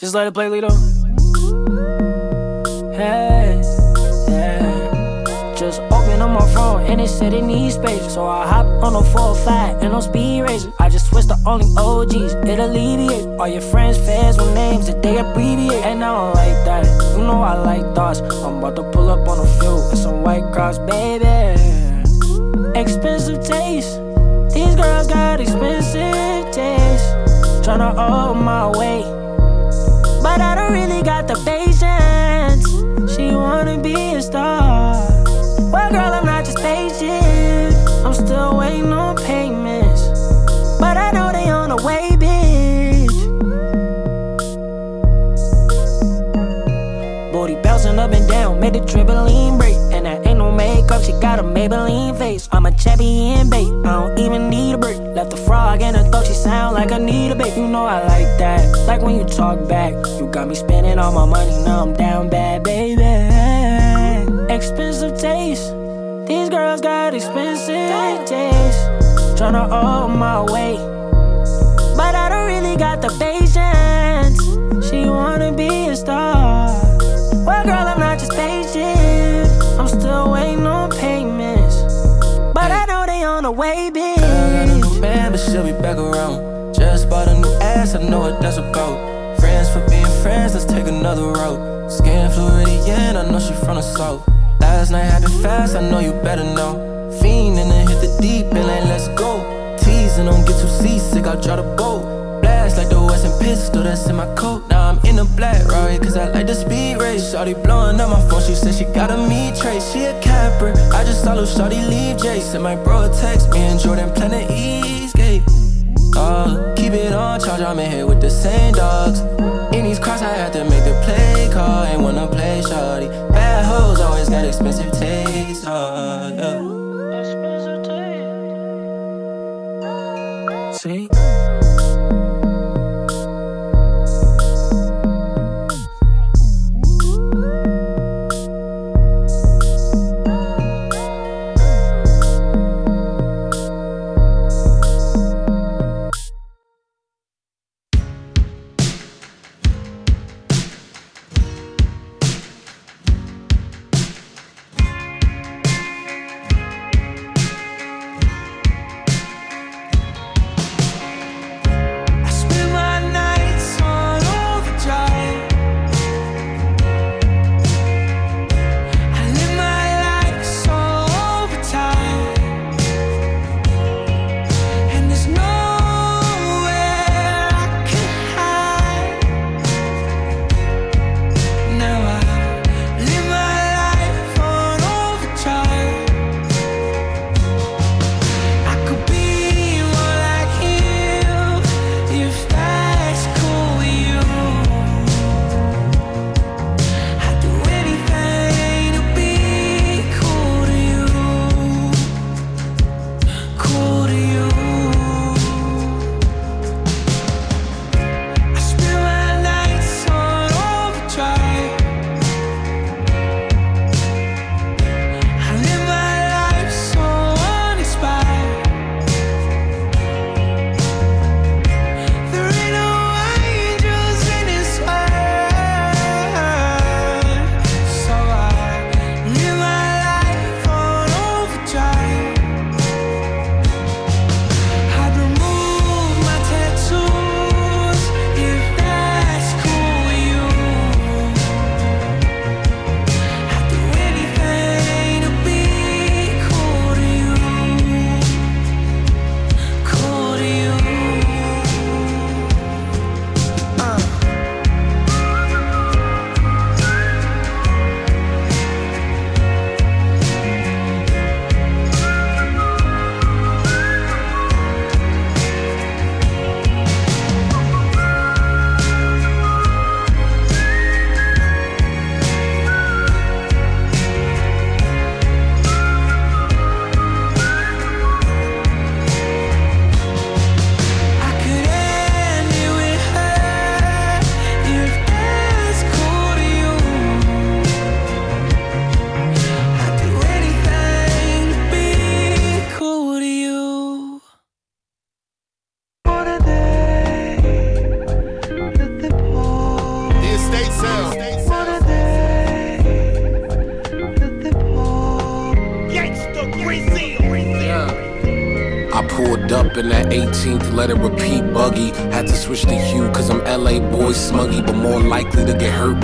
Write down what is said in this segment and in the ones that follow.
Just let it play, Lito. Hey, yeah. Just open up my phone and it said it needs space. So I hop on a 405 and on speed racer. I just switched to only OGs, it alleviates All your friends, fans with names that they abbreviate. And I don't like that. You know I like thoughts. I'm about to pull up on a few and some white cross, baby. Expensive taste. These girls got expensive taste. Tryna hold my weight. The patience. She wanna be a star. Well, girl, I'm not just patient. I'm still waiting on payments. But I know they on the way, bitch. Booty bouncing up and down, made the trampoline break. She got a Maybelline face. I'm a champion, babe. I don't even need a break. Left the frog in her throat, she sound like I need a babe. You know I like that. Like when you talk back, you got me spending all my money. Now I'm down bad, baby. Expensive taste. These girls got expensive taste. Tryna hold my weight. But I don't really got the patience. She wanna be a star. Know they on the way, bitch. Girl got a new man, but she'll be back around. Just bought a new ass, I know what that's about. Friends for being friends, let's take another route. Skin Floridian, I know she from the south. Last night happened fast, I know you better know. Fiend and then hit the deep and like, let's go. Teasing, don't get too seasick, I'll draw the boat. Like the Western pistol that's in my coat. Now I'm in a black Rari, cause I like the speed race. Shawty blowing up my phone, she said she got a me trace. She a capper, I just saw little Shawty leave Jason. My bro a text me and Jordan Planet Eastgate. Uh, keep it on charge, I'm in here with the same dogs. In these cross, I had to make the play call. Ain't wanna play shawty. Bad hoes always got expensive taste. Uh, yeah. See?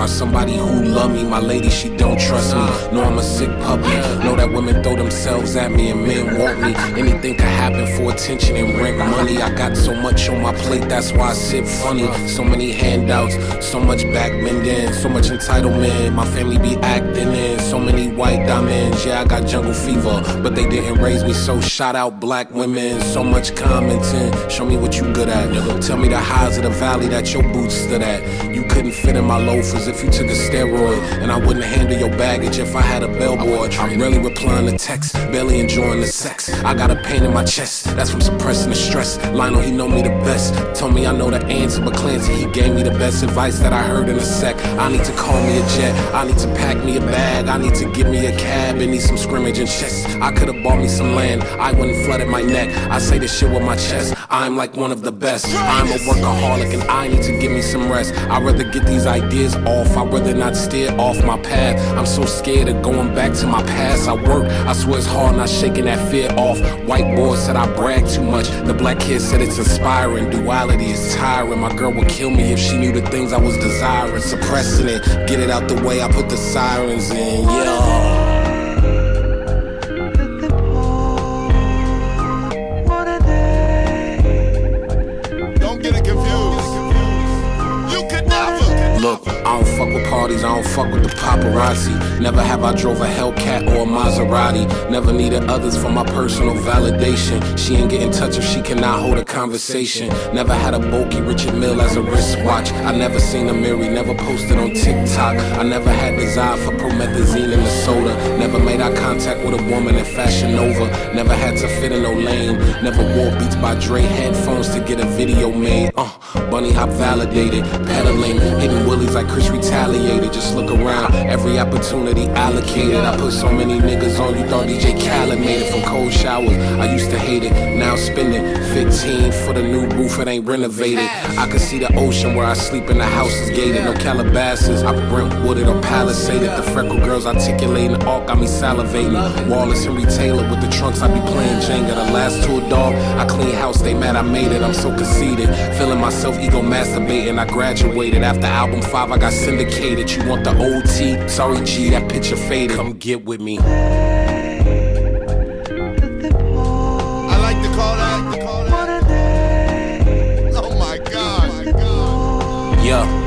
By somebody who love me. My lady, she don't trust me. Know I'm a sick puppy. Know that women throw themselves at me and men want me. Anything can happen for attention and rent money. I got so much on my plate, that's why I sit funny. So many handouts, so much back bending, so much entitlement. My family be acting in so many white diamonds. Yeah, I got jungle fever, but they didn't raise me so. Shout out black women, so much commenting. Show me what you good at. Tell me the highs of the valley that your boots stood at. You couldn't fit in my loafers if you took a steroid, and I wouldn't handle your baggage if I had a bellboy. I'm really replying to texts, barely enjoying the sex. I got a pain in my chest, that's from suppressing the stress. Lionel, he know me the best. Told me I know the answer, but Clancy, he gave me the best advice that I heard in a sec. I need to call me a jet, I need to pack me a bag, I need to give me a cab and need some scrimmage and chess. I could've bought me some land, I wouldn't flood flooded my neck. I say this shit with my chest, I'm like one of the best. I'm a workaholic and I need to give me some rest. I'd rather get these ideas off, I'd rather not steer off my path. I'm so scared of going back to my past. I work, I swear it's hard not shaking that fear off. White boy said I brag too much. The black kid said it's inspiring. Duality is tiring. My girl would kill me if she knew the things I was desiring. Suppressing it, get it out the way. I put the sirens in, yeah. Fuck with the paparazzi. Never have I drove a Hellcat or a Maserati. Never needed others for my personal validation. She ain't get in touch if she cannot hold a conversation. Never had a bulky Richard Mille as a wristwatch. I never seen a mirror, never posted on TikTok. I never had desire for promethazine in the soda. Never made eye contact with a woman in Fashion Nova. Never had to fit in no lane. Never wore Beats by Dre headphones to get a video made. Uh, bunny hop validated, pedaling, hitting willies like Chris retaliated. Just look around, every opportunity allocated. I put so many niggas on, you thought DJ Khaled made it from cold showers. I used to hate it, now spending 15 for the new roof, it ain't renovated. I can see the ocean where I sleep in the house is gated. No Calabasas, I Brentwooded or Palisaded. The freckle girls articulating, all got me salivating. Wallace Henry Taylor with the trunks, I be playing Jenga. The last tour dog, I clean house, they mad I made it. I'm so conceited, feeling myself ego masturbating. I graduated after album five, I got syndicated. You want the OT? Sorry, G, that picture faded. Come get with me. I like to call that. To call that. Oh my God. Yeah.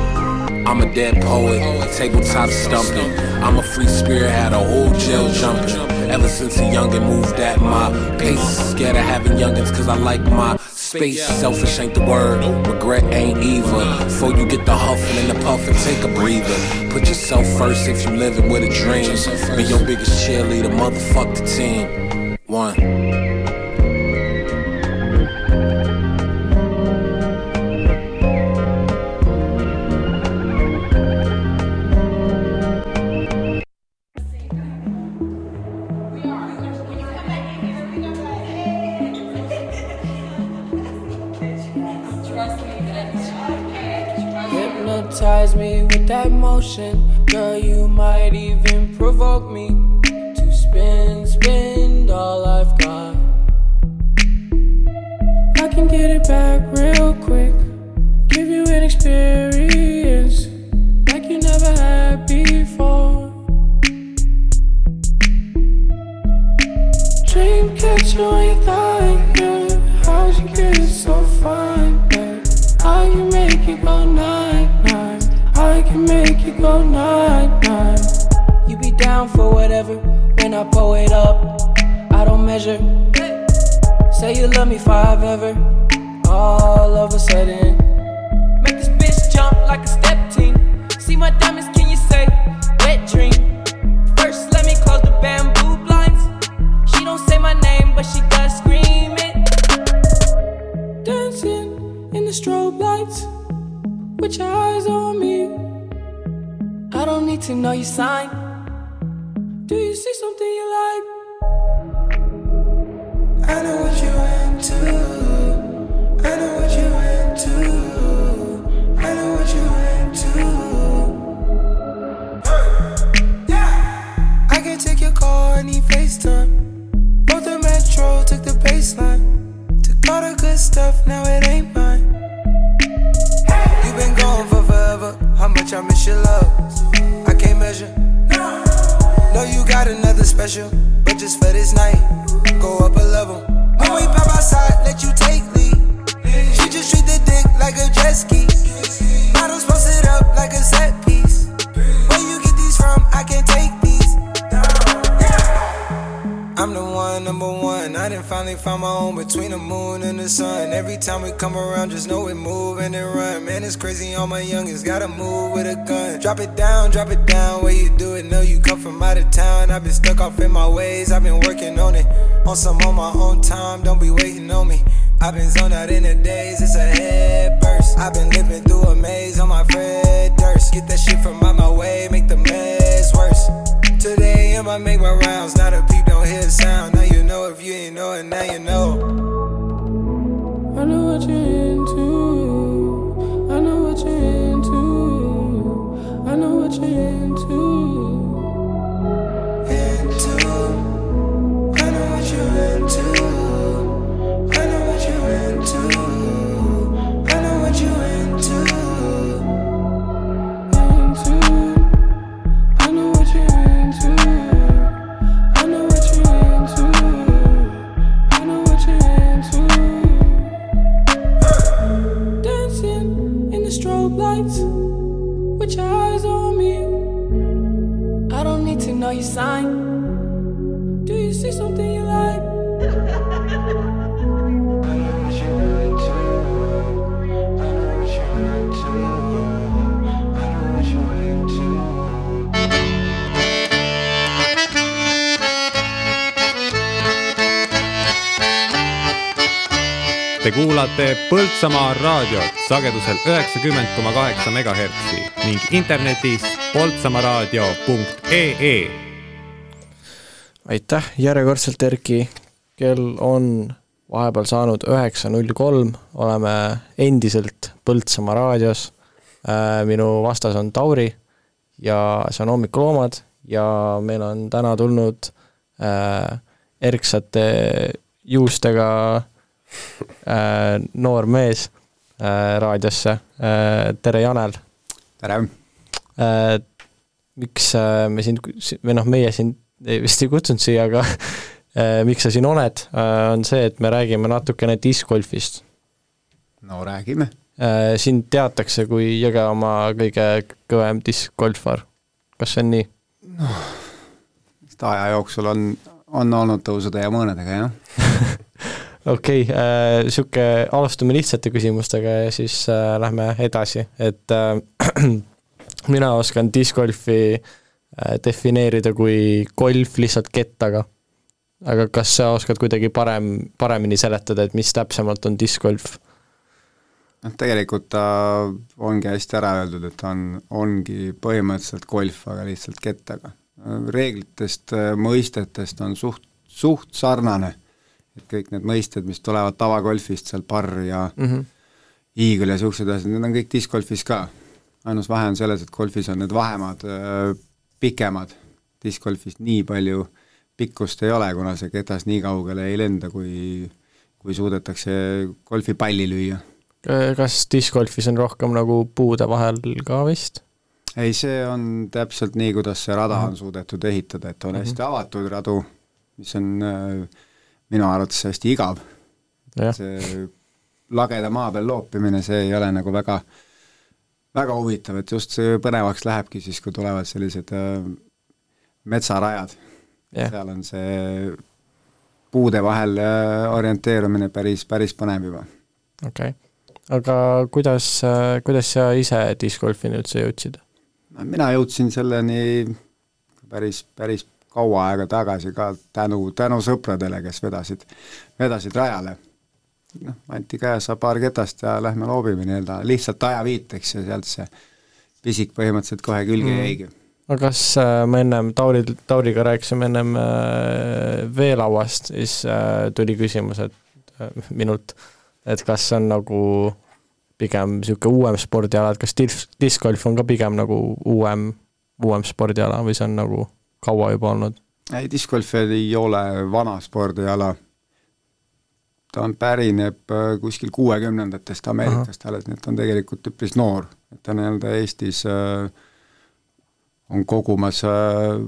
I'm a dead poet, tabletop stumping. I'm a free spirit, had a whole jail jumping. Ever since a youngin' moved at my pace. Scared of having youngins, cause I like my space. Selfish ain't the word, regret ain't either. Before you get the huffing and the puffing, take a breather. Put yourself first if you living with a dream. Be your biggest cheerleader, motherfuck the team. One. With that motion. Girl, you might even provoke me Te kuulate Põltsamaa raadiot sagedusel üheksakümmend koma kaheksa megahertsi ning internetis poltsamaaraadio.ee. aitäh järjekordselt, Erki. kell on vahepeal saanud üheksa null kolm, oleme endiselt Põltsamaa raadios. minu vastas on Tauri ja see on Hommikuloomad ja meil on täna tulnud äh, erksate juustega äh, noor mees äh, raadiosse äh,. tere, Janel tere! äh, miks äh, me sind, või noh, meie sind ei- vist ei kutsunud siia, aga äh, miks sa siin oled äh,, on see, et me räägime natukene discgolfist no räägime. äh,. sind teatakse kui Jõgevamaa kõige kõvem discgolfar, kas see on nii? sest aja jooksul on, on olnud tõusude ja mõõnadega, jah. okei okay, äh,, sihuke, alustame lihtsate küsimustega ja siis äh, lähme edasi, et äh, mina oskan discgolfi äh, defineerida kui golf lihtsalt kettaga. aga kas sa oskad kuidagi parem, paremini seletada, et mis täpsemalt on discgolf? noh, tegelikult ta ongi hästi ära öeldud, et ta on, ongi põhimõtteliselt golf, aga lihtsalt kettaga. reeglitest, mõistetest on suht, suht sarnane, et kõik need mõisted, mis tulevad tavagolfist, seal parr ja mm -hmm. iigel ja niisugused asjad, need on kõik discgolfis ka. ainus vahe on selles, et golfis on need vahemaad öö, pikemad, discgolfis nii palju pikkust ei ole, kuna see ketas nii kaugele ei lenda, kui kui suudetakse golfipalli lüüa kas discgolfis on rohkem nagu puude vahel ka vist? ei, see on täpselt nii, kuidas see rada on suudetud ehitada, et on hästi avatud radu, mis on äh, minu arvates hästi igav. see lageda maa peal loopimine, see ei ole nagu väga, väga huvitav, et just see põnevaks lähebki siis, kui tulevad sellised äh, metsarajad jah, seal on see puude vahel äh, orienteerumine päris, päris põnev juba. okei okay. aga kuidas, kuidas sa ise discgolfini üldse jõudsid? mina jõudsin selleni päris, päris kaua aega tagasi ka tänu, tänu sõpradele, kes vedasid, vedasid rajale. noh, anti käes paar ketast ja lähme loobime nii-öelda lihtsalt ajaviiteks ja sealt see pisik põhimõtteliselt kohe külge Mm. mm. jäigi. aga kas äh, me ennem Tauri, Tauriga rääkisime ennem äh, veelauast, siis äh, tuli küsimus, et äh, minult, et kas see on nagu pigem niisugune uuem spordiala, et kas dis-, discgolf on ka pigem nagu uuem, uuem spordiala või see on nagu kaua juba olnud? ei, discgolf ei ole vana spordiala. ta on, pärineb äh, kuskil kuuekümnendatest Ameerikast alles, nii et ta on tegelikult üpris noor, et ta nii-öelda Eestis äh, on kogumas äh,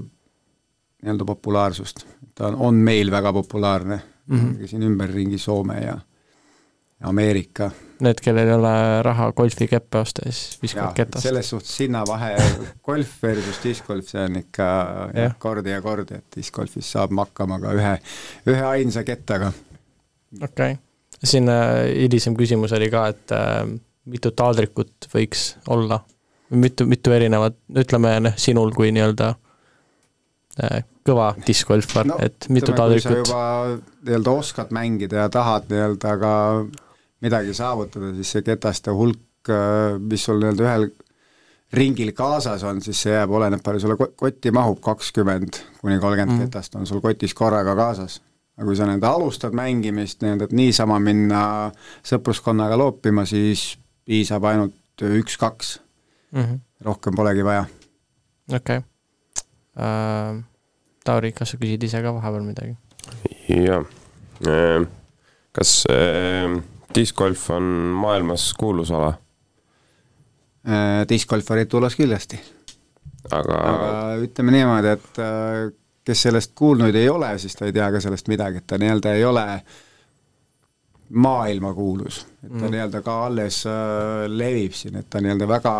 nii-öelda populaarsust. ta on, on meil väga populaarne mm. -hmm. siin ümberringi Soome ja Ameerika. Need, kellel ei ole raha golfikeppe osta, siis viskavad ketast. selles suhtes sinna vahe, golf versus discgolf, see on ikka kordi ja kordi, et discgolfis saab hakkama ka ühe, ühe ainsa kettaga. okei okay., siin äh, hilisem küsimus oli ka, et äh, mitu taaldrikut võiks olla? mitu, mitu erinevat, ütleme noh, sinul kui nii-öelda äh, kõva diskgolfar no,, et mitu taaldrikut? juba nii-öelda oskad mängida ja tahad nii-öelda ka midagi saavutada, siis see ketaste hulk, mis sul nii-öelda ühel ringil kaasas on, siis see jääb, oleneb palju sulle ko- kotti mahub, kakskümmend kuni kolmkümmend Mhm. ketast on sul kotis korraga kaasas. aga kui sa nii-öelda alustad mängimist nii-öelda, et niisama minna sõpruskonnaga loopima, siis piisab ainult üks-kaks, Mhm. rohkem polegi vaja. okei okay.. Tauri, kas sa küsid ise ka vahepeal midagi? jah, kas äh, discgolf on maailmas kuulus ala, Discgolfarid tulles kindlasti aga, aga ütleme niimoodi, et äh, kes sellest kuulnud ei ole, siis ta ei tea ka sellest midagi, et ta nii-öelda ei ole maailmakuulus, et ta Mm. nii-öelda ka alles äh, levib siin, et ta nii-öelda väga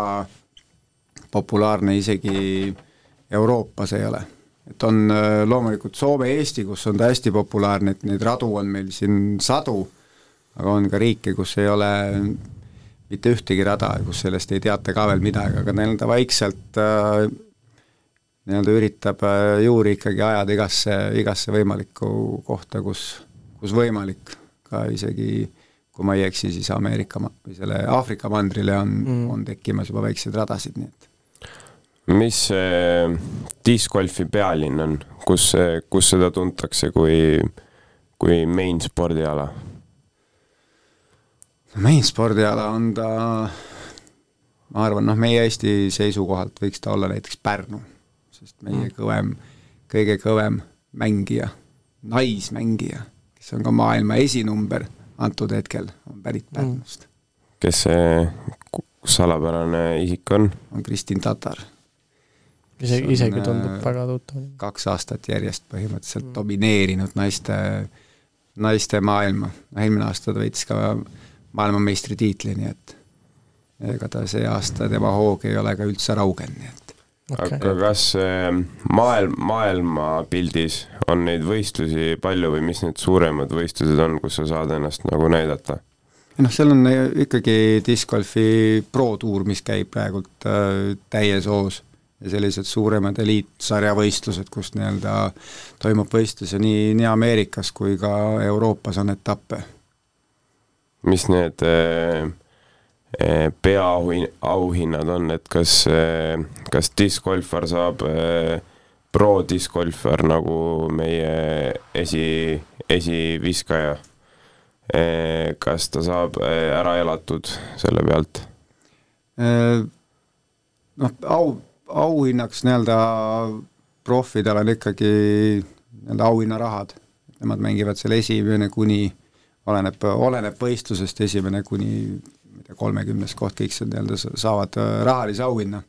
populaarne isegi Euroopas ei ole. et on äh, loomulikult Soome, Eesti, kus on ta hästi populaarne, et neid radu on meil siin sadu, aga on ka riike, kus ei ole mitte ühtegi rada, kus sellest ei teata ka veel midagi, aga nii-öelda vaikselt äh, nii-öelda üritab äh, juuri ikkagi ajada igasse, igasse võimalikku kohta, kus, kus võimalik, ka isegi kui ma ei eksi, siis Ameerika või selle Aafrika mandrile on mm., on tekkimas juba väikseid radasid, nii et mis see discgolfi pealinn on, kus, kus seda tuntakse kui, kui main spordiala? Main spordiala on ta, ma arvan, noh, meie Eesti seisukohalt võiks ta olla näiteks Pärnu, sest meie kõvem, kõige kõvem mängija, naismängija, kes on ka maailma esinumber antud hetkel, on pärit Pärnust, kes see salapärane isik on? on Kristin Tatar. Isegi, isegi tundub äh, väga tuttav. kaks aastat järjest põhimõtteliselt domineerinud naiste, naiste maailma, eelmine aasta ta võitis ka maailmameistritiitli, nii et ega ta see aasta tema hoog ei ole ka üldse raugenud, nii et okei aga kas äh, maailm, maailmapildis on neid võistlusi palju või mis need suuremad võistlused on, kus sa saad ennast nagu näidata? noh, seal on ikkagi discgolfi pro-tuur, mis käib praegult äh, täies hoos ja sellised suuremad eliitsarja võistlused, kus nii-öelda toimub võistlusi nii, nii Ameerikas kui ka Euroopas on etappe mis need äh, äh, peaauhinnad on, et kas äh,, kas discgolfar saab pro discgolfar nagu meie esi, esiviskaja kas ta saab ära elatud selle pealt? Noh, au, auhinnaks nii-öelda profidel on ikkagi nii-öelda auhinnarahad, nemad mängivad seal esimene kuni, oleneb, oleneb võistlusest, esimene kuni kolmekümnes koht, kõik see nii-öelda sa- saavad äh, rahalise auhinna.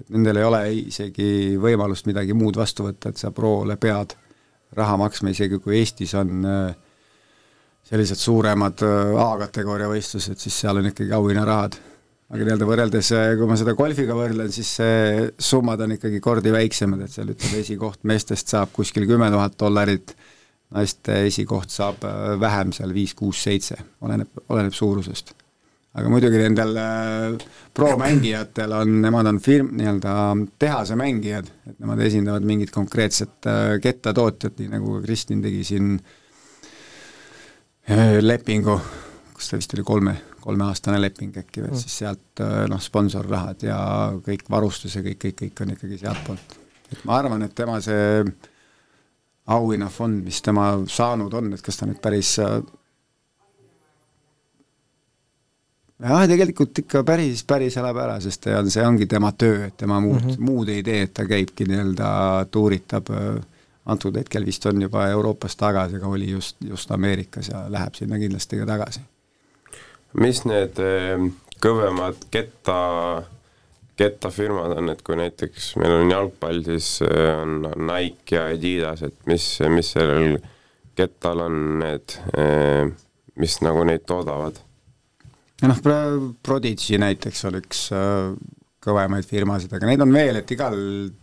et nendel ei ole isegi võimalust midagi muud vastu võtta, et sa proole pead raha maksma, isegi kui Eestis on äh, sellised suuremad äh, A-kategooria võistlused, siis seal on ikkagi auhinnarahad aga nii-öelda võrreldes, kui ma seda golfiga võrdlen, siis summad on ikkagi kordi väiksemad, et seal ütleme, esikoht meestest saab kuskil kümme tuhat dollarit, naiste esikoht saab äh, vähem, seal viis, kuus, seitse, oleneb, oleneb suurusest. aga muidugi nendel äh, pro-mängijatel on, nemad on firm, nii-öelda tehase mängijad, et nemad esindavad mingit konkreetset äh, kettatootjat, nii nagu ka Kristin tegi siin lepingu, kus ta vist oli kolme kolmeaastane leping äkki või, siis sealt noh, sponsorrahad ja kõik varustus ja kõik, kõik, kõik on ikkagi sealtpoolt. et ma arvan, et tema see auhinnafond, mis tema saanud on, et kas ta nüüd päris äh, jah, tegelikult ikka päris, päris elab ära, sest ta on, see ongi tema töö, et tema muud mm, -hmm. muud ei tee, et ta käibki nii-öelda, tuuritab äh, antud hetkel vist on juba Euroopas tagasi, aga oli just, just Ameerikas ja läheb sinna kindlasti ka tagasi mis need eh, kõvemad ketta, kettafirmad on, et kui näiteks meil on jalgpall, siis äh, on Nike ja Adidas, et mis, mis sellel kettal on need, äh, mis nagu neid toodavad? noh, Prodigy näiteks on üks äh, kõvemaid firmasid, aga neid on veel, et igal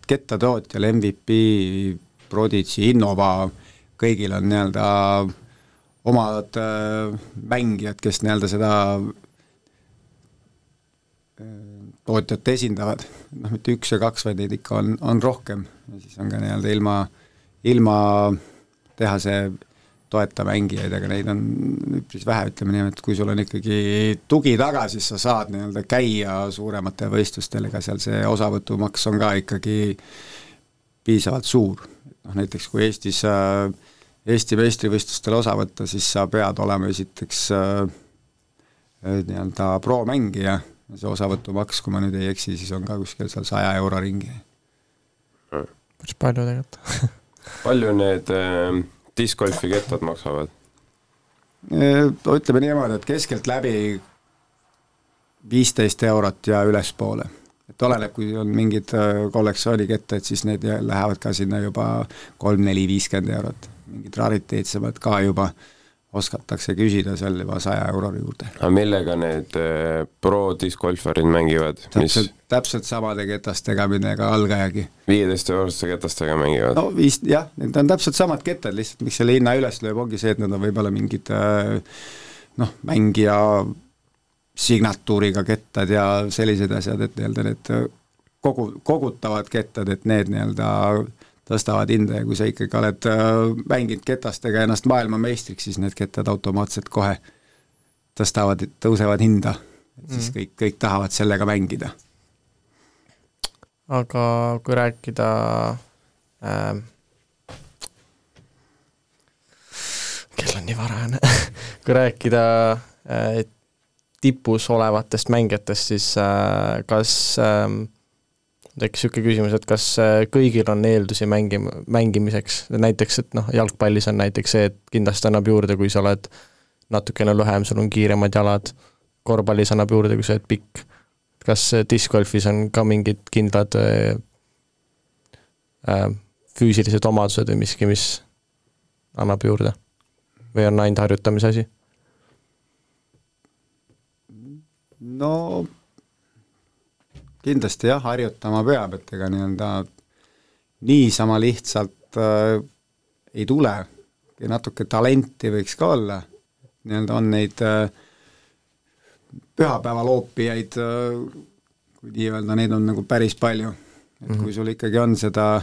kettatootjal MVP, Prodigy, Innova, kõigil on nii-öelda omad mängijad, kes nii-öelda seda äh, tootjat esindavad, noh, mitte üks ja kaks, vaid neid ikka on, on rohkem ja siis on ka nii-öelda ilma, ilma tehase toeta mängijaid, aga neid on üpris vähe, ütleme nii, et kui sul on ikkagi tugi taga, siis sa saad nii-öelda käia suurematel võistlustel, ega seal see osavõtumaks on ka ikkagi piisavalt suur. noh näiteks kui Eestis Eesti meistrivõistlustel osa võtta, siis sa pead olema esiteks äh, nii-öelda pro-mängija ja see osavõtumaks, kui ma nüüd ei eksi, siis on ka kuskil seal saja euro ringi. päris palju tegelikult palju need äh, discgolfi kettad maksavad? ütleme niimoodi, et keskeltläbi viisteist eurot ja ülespoole. et oleneb, kui on mingid äh, kollektsioonikettad, siis need lähevad ka sinna juba kolm, neli, viiskümmend eurot. mingid rariteetsemad ka juba oskatakse küsida seal juba saja euro juurde. aga millega need äh, pro discgolfarid mängivad? täpselt, täpselt samade ketastega, millega algajagi. viieteist euroste ketastega mängivad? no vist jah, need on täpselt samad kettad, lihtsalt miks selle hinna üles lööb, ongi see, et nad on võib-olla mingid äh, noh, mängija signatuuriga kettad ja sellised asjad, et nii-öelda need kogu, kogutavad kettad, et need nii-öelda tõstavad hinda ja kui sa ikkagi oled äh, mänginud ketastega ennast maailmameistriks, siis need kettad automaatselt kohe tõstavad, tõusevad hinda. et siis mm. kõik, kõik tahavad sellega mängida. aga kui rääkida äh, kell on nii varajane kui rääkida äh, tipus olevatest mängijatest, siis äh, kas äh, tekkis niisugune küsimus, et kas äh, kõigil on eeldusi mängi-, mängimiseks, näiteks et noh, jalgpallis on näiteks see, et kindlasti annab juurde, kui sa oled natukene lühem, sul on kiiremad jalad, korvpallis annab juurde, kui sa oled pikk. kas discgolfis on ka mingid kindlad äh, äh, füüsilised omadused või miski, mis annab juurde? või on ainult harjutamise asi? no kindlasti jah, harjutama peab, et ega nii-öelda niisama lihtsalt äh, ei tule, natuke talenti võiks ka olla, nii-öelda on neid äh, pühapäevaloopijaid äh,, kui nii öelda, neid on nagu päris palju. et -hmm. kui sul ikkagi on seda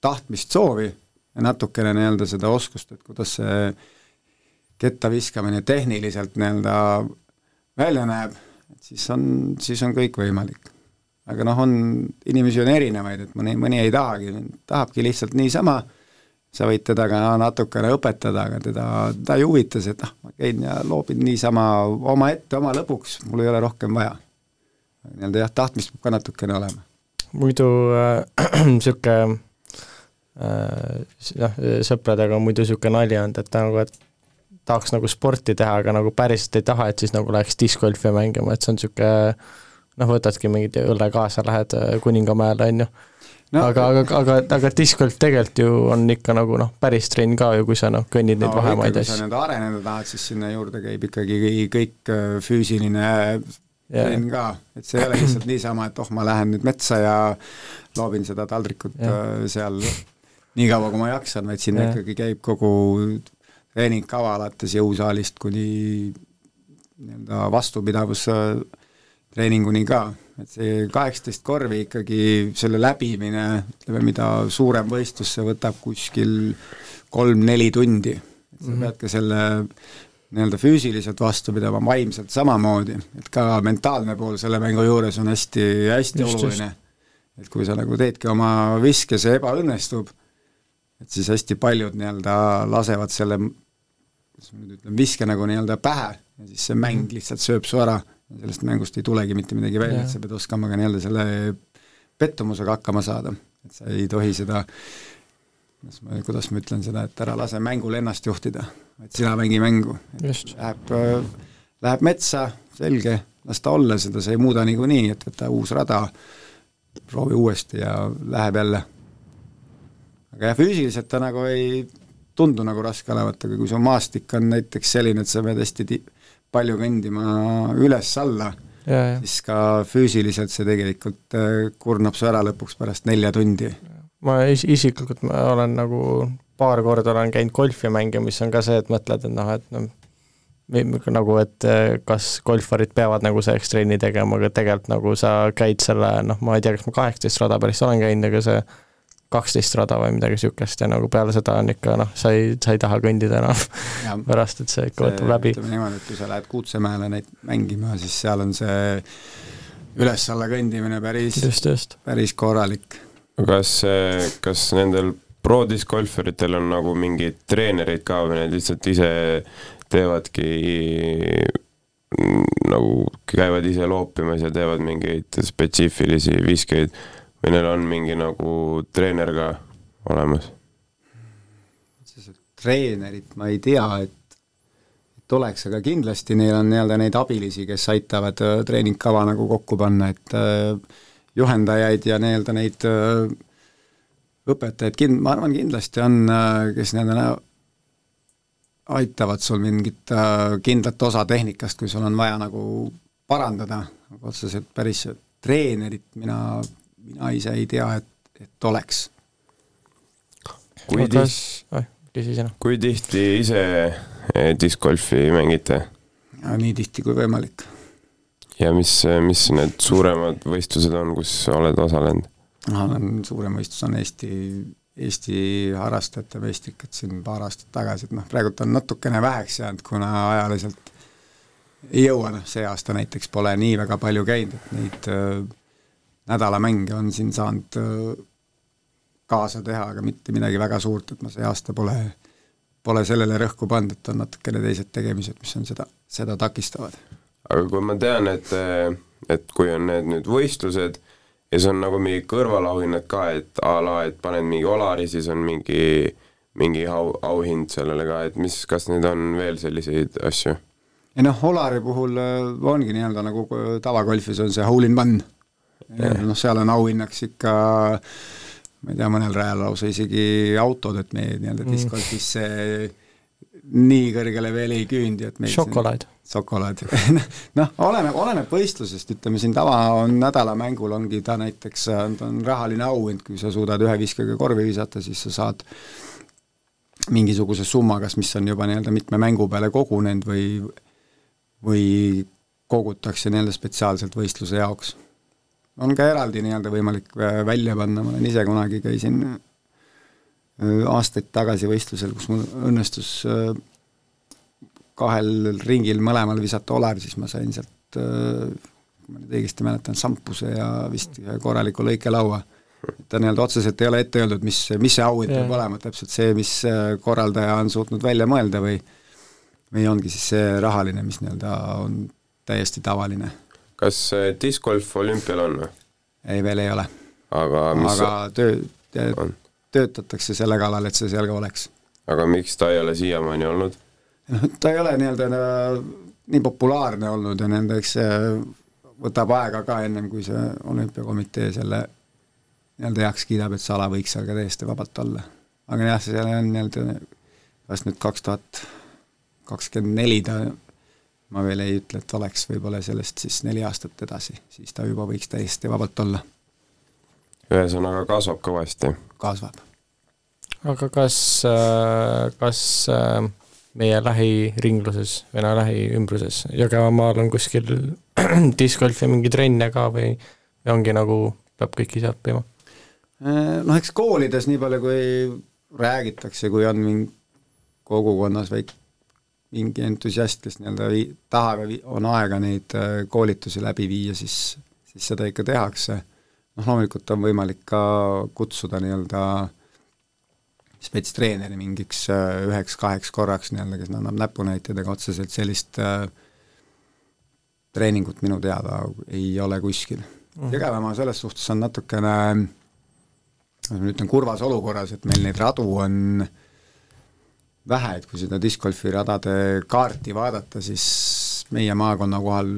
tahtmist, soovi ja natukene nii-öelda seda oskust, et kuidas see ketta viskamine tehniliselt nii-öelda välja näeb, et siis on, siis on kõik võimalik aga noh, on, inimesi on erinevaid, et mõni, mõni ei tahagi, tahabki lihtsalt niisama, sa võid teda ka natukene õpetada, aga teda, ta ei huvita see, et ah, ma käin ja loobin niisama omaette, oma lõbuks, mul ei ole rohkem vaja. nii-öelda jah, tahtmist peab ka natukene olema. muidu niisugune äh, äh, noh, sõpradega on muidu niisugune nali olnud, et nagu, et tahaks nagu sporti teha, aga nagu päriselt ei taha, et siis nagu läheks discgolfi mängima, et see on niisugune noh, võtadki mingit õlle kaasa, lähed äh, Kuningamäele, on ju no,. aga, aga, aga, aga discgolf tegelikult ju on ikka nagu noh, päris trenn ka ju, kui sa noh, kõnnid neid no, vahemaid ja siis kui sa nii-öelda areneda tahad, siis sinna juurde käib ikkagi kõik äh, füüsiline trenn ka, et see ei ole lihtsalt niisama, et oh, ma lähen nüüd metsa ja loobin seda taldrikut. Äh, seal nii kaua, kui ma jaksan, vaid sinna ja. ikkagi käib kogu treeningkava alates jõusaalist kuni nii-öelda vastupidavus treeninguni ka, et see kaheksateist korvi ikkagi, selle läbimine, ütleme, mida suurem võistlus, see võtab kuskil kolm-neli tundi. sa mm -hmm. pead ka selle nii-öelda füüsiliselt vastu pidama, vaimselt samamoodi, et ka mentaalne pool selle mängu juures on hästi, hästi just, oluline. et kui sa nagu teedki oma viske, see ebaõnnestub, et siis hästi paljud nii-öelda lasevad selle, kuidas ma nüüd ütlen, viske nagu nii-öelda pähe ja siis see mäng mhm. lihtsalt sööb su ära sellest mängust ei tulegi mitte midagi välja, et sa pead oskama ka nii-öelda selle pettumusega hakkama saada, et sa ei tohi seda kuidas ma, kuidas ma ütlen seda, et ära lase mängul ennast juhtida, vaid sina mängi mängu. Läheb, läheb metsa, selge, las ta olla, seda sa ei muuda niikuinii, et võta uus rada, proovi uuesti ja läheb jälle. aga jah, füüsiliselt ta nagu ei tundu nagu raske olevat, aga kui su maastik on näiteks selline, et sa pead hästi ti-, palju kõndima üles-alla, siis ka füüsiliselt see tegelikult äh, kurnab su ära lõpuks pärast nelja tundi. ma is-, isiklikult ma olen nagu paar korda olen käinud golfi mängimas, on ka see, et mõtled, et noh, et noh, nagu, et äh, kas golfarid peavad nagu selleks trenni tegema, aga tegelikult nagu sa käid selle, noh, ma ei tea, kas ma kaheksateist rada päris olen käinud, aga see kaksteist rada või midagi niisugust ja nagu peale seda on ikka noh, sa ei, sa ei taha kõndida enam pärast, et see ikka võtab läbi. ütleme niimoodi, et kui sa lähed Kuutsemäele neid mängima, siis seal on see üles-alla kõndimine päris, päris korralik. kas, kas nendel pro-disc golferitel on nagu mingid treenerid ka või need lihtsalt ise teevadki nagu käivad ise loopimas ja teevad mingeid spetsiifilisi viskeid või neil on mingi nagu treener ka olemas? treenerit ma ei tea, et, et oleks, aga kindlasti neil on nii-öelda neid abilisi, kes aitavad äh, treeningkava nagu kokku panna, et äh, juhendajaid ja nii-öelda neid äh, õpetajaid kin-, ma arvan, kindlasti on, kes nii-öelda aitavad sul mingit kindlat osa tehnikast, kui sul on vaja nagu parandada, otseselt päris treenerit mina mina ise ei tea, et, et oleks. kui tihti, kui tihti ise eh, discgolfi mängite? nii tihti kui võimalik. ja mis, mis need suuremad võistlused on, kus oled osalenud? olen, suurem võistlus on Eesti, Eesti harrastajate meistrikad siin paar aastat tagasi, et noh, praegult on natukene väheks jäänud, kuna ajaliselt ei jõua, noh see aasta näiteks pole nii väga palju käinud, et neid äh, nädalamänge on siin saanud äh, kaasa teha, aga mitte midagi väga suurt, et ma see aasta pole, pole sellele rõhku pannud, et on natukene teised tegemised, mis on seda, seda takistavad. aga kui ma tean, et, et kui on need nüüd võistlused ja siis on nagu mingi kõrvalauhinnad ka, et a la, et paned mingi Olari, siis on mingi, mingi au, auhind sellele ka, et mis, kas neid on veel selliseid asju? ei noh, Olari puhul äh, ongi nii-öelda nagu tavagolfis on see hole in one noh, seal on auhinnaks ikka ma ei tea, mõnel rajal lausa isegi autod, et meie nii-öelda mm. discgolfis see nii kõrgele veel ei küündi, et meil šokolaad. šokolaad noh, oleneb, oleneb võistlusest, ütleme siin tava on nädalamängul ongi ta näiteks, ta on rahaline auhind, kui sa suudad ühe viskega korvi visata, siis sa saad mingisuguse summa, kas mis on juba nii-öelda mitme mängu peale kogunenud või või kogutakse nii-öelda spetsiaalselt võistluse jaoks on ka eraldi nii-öelda võimalik äh, välja panna, ma olen ise kunagi käisin äh, aastaid tagasi võistlusel, kus mul õnnestus äh, kahel ringil mõlemal visata olar, siis ma sain sealt, kui ma nüüd õigesti mäletan, sampuse ja vist korraliku lõikelaua. et ta nii-öelda otseselt ei ole ette öeldud, mis, mis see auhind peab olema, täpselt see, mis korraldaja on suutnud välja mõelda või või ongi siis see rahaline, mis nii-öelda on täiesti tavaline kas discgolf olümpial on või? ei, veel ei ole. aga mis aga töö, töötatakse selle kallal, et see seal ka oleks. aga miks ta ei ole siiamaani olnud? noh, ta ei ole nii-öelda nii populaarne olnud ja nende, eks see võtab aega ka ennem, kui see olümpiakomitee selle nii-öelda heaks kiidab, et see ala võiks seal ka täiesti vabalt olla. aga jah, see on nii-öelda, kas nüüd kaks tuhat kakskümmend neli ta ma veel ei ütle, et oleks võib-olla sellest siis neli aastat edasi, siis ta juba võiks täiesti vabalt olla. ühesõnaga kasvab kõvasti? kasvab. aga kas, äh, kas äh, meie lähiringluses või no lähiümbruses, Jõgevamaal on kuskil discgolfi mingi trenne ka või, või ongi nagu, peab kõik ise õppima? Äh, noh, eks koolides nii palju, kui räägitakse, kui on mingi kogukonnas väike mingi entusiast, kes nii-öelda tahab ja on aega neid äh, koolitusi läbi viia, siis, siis seda ikka tehakse. noh, loomulikult on võimalik ka kutsuda nii-öelda spetstreeneri mingiks äh, üheks-kaheks korraks nii-öelda, kes annab näpunäiteid, aga otseselt sellist äh, treeningut minu teada ei ole kuskil mm.. Jõgevamaa selles suhtes on natukene, ma ütlen, kurvas olukorras, et meil neid radu on äh, vähe, et kui seda discgolfi radade kaarti vaadata, siis meie maakonna kohal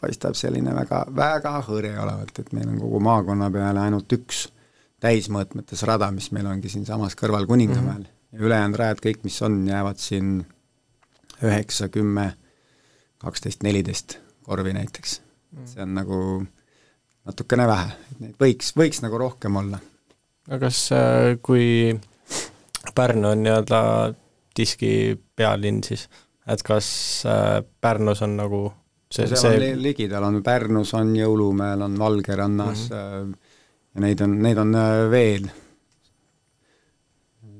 paistab selline väga, väga hõre olevat, et meil on kogu maakonna peale ainult üks täismõõtmetes rada, mis meil ongi siinsamas kõrval Kuningamäel mm. -hmm. ja ülejäänud rajad, kõik, mis on, jäävad siin üheksa, kümme, kaksteist, neliteist korvi näiteks mm. -hmm. see on nagu natukene vähe, et neid võiks, võiks nagu rohkem olla. aga kas, äh, kui Pärnu on nii-öelda diski pealinn siis, et kas äh, Pärnus on nagu see, see... on ligidal, on Pärnus, on Jõulumäel, on Valgerannas mm -hmm. ja neid on, neid on äh, veel.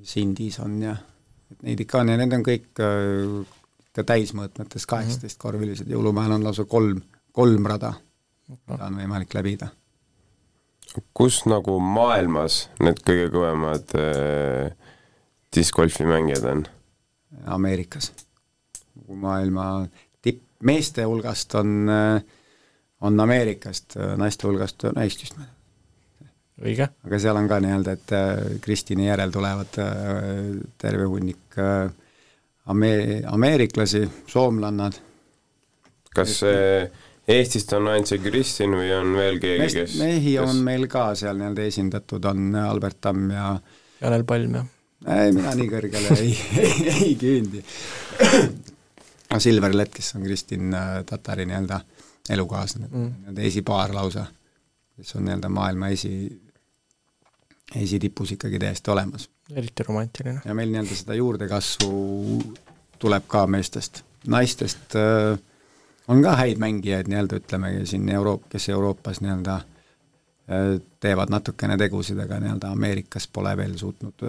Sindis on ja, et neid ikka on ja need on kõik ka täismõõtmetes kaheksateist mm -hmm. korvilised, Jõulumäel on lausa kolm, kolm rada, mida on võimalik läbida. kus nagu maailmas need kõige kõvemad äh, discgolfi mängijad on? Ameerikas. maailma tipp, meeste hulgast on, on Ameerikast, naiste hulgast on Eestist. õige. aga seal on ka nii-öelda, et äh, Kristini järel tulevad äh, terve hunnik äh, ame-, ameeriklasi, soomlannad. kas Eestist on ainult see Kristin või on veel keegi, kes mehi kes... on meil ka seal nii-öelda esindatud, on Albert Tamm ja Janel Palm ja ei, mina nii kõrgele ei, ei, ei küündi. no Silver Lett, kes on Kristin äh, Tatari nii-öelda elukaaslane mm., nii-öelda esipaar lausa, kes on nii-öelda maailma esi, esitipus ikkagi täiesti olemas. eriti romantiline. ja meil nii-öelda seda juurdekasvu tuleb ka meestest, naistest äh, on ka häid mängijaid nii-öelda ütleme siin Euroop-, kes Euroopas nii-öelda Äh, teevad natukene tegusid, aga nii-öelda Ameerikas pole veel suutnud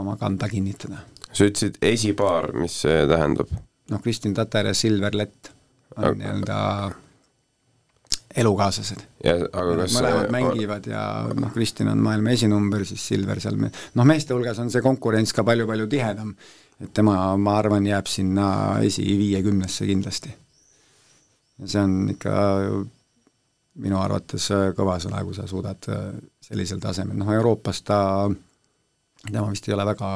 oma kanda kinnitada. sa ütlesid esipaar, mis see tähendab? noh, Kristin Tatar ja Silver Lett on aga... nii-öelda elukaaslased. mõlemad mängivad ja noh, Kristin on maailma esinumber, siis Silver seal me-, noh, meeste hulgas on see konkurents ka palju-palju tihedam, et tema, ma arvan, jääb sinna esiviiekümnesse kindlasti. ja see on ikka minu arvates äh, kõva sõna, kui sa suudad äh, sellisel tasemel, noh Euroopas ta, tema vist ei ole väga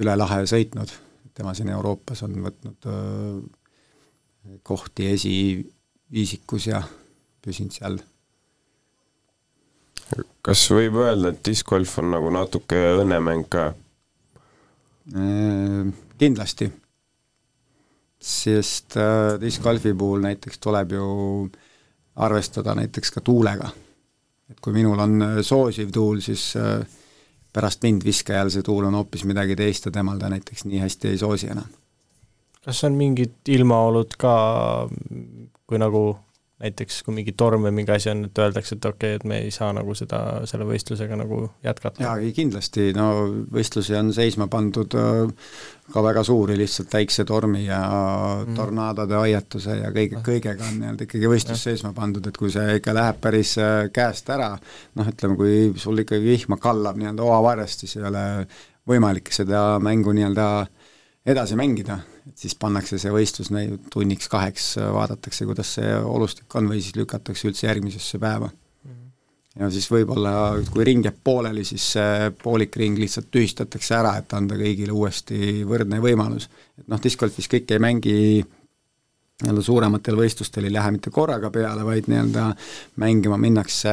üle lahe sõitnud, tema siin Euroopas on võtnud öö, äh, kohti esiviisikus ja püsinud seal. kas võib öelda, et discgolf on nagu natuke õnnemäng ka? Kindlasti, sest discgolfi puhul näiteks tuleb ju äh, arvestada näiteks ka tuulega. et kui minul on äh, soosiv tuul, siis äh, pärast mind viskajal see tuul on hoopis midagi teist ja temal ta näiteks nii hästi ei soosi enam. kas on mingid ilmaolud ka, kui nagu näiteks kui mingi torm või mingi asi on, et öeldakse, et okei okay,, et me ei saa nagu seda, selle võistlusega nagu jätkata? jaa, kindlasti, no võistlusi on seisma pandud äh, ka väga suuri lihtsalt väiksetormi ja mm. tornaadode hoiatuse ja kõige, ah. kõigega on nii-öelda ikkagi võistlus ja. seisma pandud, et kui see ikka läheb päris äh, käest ära, noh ütleme, kui sul ikkagi vihma kallab nii-öelda oavarrest, siis ei ole võimalik seda mängu nii-öelda edasi mängida et siis pannakse see võistlus tunniks kaheks, vaadatakse, kuidas see olustik on või siis lükatakse üldse järgmisesse päeva. Mhm. ja siis võib-olla, kui ring jääb pooleli, siis see poolik ring lihtsalt tühistatakse ära, et anda kõigile uuesti võrdne võimalus. et noh, discgolfis kõik ei mängi nii-öelda suurematel võistlustel ei lähe mitte korraga peale, vaid nii-öelda mängima minnakse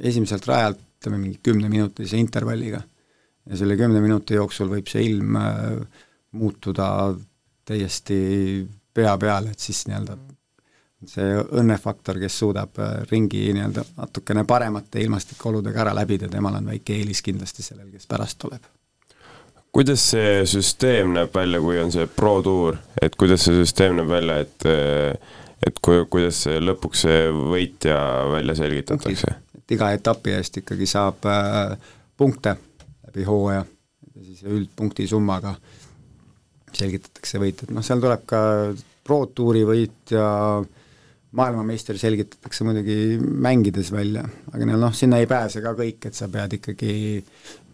esimeselt rajalt, ütleme mingi kümneminutilise intervalliga. ja selle kümne minuti jooksul võib see ilm äh, muutuda täiesti pea peal, et siis nii-öelda see õnnefaktor, kes suudab äh, ringi nii-öelda natukene paremate ilmastikuoludega ära läbida, temal on väike eelis kindlasti sellel, kes pärast tuleb. kuidas see süsteem näeb välja, kui on see Pro Tour, et kuidas see süsteem näeb välja, et et kui, kuidas see lõpuks see võitja välja selgitatakse? et iga etapi eest ikkagi saab äh, punkte läbi hooaja, siis üldpunkti summaga äh, selgitatakse võitjad, noh seal tuleb ka Pro Touri võitja, maailmameister selgitatakse muidugi mängides välja, aga noh, sinna ei pääse ka kõik, et sa pead ikkagi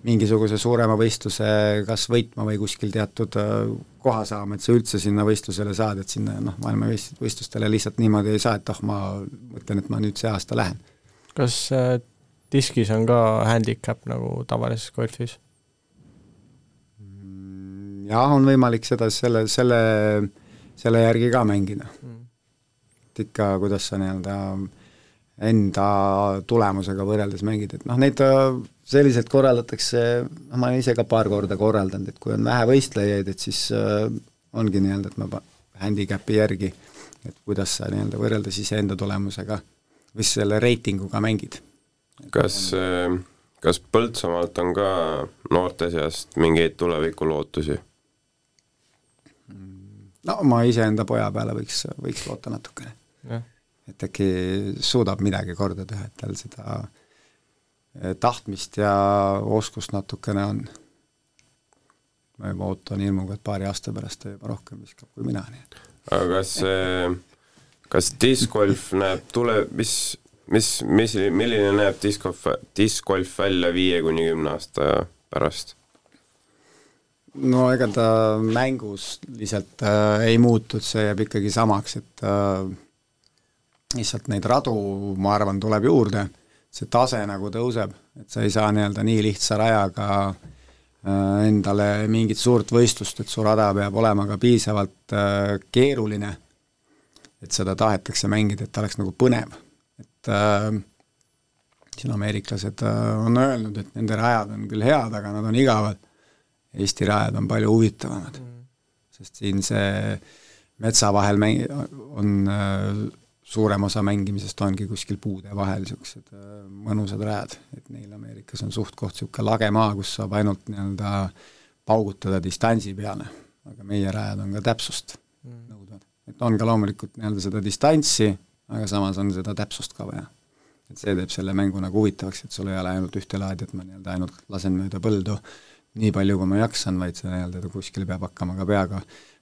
mingisuguse suurema võistluse kas võitma või kuskil teatud äh, koha saama, et sa üldse sinna võistlusele saad, et sinna noh, maailmavõistlustele lihtsalt niimoodi ei saa, et oh, ma mõtlen, et ma nüüd see aasta lähen. kas äh, diskis on ka handicap nagu tavalises golfis? Jah, on võimalik seda selle, selle, selle järgi ka mängida mm.. ikka, kuidas sa nii-öelda enda tulemusega võrreldes mängid, et noh, neid äh, selliselt korraldatakse, noh ma olen ise ka paar korda korraldanud, et kui on vähe võistlejaid, et siis äh, ongi nii-öelda, et ma handicapi järgi, et kuidas sa nii-öelda võrreldes iseenda tulemusega või selle reitinguga mängid. kas, äh, kas Põltsamaalt on ka noorte seast mingeid tulevikulootusi? No ma iseenda poja peale võiks, võiks loota natukene et äkki suudab midagi korda teha, et tal seda eh, tahtmist ja oskust natukene on. ma juba ootan hirmuga, et paari aasta pärast ta juba rohkem viskab kui mina, nii et. aga kas, kas discgolf näeb tule, mis, mis, mis, milline näeb discgolf, discgolf välja viie kuni kümne aasta pärast? No ega ta mängus lihtsalt äh, ei muutu, see jääb ikkagi samaks, et äh, lihtsalt neid radu, ma arvan, tuleb juurde, see tase nagu tõuseb, et sa ei saa nii-öelda nii lihtsa rajaga äh, endale mingit suurt võistlust, et su rada peab olema ka piisavalt äh, keeruline, et seda tahetakse mängida, et ta oleks nagu põnev. et äh, siin ameeriklased äh, on öelnud, et nende rajad on küll head, aga nad on igavad. Eesti rajad on palju huvitavamad mm., sest siin see metsa vahel mäng-, on äh, suurem osa mängimisest ongi kuskil puude vahel niisugused äh, mõnusad rajad, et neil Ameerikas on suht-koht niisugune lage maa, kus saab ainult nii-öelda paugutada distantsi peale, aga meie rajad on ka täpsust mm. nõudvad. et on ka loomulikult nii-öelda seda distantsi, aga samas on seda täpsust ka vaja. et see teeb selle mängu nagu huvitavaks, et sul ei ole ainult ühte laadi, et ma nii-öelda ainult lasen mööda põldu nii palju, kui ma jaksan, vaid see nii-öelda kuskil peab hakkama ka peaga,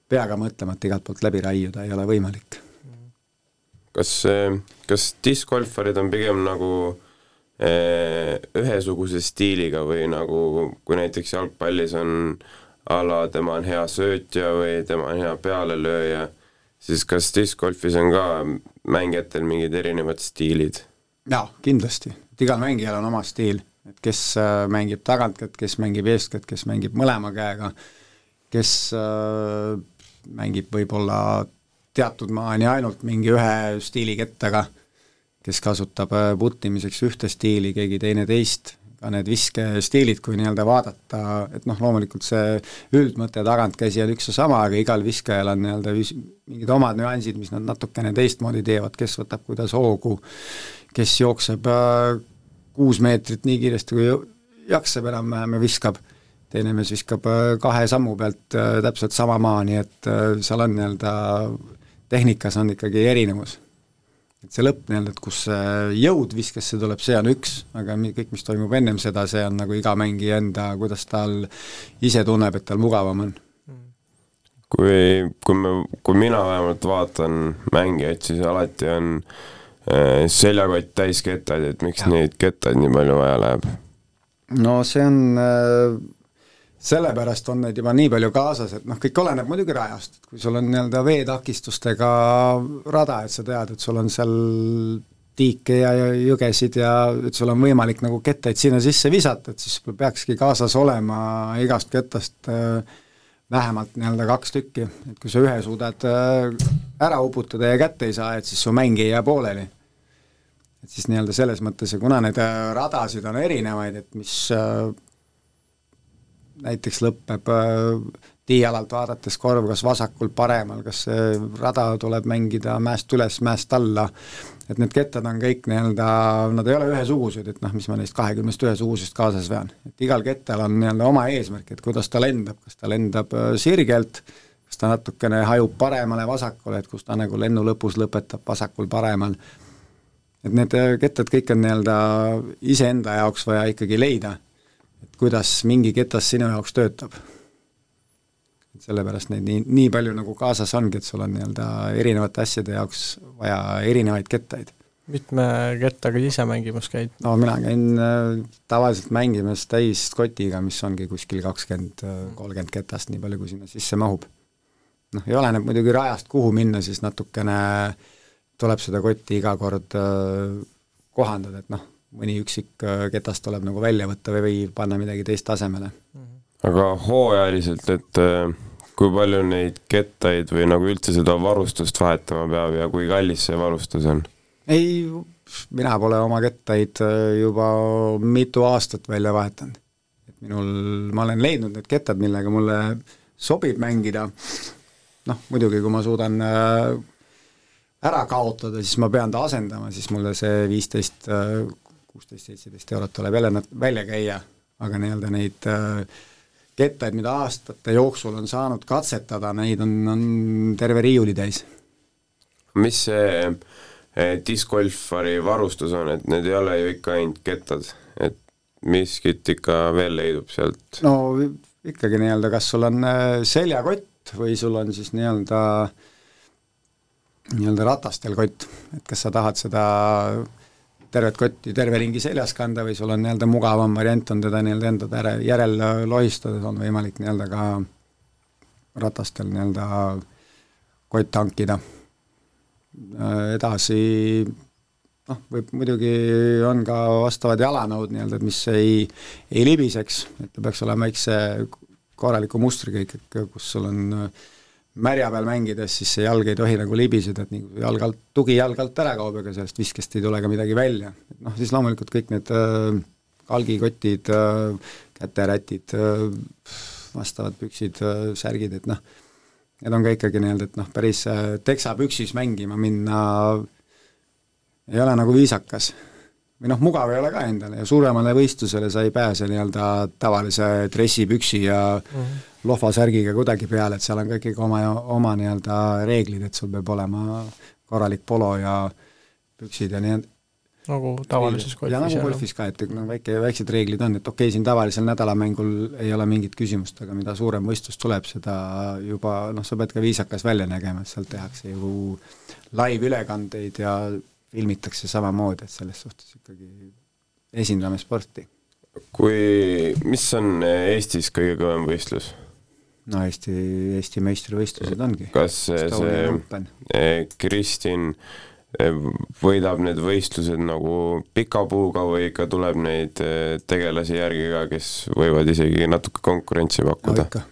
peaga mõtlema, et igalt poolt läbi raiuda ei ole võimalik. Kas, kas diskgolfarid on pigem nagu eh, ühesuguse stiiliga või nagu, kui näiteks jalgpallis on a la tema on hea söötja või tema on hea pealelööja, siis kas diskgolfis on ka mängijatel mingid erinevad stiilid? jaa, kindlasti, et igal mängijal on oma stiil, et kes äh, mängib tagantkätt, kes mängib eestkätt, kes mängib mõlema käega, kes äh, mängib võib-olla teatud maani ainult mingi ühe stiilikettaga, kes kasutab äh, puttimiseks ühte stiili, keegi teine teist, ka need viskestiilid, kui nii-öelda vaadata, et noh, loomulikult see üldmõte tagantkäsi on üks ja sama, aga igal viskajal on nii-öelda mingid omad nüansid, mis nad natukene teistmoodi teevad, kes võtab kuidas hoogu, kes jookseb äh, kuus meetrit nii kiiresti, kui jaksab enam-vähem ja viskab, teine mees viskab äh, kahe sammu pealt täpselt sama maa, nii et seal on nii-öelda tehnikas on ikkagi erinevus. et see lõpp nii-öelda, et kus jõud viskesse tuleb, see on üks, aga kõik, mis toimub ennem seda, see on nagu iga mängija enda, kuidas tal ise tunneb, et tal mugavam on. kui, kui me, kui mina vähemalt vaatan mängijaid, siis alati on äh, seljakott täis kettaid, et miks ja. neid kettaid nii palju vaja läheb? no see on äh, sellepärast on neid juba nii palju kaasas, et noh, kõik oleneb muidugi rajast, et kui sul on nii-öelda veetakistustega rada, et sa tead, et sul on seal tiike ja jõgesid ja et sul on võimalik nagu kettaid sinna sisse visata, et siis peakski kaasas olema igast kettast äh, vähemalt nii-öelda kaks tükki, et kui sa ühe suudad äh, ära uputada ja kätte ei saa, et siis su mäng ei jää pooleli. et siis nii-öelda selles mõttes ja kuna neid äh, radasid on erinevaid, et mis näiteks lõpeb äh, tiialalt vaadates korv kas vasakul, paremal, kas see rada tuleb mängida mäest üles, mäest alla, et need kettad on kõik nii-öelda, nad ei ole ühesugused, et noh, mis ma neist kahekümnest ühesugusest kaasas vean. et igal kettal on nii-öelda oma eesmärk, et kuidas ta lendab, kas ta lendab äh, sirgelt, kas ta natukene hajub paremale, vasakule, et kus ta nagu lennu lõpus lõpetab vasakul-paremal, et need äh, kettad kõik on nii-öelda iseenda jaoks vaja ikkagi leida et kuidas mingi ketas sinu jaoks töötab. Et sellepärast neid nii, nii palju nagu kaasas ongi, et sul on nii-öelda erinevate asjade jaoks vaja erinevaid kettaid. mitme kettaga ise mängimas käid? no mina käin äh, tavaliselt mängimas täiskotiga, mis ongi kuskil kakskümmend, äh, kolmkümmend ketast, nii palju, kui sinna sisse mahub. noh, ja oleneb muidugi rajast, kuhu minna, siis natukene tuleb seda kotti iga kord äh, kohandada, et noh, mõni üksik ketast tuleb nagu välja võtta või, või panna midagi teist asemele. aga hooajaliselt, et äh, kui palju neid kettaid või nagu üldse seda varustust vahetama peab ja kui kallis see varustus on? ei, mina pole oma kettaid äh, juba mitu aastat välja vahetanud. et minul, ma olen leidnud need kettad, millega mulle sobib mängida, noh muidugi, kui ma suudan äh, ära kaotada, siis ma pean ta asendama, siis mulle see viisteist, äh, kuusteist, seitseteist eurot tuleb jälle välja käia, aga nii-öelda neid kettaid, mida aastate jooksul on saanud katsetada, neid on, on terve riiuli täis. mis see discgolfari varustus on, et need ei ole ju ikka ainult kettad, et miskit ikka veel leidub sealt? no ikkagi nii-öelda, kas sul on äh, seljakott või sul on siis nii-öelda nii-öelda ratastel kott, et kas sa tahad seda tervet kotti terve ringi seljas kanda või sul on nii-öelda mugavam variant on teda nii-öelda enda tere, järel lohistades on võimalik nii-öelda ka ratastel nii-öelda kott hankida. Äh, edasi noh, võib muidugi, on ka vastavad jalanõud nii-öelda, et mis ei, ei libiseks, et ta peaks olema väikse korraliku mustriga ikkagi, kus sul on äh, märja peal mängides, siis see jalg ei tohi nagu libiseda, et nii jalg alt, tugi jalg alt ära kaob, ega sellest viskest ei tule ka midagi välja. noh, siis loomulikult kõik need äh, kalgikotid äh,, käterätid äh,, vastavad püksid äh,, särgid, et noh, need on ka ikkagi nii-öelda, et noh, päris äh, teksapüksis mängima minna ei ole nagu viisakas. või noh, mugav ei ole ka endale ja suuremale võistlusele sa ei pääse nii-öelda tavalise dressipüksi ja mm -hmm. Lohvasärgiga kuidagi peale, et seal on ka ikkagi oma, oma nii-öelda reeglid, et sul peab olema korralik polo ja püksid ja nii, nagu tavalises golfis. ja nagu golfis ka, et no väike, väiksed reeglid on, et okei okay,, siin tavalisel nädalamängul ei ole mingit küsimust, aga mida suurem võistlus tuleb, seda juba noh, sa pead ka viisakas välja nägema, et sealt tehakse ju live-ülekandeid ja filmitakse samamoodi, et selles suhtes ikkagi esindame sporti. kui, mis on Eestis kõige kõvem võistlus? No Eesti, Eesti meistrivõistlused ongi. kas see Kristin äh, võidab need võistlused nagu pika puuga või ikka tuleb neid eh, tegelasi järgi ka, kes võivad isegi natuke konkurentsi pakkuda no,?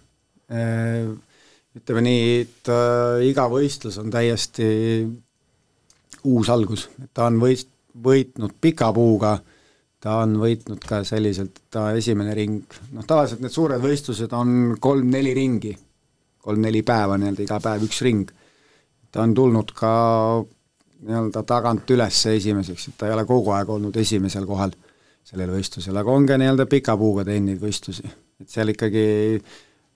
Ütleme nii, et iga võistlus on täiesti uus algus, et ta on võist-, võitnud pika puuga, ta on võitnud ka selliselt, ta esimene ring, noh tavaliselt need suured võistlused on kolm-neli ringi, kolm-neli päeva nii-öelda, iga päev üks ring. ta on tulnud ka nii-öelda tagant üles esimeseks, et ta ei ole kogu aeg olnud esimesel kohal sellel võistlusel, aga on ka nii-öelda pika puuga teinud neid võistlusi. et seal ikkagi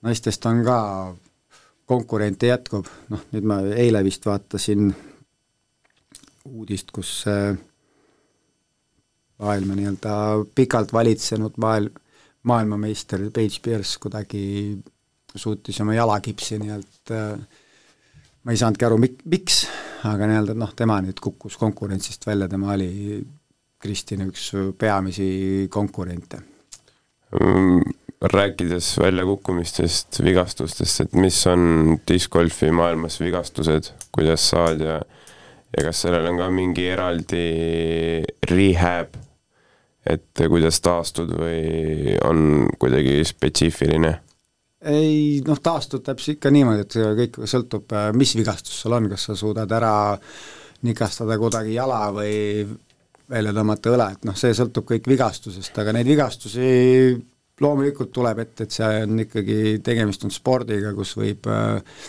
naistest on ka konkurente jätkub, noh nüüd ma eile vist vaatasin uudist, kus maailma nii-öelda pikalt valitsenud maailm, maailmameister Paige Pierce kuidagi suutis oma jalakipsi nii-öelda ma ei saanudki aru, mik-, miks, aga nii-öelda noh, tema nüüd kukkus konkurentsist välja, tema oli Kristini üks peamisi konkurente. Rääkides väljakukkumistest, vigastustest, et mis on discgolfi maailmas vigastused, kuidas saad ja ja kas sellel on ka mingi eraldi rehab, et kuidas taastud või on kuidagi spetsiifiline? ei noh, taastud täpselt ikka niimoodi, et kõik sõltub, äh, mis vigastus sul on, kas sa suudad ära nikastada kuidagi jala või välja tõmmata õla, et noh, see sõltub kõik vigastusest, aga neid vigastusi loomulikult tuleb ette, et see on ikkagi, tegemist on spordiga, kus võib äh,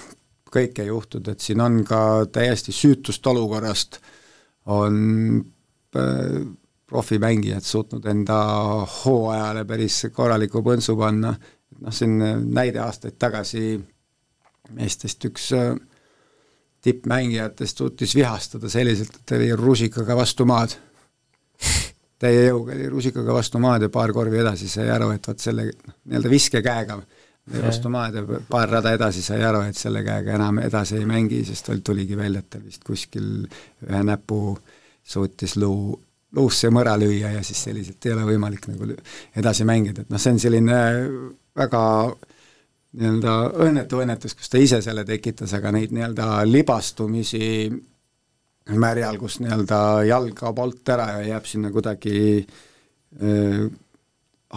kõike juhtuda, et siin on ka täiesti süütust olukorrast, on äh, profimängijad suutnud enda hooajale päris korraliku põntsu panna noh, siin äh, näide aastaid tagasi meestest üks äh, tippmängijatest suutis vihastada selliselt, et ta oli rusikaga vastu maad. täie jõuga oli rusikaga vastu maad ja paar korvi edasi sai aru, et vot selle noh, nii-öelda viskekäega vastu maad ja paar rada edasi sai aru, et selle käega enam edasi ei mängi, sest tuligi välja, et ta vist kuskil ühe näpu suutis luu, luusse mõra lüüa ja siis selliselt ei ole võimalik nagu edasi mängida, et noh, see on selline väga nii-öelda õnnetu õnnetus, kus ta ise selle tekitas, aga neid nii-öelda libastumisi märjal, kus nii-öelda jalg kaob alt ära ja jääb sinna kuidagi äh,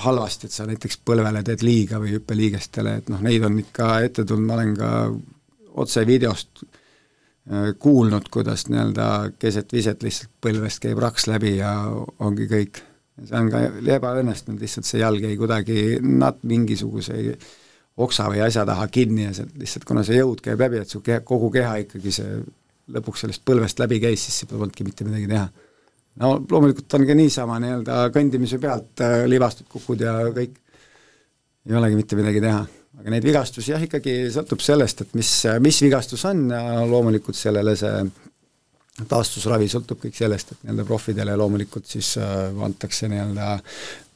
halvasti, et sa näiteks põlvele teed liiga või hüppeliigestele, et noh, neid on ikka ette tulnud, ma olen ka otsevideost äh, kuulnud, kuidas nii-öelda keset viset lihtsalt põlvest käib raks läbi ja ongi kõik. see on ka ebaõnnestunud, lihtsalt see jalg jäi kuidagi nat-, mingisuguse oksa või asja taha kinni ja sealt lihtsalt, kuna see jõud käib läbi, et su keha, kogu keha ikkagi see lõpuks sellest põlvest läbi käis, siis ei polnudki mitte midagi teha no loomulikult on ka niisama nii-öelda kõndimise pealt äh, libastud kukud ja kõik, ei olegi mitte midagi teha. Aga neid vigastusi jah, ikkagi sõltub sellest, et mis, mis vigastus on ja loomulikult sellele see taastusravi sõltub kõik sellest, et nii-öelda profidele loomulikult siis äh, antakse nii-öelda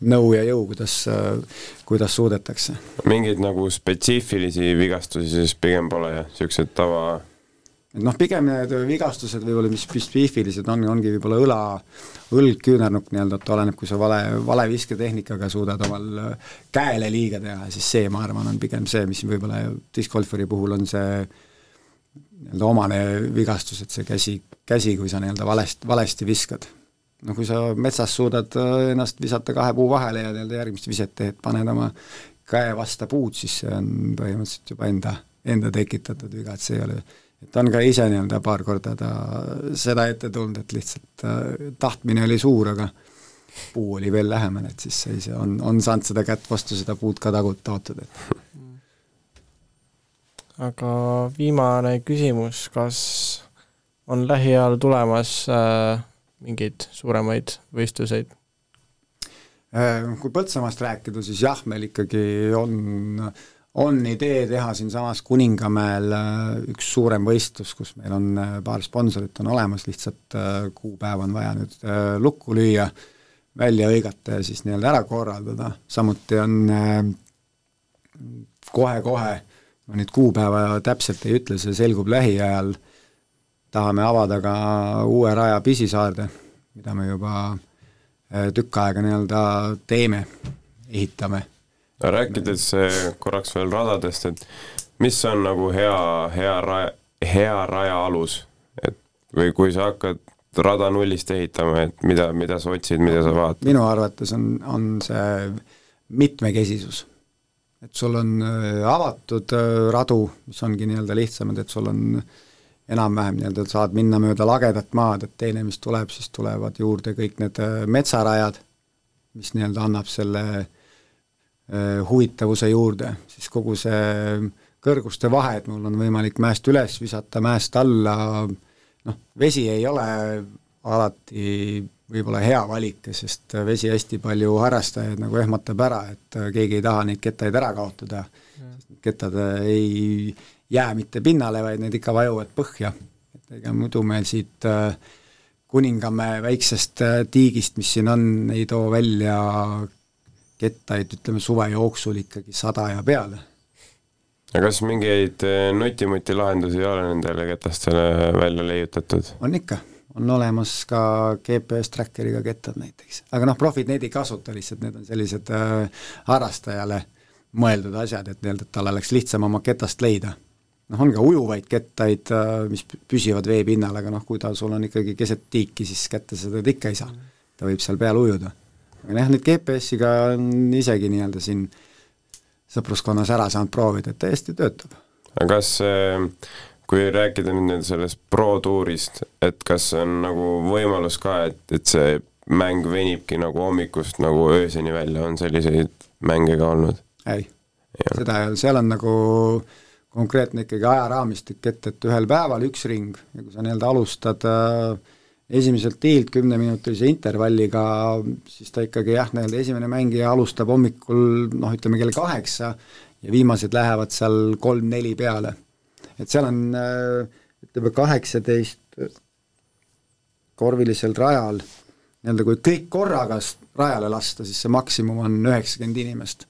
nõu ja jõu, kuidas äh,, kuidas suudetakse. mingeid nagu spetsiifilisi vigastusi siis pigem pole jah, niisugused tava et noh, pigem need vigastused võib-olla, mis spetsiifilised on, ongi võib-olla õla, õlg, küünarnukk nii-öelda, et oleneb, kui sa vale, vale visketehnikaga suudad omal äh, käele liiga teha, siis see, ma arvan, on pigem see, mis võib-olla diskgolfari puhul on see nii-öelda omane vigastus, et see käsi, käsi, kui sa nii-öelda valest, valesti viskad. no kui sa metsas suudad äh, ennast visata kahe puu vahele ja nii-öelda järgmist viset teed, paned oma käe vasta puud, siis see on põhimõtteliselt juba enda, enda tekitatud viga, et see ei ole et on ka ise nii-öelda paar korda ta seda ette tulnud, et lihtsalt äh, tahtmine oli suur, aga puu oli veel lähemal, et siis sai see, on, on saanud seda kätt vastu seda puud ka tagut taotada, et aga viimane küsimus, kas on lähiajal tulemas äh, mingeid suuremaid võistluseid? Äh, kui Põltsamaast rääkida, siis jah, meil ikkagi on äh, on idee teha siinsamas Kuningamäel äh, üks suurem võistlus, kus meil on äh, paar sponsorit on olemas, lihtsalt äh, kuupäev on vaja nüüd lukku lüüa, välja hõigata ja siis nii-öelda ära korraldada, samuti on kohe-kohe, ma nüüd kuupäeva täpselt ei ütle, see selgub lähiajal, tahame avada ka uue raja Pisisaarde, mida me juba tükk aega nii-öelda teeme, ehitame rääkides eh, korraks veel radadest, et mis on nagu hea, hea raja, hea raja alus, et või kui sa hakkad rada nullist ehitama, et mida, mida sa otsid, mida sa vaatad? minu arvates on, on see mitmekesisus. et sul on äh, avatud äh, radu, mis ongi nii-öelda lihtsamad, et sul on enam-vähem nii-öelda saad minna mööda lagedat maad, et teine, mis tuleb, siis tulevad juurde kõik need äh, metsarajad, mis nii-öelda annab selle äh, huvitavuse juurde, siis kogu see kõrguste vahe, et mul on võimalik mäest üles visata, mäest alla, noh, vesi ei ole alati võib-olla hea valik, sest vesi hästi palju harrastajaid nagu ehmatab ära, et keegi ei taha neid kettaid ära kaotada, need kettad ei jää mitte pinnale, vaid need ikka vajuvad põhja. et ega muidu meil siit äh, Kuningamäe väiksest äh, tiigist, mis siin on, ei too välja kettaid, ütleme suve jooksul ikkagi sada ja peale. aga kas mingeid eh, nutimuti lahendusi ei ole nendele ketastele välja leiutatud? on ikka, on olemas ka GPS trackeriga kettad näiteks, aga noh, profid neid ei kasuta lihtsalt, need on sellised äh, harrastajale mõeldud asjad, et nii-öelda, et tal oleks lihtsam oma ketast leida. noh, on ka ujuvaid kettaid, äh, mis püsivad vee pinnal, aga noh, kui ta sul on ikkagi keset tiiki, siis kätte sa teda ikka ei saa. ta võib seal peal ujuda aga jah, nüüd GPS-iga on isegi nii-öelda siin sõpruskonnas ära saanud proovida, et täiesti töötab. aga kas kui rääkida nüüd sellest pro-tuurist, et kas on nagu võimalus ka, et, et see mäng venibki nagu hommikust nagu ööseni välja, on selliseid mänge ka olnud? ei, seda ei ole, seal on nagu konkreetne ikkagi ajaraamistik, et, et ühel päeval üks ring ja kui sa nii-öelda alustad äh, esimeselt tiilt kümneminutilise intervalliga, siis ta ikkagi jah, nii-öelda esimene mängija alustab hommikul noh, ütleme kell kaheksa ja viimased lähevad seal kolm-neli peale. et seal on ütleme, kaheksateist korvilisel rajal, nii-öelda kui kõik korraga rajale lasta, siis see maksimum on üheksakümmend inimest.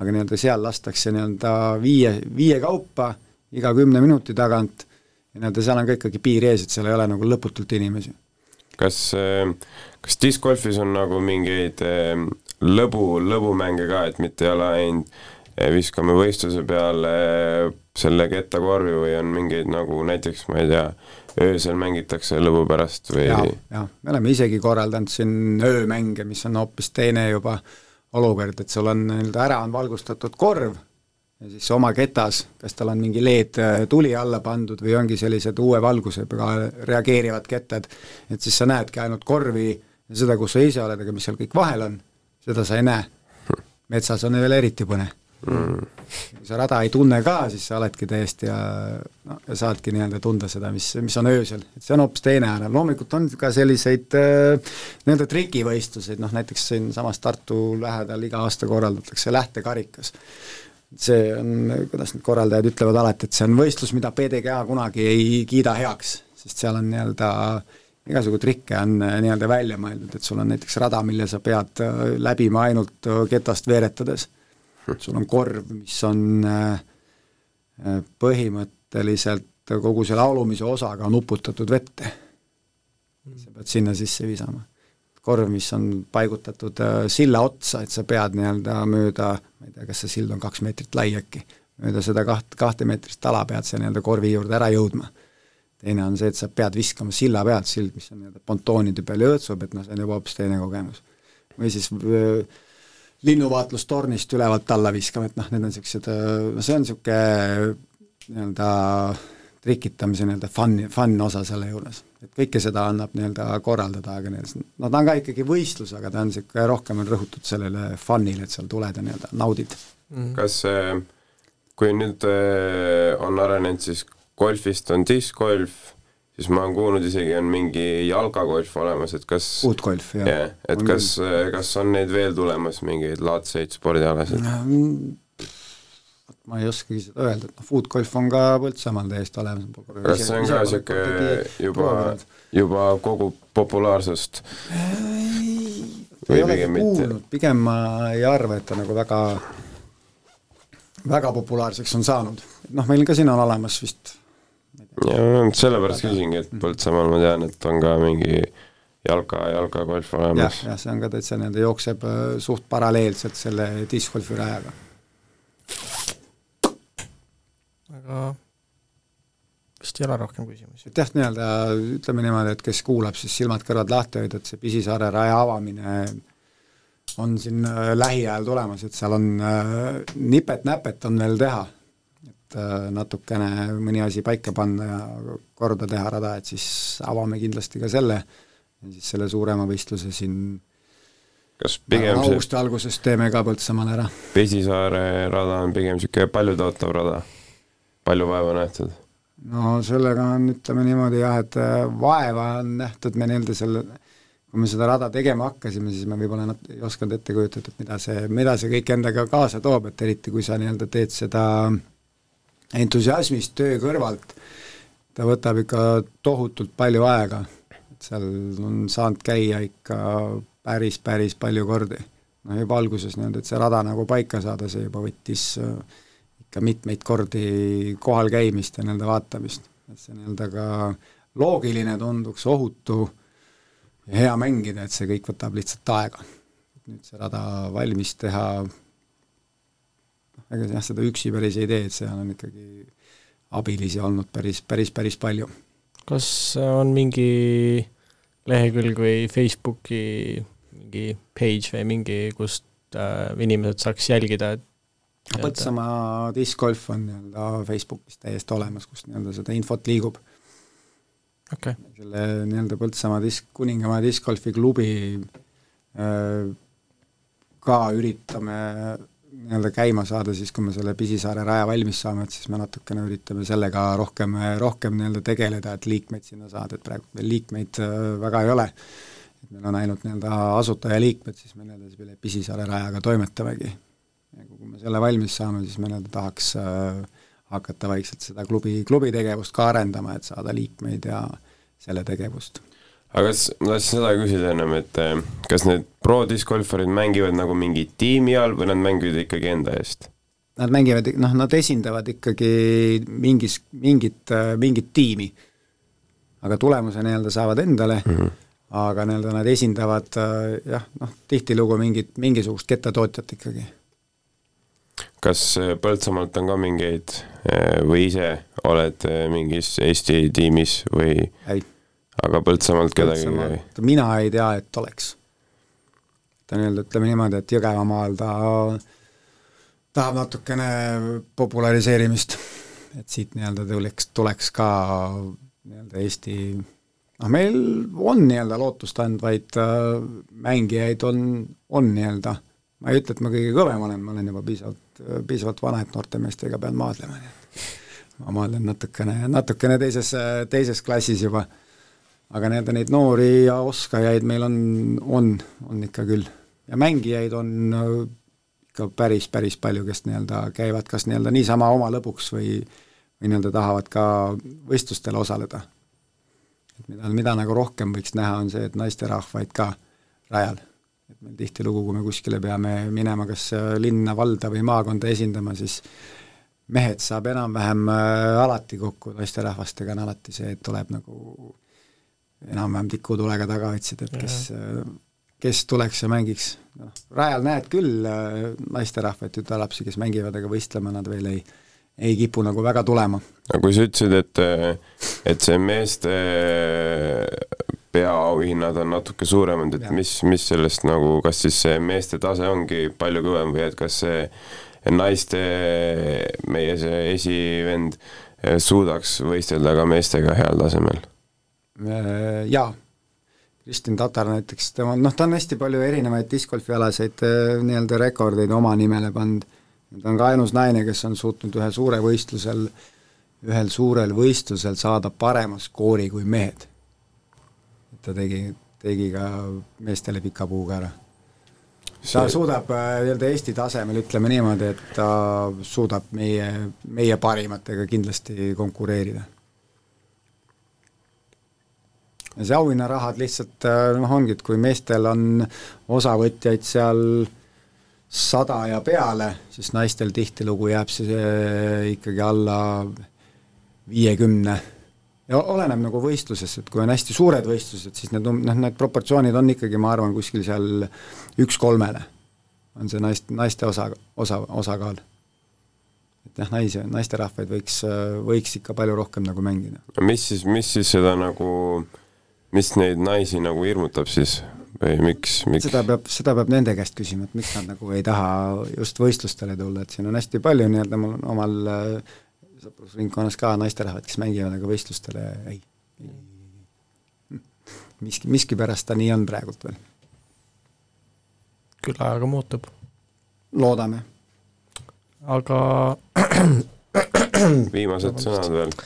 aga nii-öelda seal lastakse nii-öelda viie, viie kaupa iga kümne minuti tagant nii-öelda seal on ka ikkagi piir ees, et seal ei ole nagu lõputult inimesi. kas, äh, kas discgolfis on nagu mingeid äh, lõbu, lõbumänge ka, et mitte ei ole ainult äh, viskame võistluse peale selle kettakorvi või on mingeid nagu näiteks, ma ei tea, öösel mängitakse lõbu pärast või? jaa, jaa, me oleme isegi korraldanud siin öömänge, mis on hoopis teine juba, olukord, et sul on nii-öelda ära on valgustatud korv ja siis oma ketas, kas tal on mingi LED tuli alla pandud või ongi sellised uue valgusega reageerivad kettad, et siis sa näedki ainult korvi ja seda, kus sa ise oled, aga mis seal kõik vahel on, seda sa ei näe. metsas on veel eriti põnev. Mm.. kui sa rada ei tunne ka, siis sa oledki täiesti ja noh, ja saadki nii-öelda tunda seda, mis, mis on öösel, et see on hoopis teine ära, loomulikult on ka selliseid äh, nii-öelda trikivõistluseid, noh näiteks siinsamas Tartu lähedal iga aasta korraldatakse lähtekarikas. See on, kuidas need korraldajad ütlevad alati, et see on võistlus, mida PDGA kunagi ei kiida heaks, sest seal on nii-öelda igasugu trikke on äh, nii-öelda välja mõeldud, et sul on näiteks rada, mille sa pead äh, läbima ainult ketast veeretades sul on korv, mis on äh, äh, põhimõtteliselt kogu selle alumise osaga on uputatud vette. sa pead sinna sisse visama. Korv, mis on paigutatud äh, silla otsa, et sa pead nii-öelda mööda, ma ei tea, kas see sild on kaks meetrit lai äkki, mööda seda kaht, kahtemeetrist ala pead sa nii-öelda korvi juurde ära jõudma. teine on see, et sa pead viskama silla pealt, sild, mis on nii-öelda pontoonide peal jõõtsub, et noh, see on juba hoopis teine kogemus. või siis öö, linnuvaatlustornist ülevalt alla viskama, et noh, need on niisugused, no see on niisugune nii-öelda trikitamise nii-öelda fun, fun osa selle juures. Et kõike seda annab nii-öelda korraldada, aga nii-öelda, no ta on ka ikkagi võistlus, aga ta on niisugune, rohkem on rõhutud sellele fun'ile, et seal tuled ja nii-öelda naudid mm. -hmm. kas kui nüüd on arenenud siis golfist on diskgolf, siis ma olen kuulnud isegi on mingi jalkagolf olemas, et kas uudgolf, jah yeah,. et on kas, kas on neid veel tulemas, mingeid laadseid spordialasid? Ma ei oskagi seda öelda, et noh, foodgolf on ka Põltsamaal täiesti olemas. kas see on ka niisugune juba, juba kogub populaarsust? ei olegi kuulnud, pigem ma ei arva, et ta nagu väga, väga populaarseks on saanud. noh, meil ka siin on olemas vist ja sellepärast küsingi, et Põltsamaal ma tean, et on ka mingi jalka, jalkagolf olemas. jah, jah, see on ka täitsa nii-öelda jookseb äh, suht paralleelselt selle diskgolfi rajaga. Aga vist ei ole rohkem küsimusi. et jah, nii-öelda ütleme niimoodi, et kes kuulab, siis silmad-kõrvad lahti hoida, et see Pisisaare raja avamine on siin äh, lähiajal tulemas, et seal on äh, nipet-näpet on veel teha et äh, natukene mõni asi paika panna ja korda teha rada, et siis avame kindlasti ka selle ja siis selle suurema võistluse siin kas pigem see augusti alguses teeme ka Põltsamaal ära. Pesisaare rada on pigem niisugune paljutootav rada, palju vaeva nähtud? no sellega on, ütleme niimoodi jah, et äh, vaeva on nähtud me nii-öelda selle, kui me seda rada tegema hakkasime, siis me võib-olla nat-, ei osanud ette kujutada, et mida see, mida see kõik endaga kaasa toob, et eriti kui sa nii-öelda teed seda entusiasmist töö kõrvalt, ta võtab ikka tohutult palju aega, et seal on saanud käia ikka päris, päris palju kordi. noh, juba alguses nii-öelda, et see rada nagu paika saada, see juba võttis äh, ikka mitmeid kordi kohal käimist ja nii-öelda vaatamist, et see nii-öelda ka loogiline tunduks, ohutu ja hea mängida, et see kõik võtab lihtsalt aega. nüüd see rada valmis teha ega jah, seda üksi päris ei tee, et seal on ikkagi abilisi olnud päris, päris, päris palju. kas on mingi lehekülg või Facebooki mingi page või mingi, kust äh, inimesed saaks jälgida, et Põltsamaa discgolf on nii-öelda Facebookis täiesti olemas, kus nii-öelda seda infot liigub okay.. selle nii-öelda Põltsamaa disk, Kuningamaa discgolfi klubi äh, ka üritame nii-öelda käima saada, siis kui me selle Pisisaare raja valmis saame, et siis me natukene üritame sellega rohkem, rohkem nii-öelda tegeleda, et liikmeid sinna saada, et praegu veel liikmeid äh, väga ei ole. et meil on ainult nii-öelda asutajaliikmed, siis me nii-öelda selle Pisisaare rajaga toimetamegi. Ja kui me selle valmis saame, siis me nii-öelda tahaks äh, hakata vaikselt seda klubi, klubi tegevust ka arendama, et saada liikmeid ja selle tegevust aga kas, ma tahtsin seda küsida ennem, et eh, kas need pro discgolfarid mängivad nagu mingi tiimi all või nad mängivad ikkagi enda eest? Nad mängivad, noh, nad esindavad ikkagi mingis, mingit, mingit tiimi. aga tulemuse nii-öelda saavad endale mm, -hmm. aga nii-öelda nad esindavad jah, noh, tihtilugu mingit, mingisugust kettatootjat ikkagi. Kas eh, Põltsamaalt on ka mingeid eh, või ise oled mingis Eesti tiimis või? ei aga Põltsamaalt kedagi ei käi? mina ei tea, et oleks. ta nii-öelda ütleme niimoodi, et Jõgevamaal ta tahab natukene populariseerimist, et siit nii-öelda tuleks, tuleks ka nii-öelda Eesti noh, meil on nii-öelda lootustandvaid äh, mängijaid, on, on nii-öelda, ma ei ütle, et ma kõige kõvem olen, ma olen juba piisavalt, piisavalt vana, et noorte meestega pean maadlema, nii et ma maadlen natukene, natukene teises, teises klassis juba. aga nii-öelda neid noori ja oskajaid meil on, on, on ikka küll. ja mängijaid on äh, ikka päris, päris palju, kes nii-öelda käivad kas nii-öelda niisama oma lõbuks või või nii-öelda tahavad ka võistlustel osaleda et mida, mida nagu rohkem võiks näha, on see, et naisterahvaid ka rajal. Et meil tihtilugu, kui me kuskile peame minema kas linna, valda või maakonda esindama, siis mehed saab enam-vähem äh, alati kokku, naisterahvastega on alati see, et tuleb nagu enam-vähem tikutulega taga otsida, et kes, äh, kes tuleks ja mängiks. noh, rajal näed küll äh, naisterahvaid, tütarlapsi, kes mängivad, aga võistlema nad veel ei ei kipu nagu väga tulema. aga kui sa ütlesid, et, et see meeste peaauhinnad on natuke suuremad, et mis, mis sellest nagu, kas siis see meeste tase ongi palju kõvem või et kas see naiste, meie see esivend suudaks võistelda ka meestega heal tasemel? Äh, jaa, Kristin Tatar näiteks, tema, noh, ta on hästi palju erinevaid discgolfialaseid äh, nii-öelda rekordeid oma nimele pannud ta on ka ainus naine, kes on suutnud ühe suure võistlusel, ühel suurel võistlusel saada parema skoori kui mehed. Ta tegi, tegi ka meestele pika puuga ära. ta See... suudab äh, nii-öelda Eesti tasemel, ütleme niimoodi, et ta suudab meie, meie parimatega kindlasti konkureerida. ja see auhinnarahad lihtsalt äh, noh, ongi, et kui meestel on osavõtjaid seal sada ja peale, siis naistel tihtilugu jääb see ikkagi alla viiekümne. Ja oleneb nagu võistlusest, et kui on hästi suured võistlused, siis need, noh, need proportsioonid on ikkagi, ma arvan, kuskil seal üks kolmele. on see naist, naiste osa, osa, osakaal. et jah, naisi, naisterahvaid võiks, võiks ikka palju rohkem nagu mängida. mis siis, mis siis seda nagu, mis neid naisi nagu hirmutab siis? või miks, miks? seda peab, seda peab nende käest küsima, et miks nad nagu ei taha just võistlustele tulla, et siin on hästi palju nii-öelda mul omal äh, sõprusringkonnas ka naisterahvad, kes mängivad, aga võistlustele ei, ei, ei. miski, miskipärast ta nii on praegult veel. küll ajaga muutub. loodame. aga viimased sõnad veel.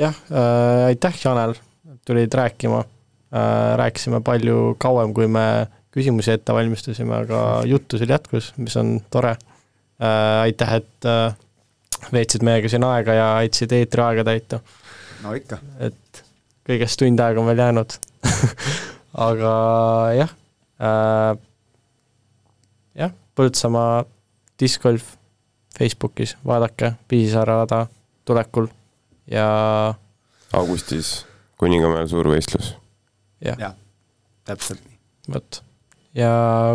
jah äh,, aitäh, Janel, tulid rääkima Äh, rääkisime palju kauem, kui me küsimusi ette valmistasime, aga juttu seal jätkus, mis on tore. Äh, aitäh, et äh, veetsid meiega siin aega ja aitasid eetriaega täita. no ikka. et kõigest tund aega on veel jäänud aga jah äh,, jah, Põltsamaa discgolf Facebookis, vaadake, Piisaare rada tulekul ja augustis Kuningamäel suurvõistlus jah ja, ja, täpselt nii. vot. ja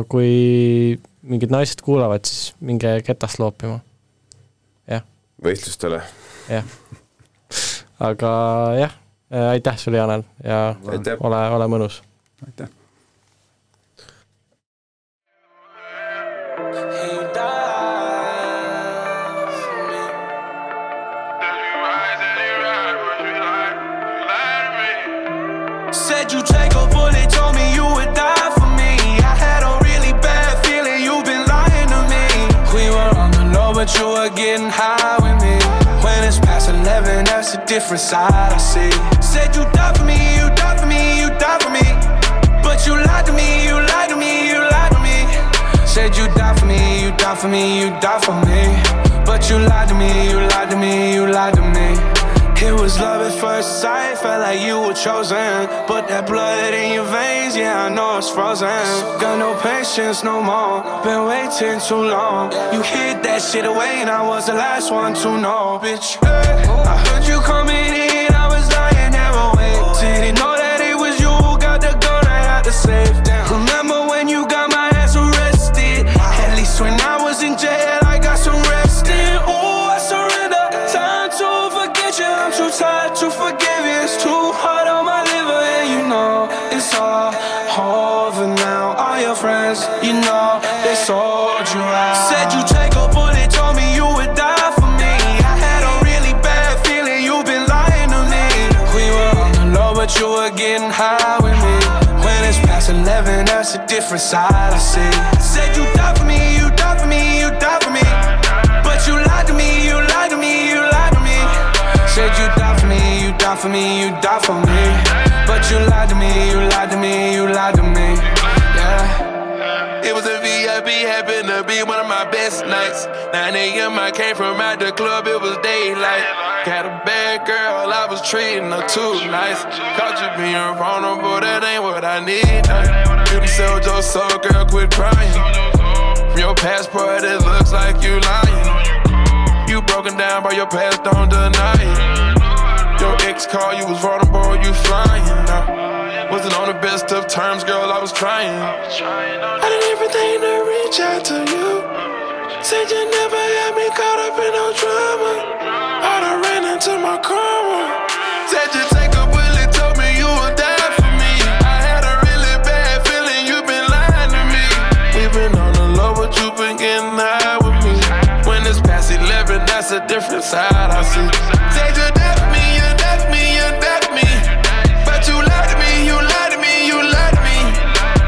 kui mingid naised kuulavad, siis minge ketast loopima. Võistlustele. jah. aga jah, aitäh sulle, Janel, ja aitäh. ole, ole mõnus. aitäh. Said you take a bullet, told me you would die for me. I had a really bad feeling you've been lying to me. We were on the low, but you were getting high a different side I see. Said you die for me, you die for me, you die for me. But you lied to me, you lied to me, you lied to me. Said you die for me, you die for me, you die for me. But you lied to me, you lied to me, you lied to me. It was love at first sight, felt like you were chosen. But that blood in your veins, yeah, I know it's frozen. Got no patience no more, been waiting too long. You hid that shit away, and I was the last one to know, bitch. Hey, I coming in, I was lying there awake. Didn't know that it was you got the gun right out the safe. Remember different side I see. Said you die for me, you die for me, you die for me. But you lied to me, you lied to me, you lied to me. Said you die for me, you die for me, you die for me. But you lied to me, you lied to me, you lied to me. Yeah. It was a VIP, happened to be one of my best nights. 9 a.m. I came from out the club, it was daylight. Got a bad girl, I was treating her too nice. Caught you being vulnerable, that ain't what I need. Sold your soul, girl, quit crying. From your passport, it looks like you lying. You broken down by your past, don't deny it. Your ex called, you was vulnerable, you flying. Wasn't on the best of terms, girl, I was trying. I did everything to reach out to you. Said you never had me caught up in no drama. I done ran into my karma. Said you take a bullet, different side I see. Said you for me, you for me, you for me. But you lied to me, you lied to me, you lied to me.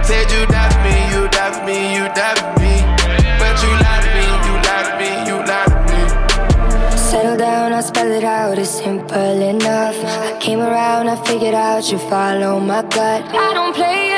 Said you for me, you for me, you for me. But you lied to me, you lied to me, you lied to me. Settle down, I'll spell it out, it's simple enough. I came around, I figured out you follow my gut. I don't play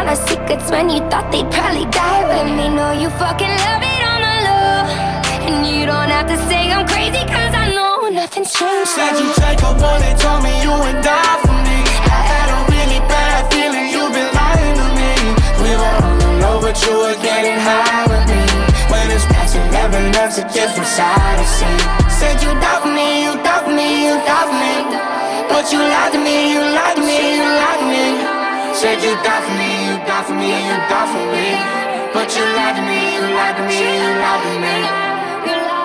Our secrets when you thought they'd probably die with me. Know you fucking love it on the low. And you don't have to say I'm crazy, cause I know nothing's changed. Said you take a bullet, told me you would die for me. I had a really bad feeling you've been lying to me. We were on the low, but you were getting high with me. When it's past 11, that's a different side I see. Said you for me, you for me, you for me. But you lied to me, you lied to me, you lied to me. Said you for me, die for me, you die for me. But you lied to me, you lied to me, you lied to me. You lied.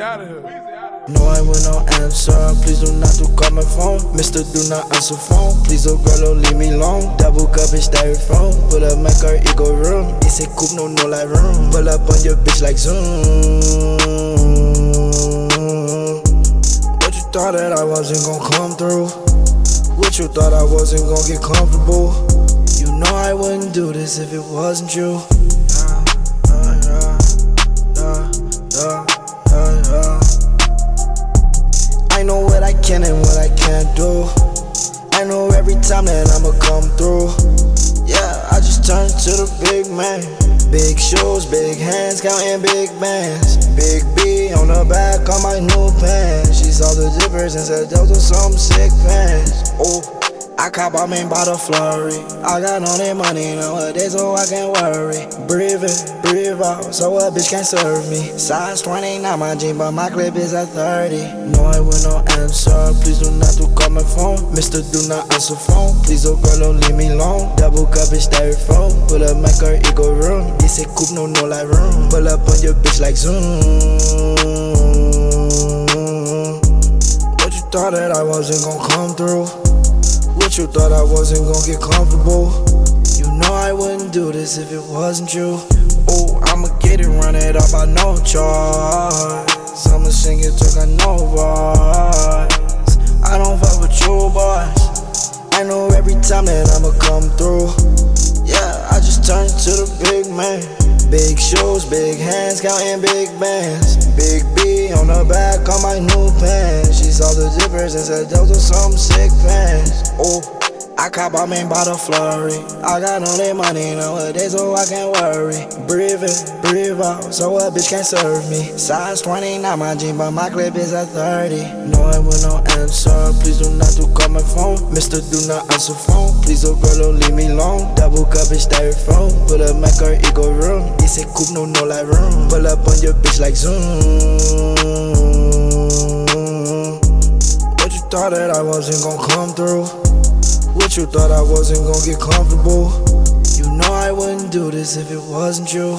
Out of here. No, I will not answer. Please do not to call my phone. Mister, do not answer phone. Please, oh girl, don't leave me alone. Double cup is styrofoam. Pull up my car, it go room. It's a coupe, no, no light room. Pull up on your bitch like zoom. What you thought that I wasn't gonna come through? What you thought I wasn't gonna get comfortable? You know I wouldn't do this if it wasn't you. Know what I can and what I can't do. I know every time that I'ma come through. Yeah, I just turned to the big man. Big shoes, big hands, counting big bands. Big B on the back of my new pants. She saw the zippers and said those are some sick pants. Oh. I cop on me by the flurry. I got all that money nowadays, so I can't worry. Breathe in, breathe out, so a bitch can't serve me. Size 29, my jean, but my clip is a 30. No, I will not answer. Please do not to call my phone. Mister, do not answer phone. Please, oh girl, don't leave me alone. Double cup is styrofoam. Pull up my car, ego room. This a coupe, no, no light room. Pull up on your bitch like zoom. What you thought that I wasn't gonna come through? What you thought I wasn't gonna get comfortable? You know I wouldn't do this if it wasn't you. Oh, I'ma get it, run it up, I no choice. I'ma sing it till I no voice. I don't fuck with you, boys. I know every time that I'ma come through. Yeah, I just turned to the big man. Big shoes, big hands, counting big bands. Big B on the back of my new pants. She saw the zippers and said those are some sick pants. Oh, I cop my main bottle flurry. I got all that money nowadays, so I can't worry. Breathe in, breathe out, so a bitch can't serve me. Size 20, not my jean, but my clip is a 30. No, I will no answer. Please do not do call my phone. Mister, do not answer phone. Please, oh girl, don't leave me alone. Double cup is styrofoam. Put up my car, ego room. It's a coupe, no, no like room. Pull up on your bitch like Zoom. What you thought that I wasn't gonna come through? You thought I wasn't gonna get comfortable? You know I wouldn't do this if it wasn't you.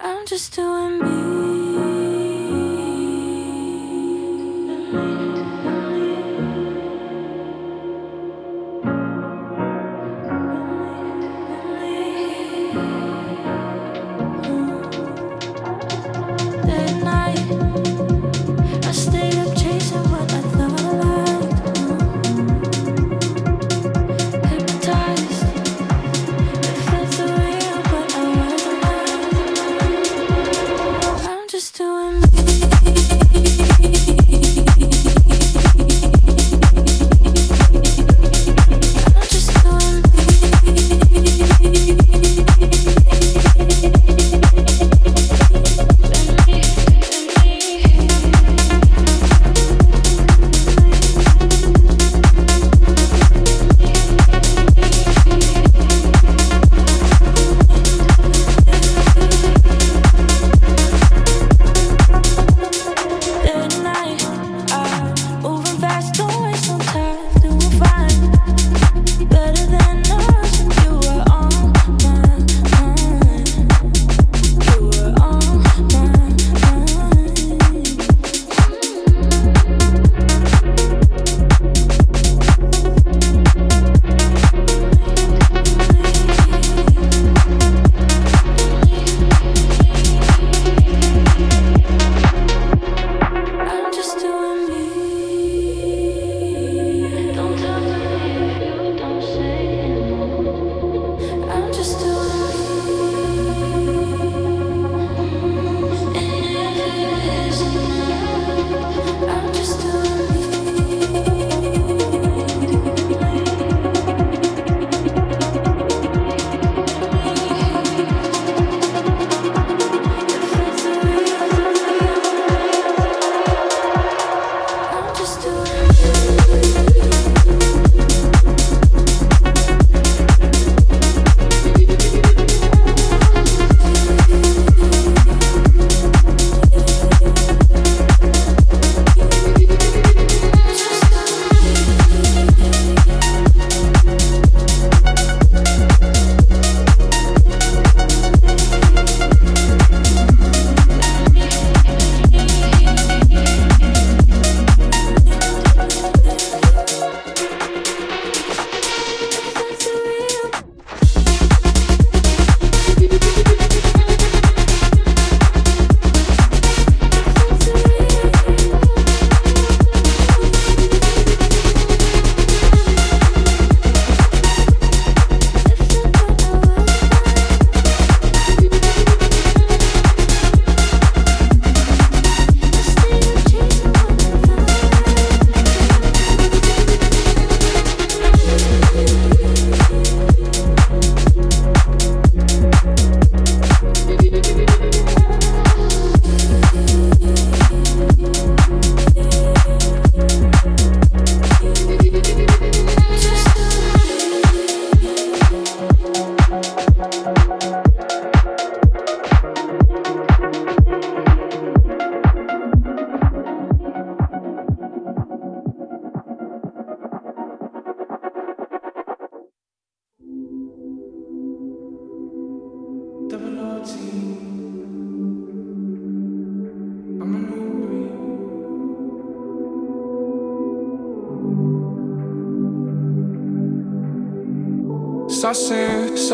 I'm just doing me.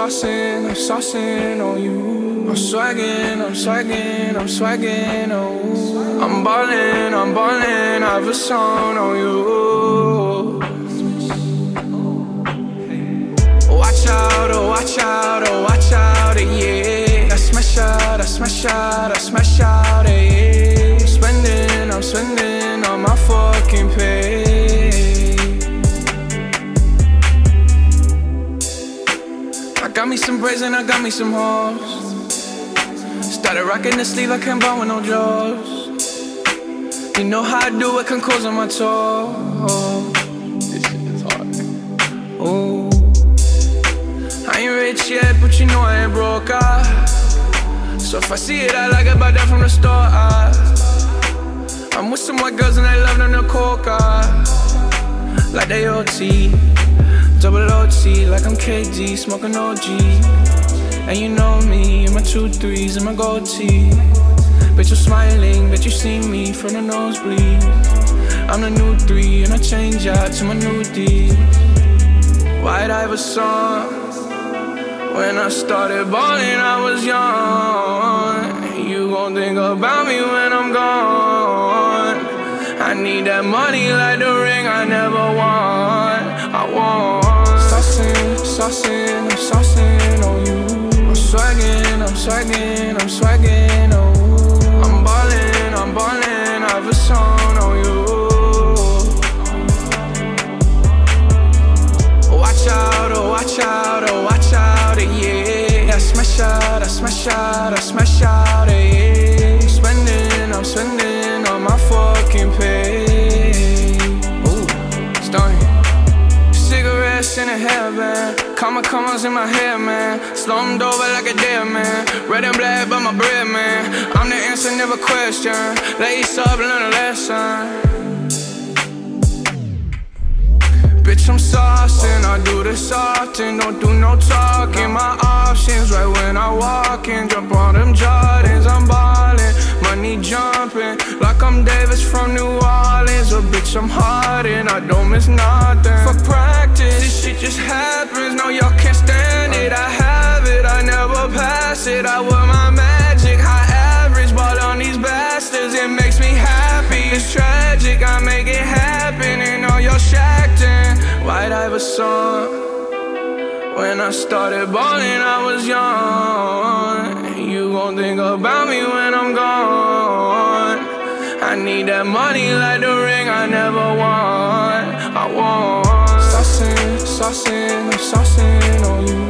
Saucing, I'm saucing on you. I'm swagging, I'm swagging, I'm swagging, oh. I'm ballin', I'm ballin', I have a song on you. Watch out, oh, watch out, oh, watch out, eh, yeah. I smash out, I smash out, I smash out, eh, yeah. I'm Spending, I'm spending on my fucking pay. Got me some braids and I got me some hoes. Started rocking the sleeve, I can't buy with no jaws. You know how I do it, can cause on my toes. This shit is hard. Ooh. I ain't rich yet, but you know I ain't broke. Ah. So if I see it, I like it, buy that from the store. Ah. I'm with some white girls and they love them to coca. Like they OT, double OT, like I'm KD, smoking OG. And you know me, and my two threes and my gold tee. Bitch, you're smiling, bet you see me from the nosebleed. I'm the new three, and I change out to my new D. White Iverson. When I started balling, I was young. You gon' think about me when I'm gone. I need that money like the ring I never won. I want saucing, I'm saucing on you. I'm swagging, I'm swagging, I'm swagging, oh. I'm ballin', I'm ballin', I've a song on you. Watch out, oh, watch out, oh, watch out, eh, yeah. I smash out, I smash out, I smash out, eh, yeah. I'm Spending, I'm spending on my fucking pay. Ooh, starting. Cigarettes in a hairband, comma commas in my hair, man. Slumped over like a dead man. Red and black, but my bread, man. I'm the answer, never question. Lace up, learn a lesson. Bitch, I'm saucing, I do this often, don't do no talking. My options right when I walk in, jump on them Jordans, I'm ballin', money jumping, like I'm Davis from New Orleans. Or bitch, I'm hardin', I don't miss nothing. For practice, this shit just happens, no y'all can't stand it. I have it, I never pass it. I wear my magic, White Iverson. When I started balling, I was young. You gon' think about me when I'm gone. I need that money like the ring I never won. I want saucing, saucing, I'm saucing on you.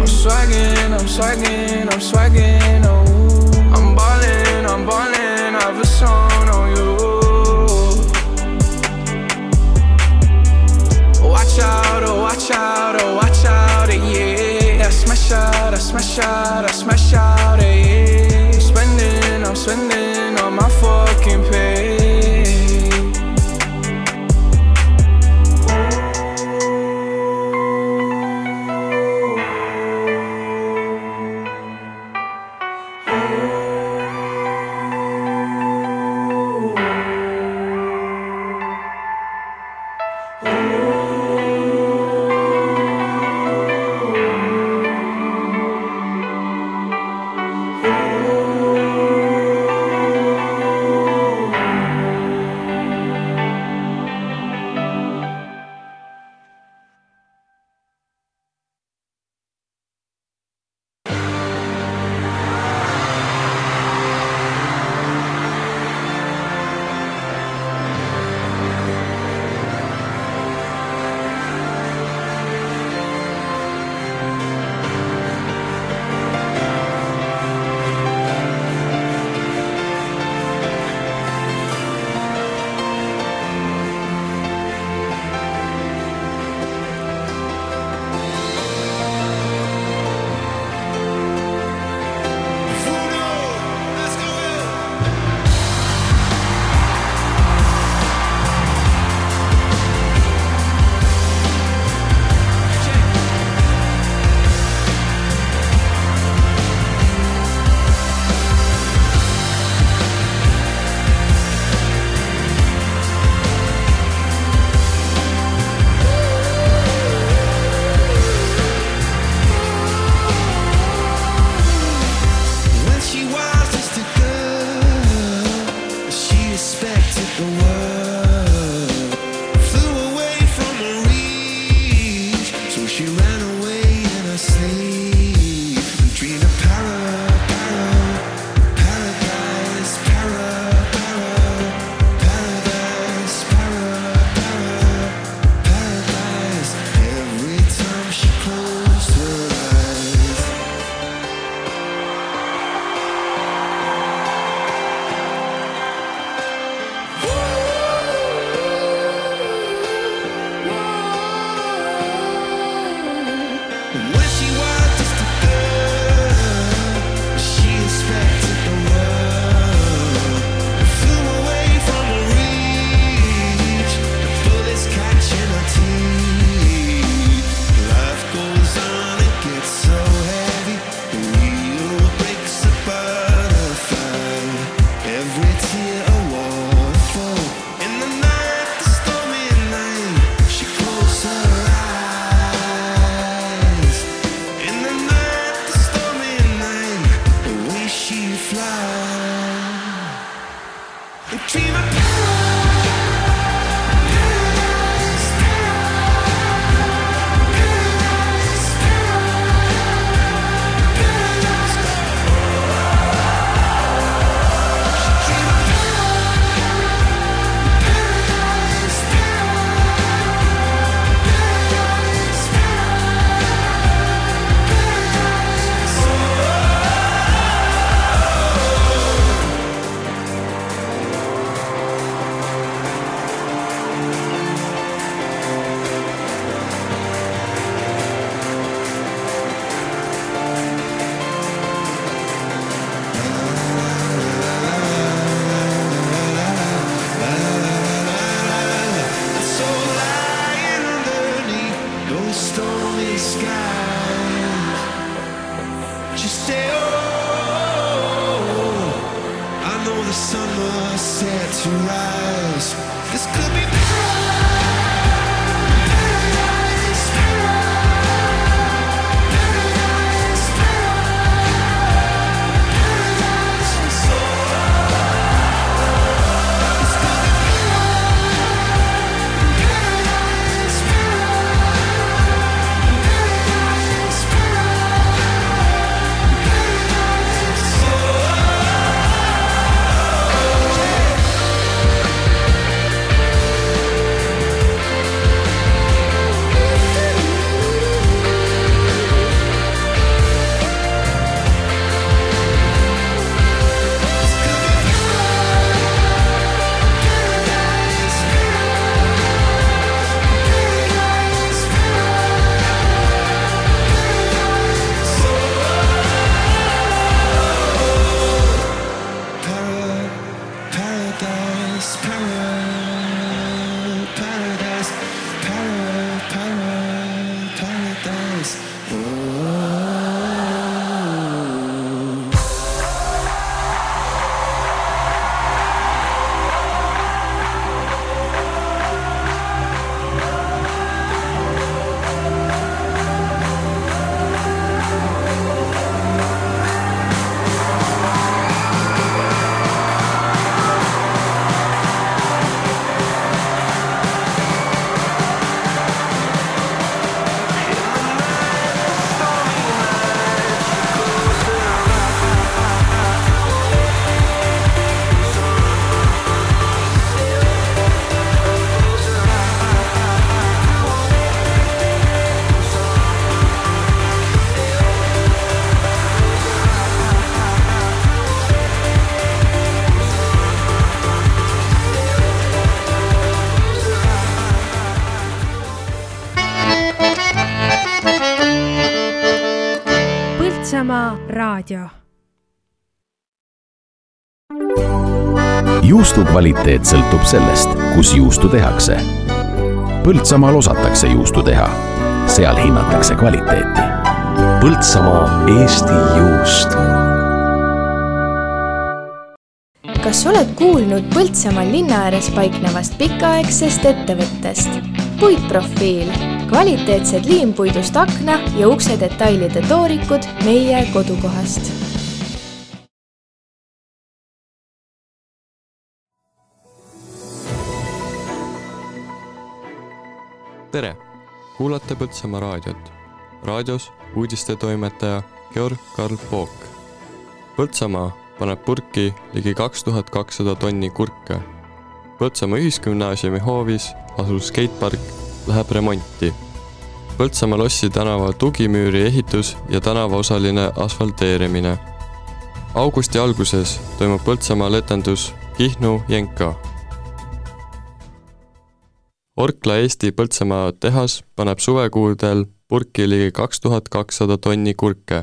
I'm swagging, I'm swagging, I'm swagging, oh. I'm ballin', I'm ballin', watch out, oh watch out, eh, yeah. I smash out, I smash out, I smash out, eh, yeah. I'm Spending, I'm spending kvaliteet sõltub sellest, kus juustu tehakse. Põltsamaal osatakse juustu teha, seal hinnatakse kvaliteeti. Põltsamaa Eesti juust. kas oled kuulnud Põltsamaal linna ääres paiknevast pikaaegsest ettevõttest? puitprofiil, kvaliteetsed liimpuidust akna ja ukse detailide toorikud meie kodukohast Põltsamaa raadiot. raadios uudistetoimetaja Georg Karl Pook. Põltsamaa paneb purki ligi kaks tuhat kakssada tonni kurke. Põltsamaa Ühisgümnaasiumi hoovis asuv skeitpark läheb remonti. Põltsamaa lossi tänava tugimüüri ehitus ja tänavaosaline asfalteerimine. augusti alguses toimub Põltsamaal etendus Kihnu-Jenka Orkla Eesti Põltsamaa tehas paneb suvekuudel purki ligi kaks tuhat kakssada tonni kurke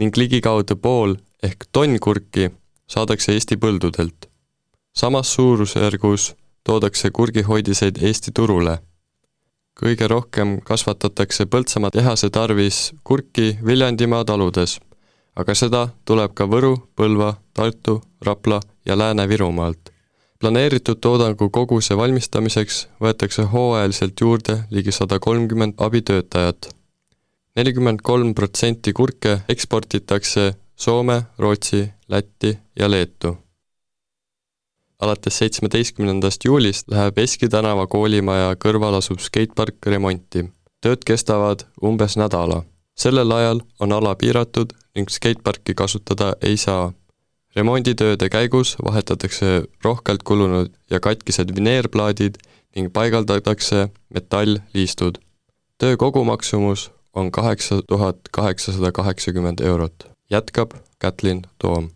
ning ligikaudu pool ehk tonn kurki saadakse Eesti põldudelt. samas suurusjärgus toodakse kurgihoidiseid Eesti turule. kõige rohkem kasvatatakse Põltsamaa tehase tarvis kurki Viljandimaa taludes, aga seda tuleb ka Võru, Põlva, Tartu, Rapla ja Lääne-Virumaalt planeeritud toodangu koguse valmistamiseks võetakse hooajaliselt juurde ligi sada kolmkümmend abitöötajat. nelikümmend kolm protsenti kurke eksportitakse Soome, Rootsi, Lätti ja Leetu. alates seitsmeteistkümnendast juulist läheb Eski tänava koolimaja kõrval asuv skeitpark remonti. tööd kestavad umbes nädala. sellel ajal on ala piiratud ning skeitparki kasutada ei saa remonditööde käigus vahetatakse rohkelt kulunud ja katkised vineerplaadid ning paigaldatakse metallliistud. töö kogumaksumus on kaheksa tuhat kaheksasada kaheksakümmend eurot, jätkab Kätlin Toom.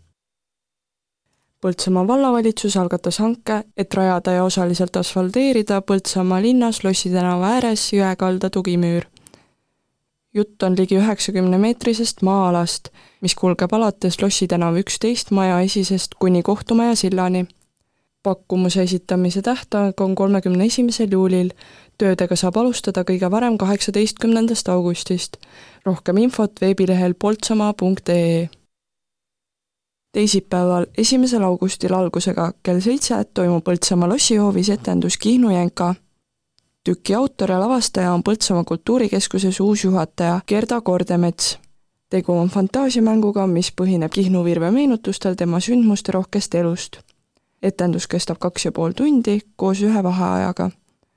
Põltsamaa vallavalitsus algatas hanke, et rajada ja osaliselt asfalteerida Põltsamaa linnas Lossi tänava ääres jõekalda tugimüür jutt on ligi üheksakümne meetrisest maa-alast, mis kulgeb alates Lossi tänava üksteist maja esisest kuni kohtumaja sillani. pakkumuse esitamise tähtaeg on kolmekümne esimesel juulil, töödega saab alustada kõige varem kaheksateistkümnendast augustist. rohkem infot veebilehel poltsamaa.ee teisipäeval, esimesel augustil algusega kell seitse toimub Põltsamaa lossihoovis etendus Kihnu Jenka. Tüki autor ja lavastaja on Põltsamaa Kultuurikeskuses uus juhataja Gerda Kordemets. tegu on fantaasiamänguga, mis põhineb Kihnu virve meenutustel tema sündmusterohkest elust. etendus kestab kaks ja pool tundi koos ühe vaheajaga.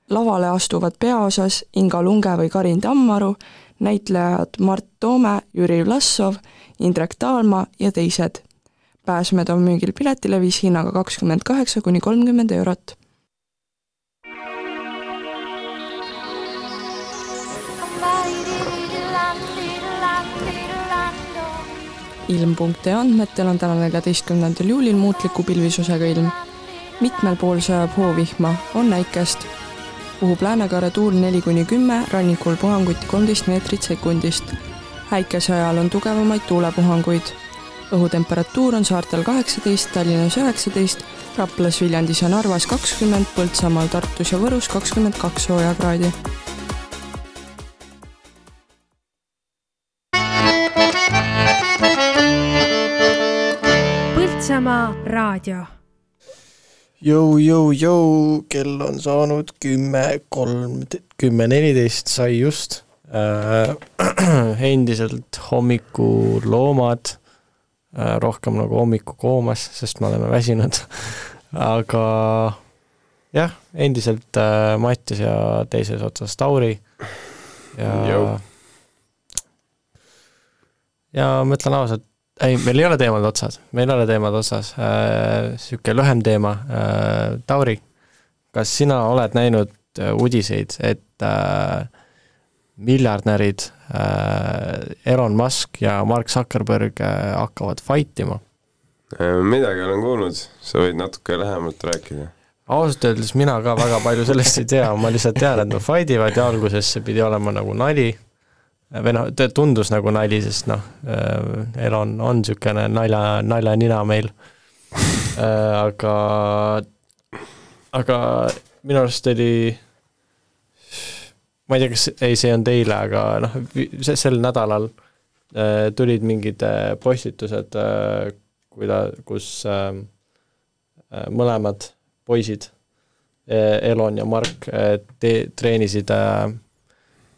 lavale astuvad peaosas Inga Lunge või Karin Tammaru, näitlejad Mart Toome, Jüri Vlassov, Indrek Taalma ja teised pääsmed on müügil piletilevis hinnaga kakskümmend kaheksa kuni kolmkümmend eurot. ilm.ee andmetel on täna, neljateistkümnendal juulil muutliku pilvisusega ilm. mitmel pool sajab hoovihma, on näikest. puhub läänekaare tuul neli kuni kümme, rannikul puhanguti kolmteist meetrit sekundist. äikese ajal on tugevamaid tuulepuhanguid õhutemperatuur on saartel kaheksateist, Tallinnas üheksateist, Raplas, Viljandis ja Narvas kakskümmend, Põltsamaal, Tartus ja Võrus kakskümmend kaks soojakraadi. Põltsamaa raadio. Jõu, jõu, jõu, kell on saanud kümme kolm, kümme neliteist sai just äh,. endiselt hommikuloomad äh, rohkem nagu hommikukoomas, sest me oleme väsinud aga jah, endiselt äh, Mattias ja teises otsas Tauri ja Jõu. ja ma ütlen ausalt, ei, meil ei ole teemad otsas, meil ei ole teemad otsas. Äh,, niisugune lühem teema. Äh,, Tauri, kas sina oled näinud äh, uudiseid, et äh, miljardärid äh, Elon Musk ja Mark Zuckerberg äh, hakkavad fight ima? midagi olen kuulnud, sa võid natuke lähemalt rääkida. ausalt öeldes mina ka väga palju sellest ei tea, ma lihtsalt tean, et nad fight ivad ja alguses see pidi olema nagu nali, või noh, tundus nagu nali, sest noh, Elon on niisugune nalja, naljanina meil. aga, aga minu arust oli ma ei tea, kas, ei, see on teile, aga noh, sel nädalal äh, tulid mingid äh, postitused äh,, kuida-, kus äh, mõlemad poisid äh,, Elon ja Mark äh, te-, treenisid äh,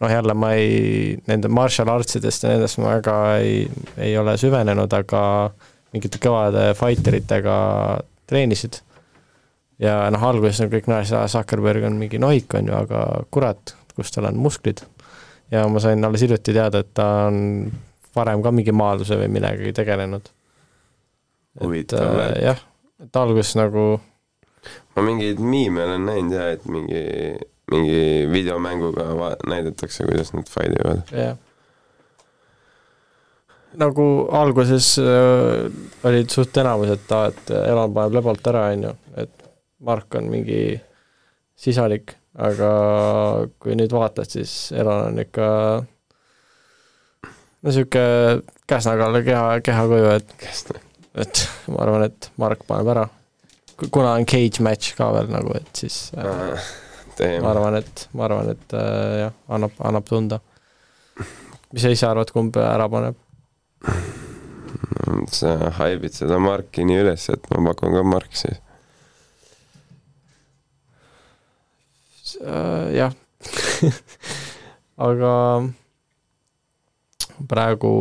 noh, jälle ma ei, nende martial artsidest ja nendest ma väga ei, ei ole süvenenud, aga mingite kõvade fighter itega treenisid. ja noh, alguses on kõik naersed, Zuckerberg on mingi nohik, on ju, aga kurat, kus tal on musklid. ja ma sain alles hiljuti teada, et ta on varem ka mingi maadluse või millegagi tegelenud. huvitav äh,. jah, et alguses nagu ma mingeid miime olen näinud ja et mingi, mingi videomänguga näidatakse, kuidas nad fight ivad. jah. nagu alguses äh, olid suht enamus, et aa, et Elon paneb lebalt ära, on ju, et Mark on mingi sisalik, aga kui nüüd vaatad, siis Elon on ikka no niisugune käsnakalla keha, kehakuju, et et ma arvan, et Mark paneb ära. kuna on cage match ka veel nagu, et siis äh, ma arvan, et, ma arvan, et äh, jah, annab, annab tunda. mis sa ise arvad, kumb ära paneb? sa haibid seda Marki nii üles, et ma pakun ka Mark siis. Äh, jah aga praegu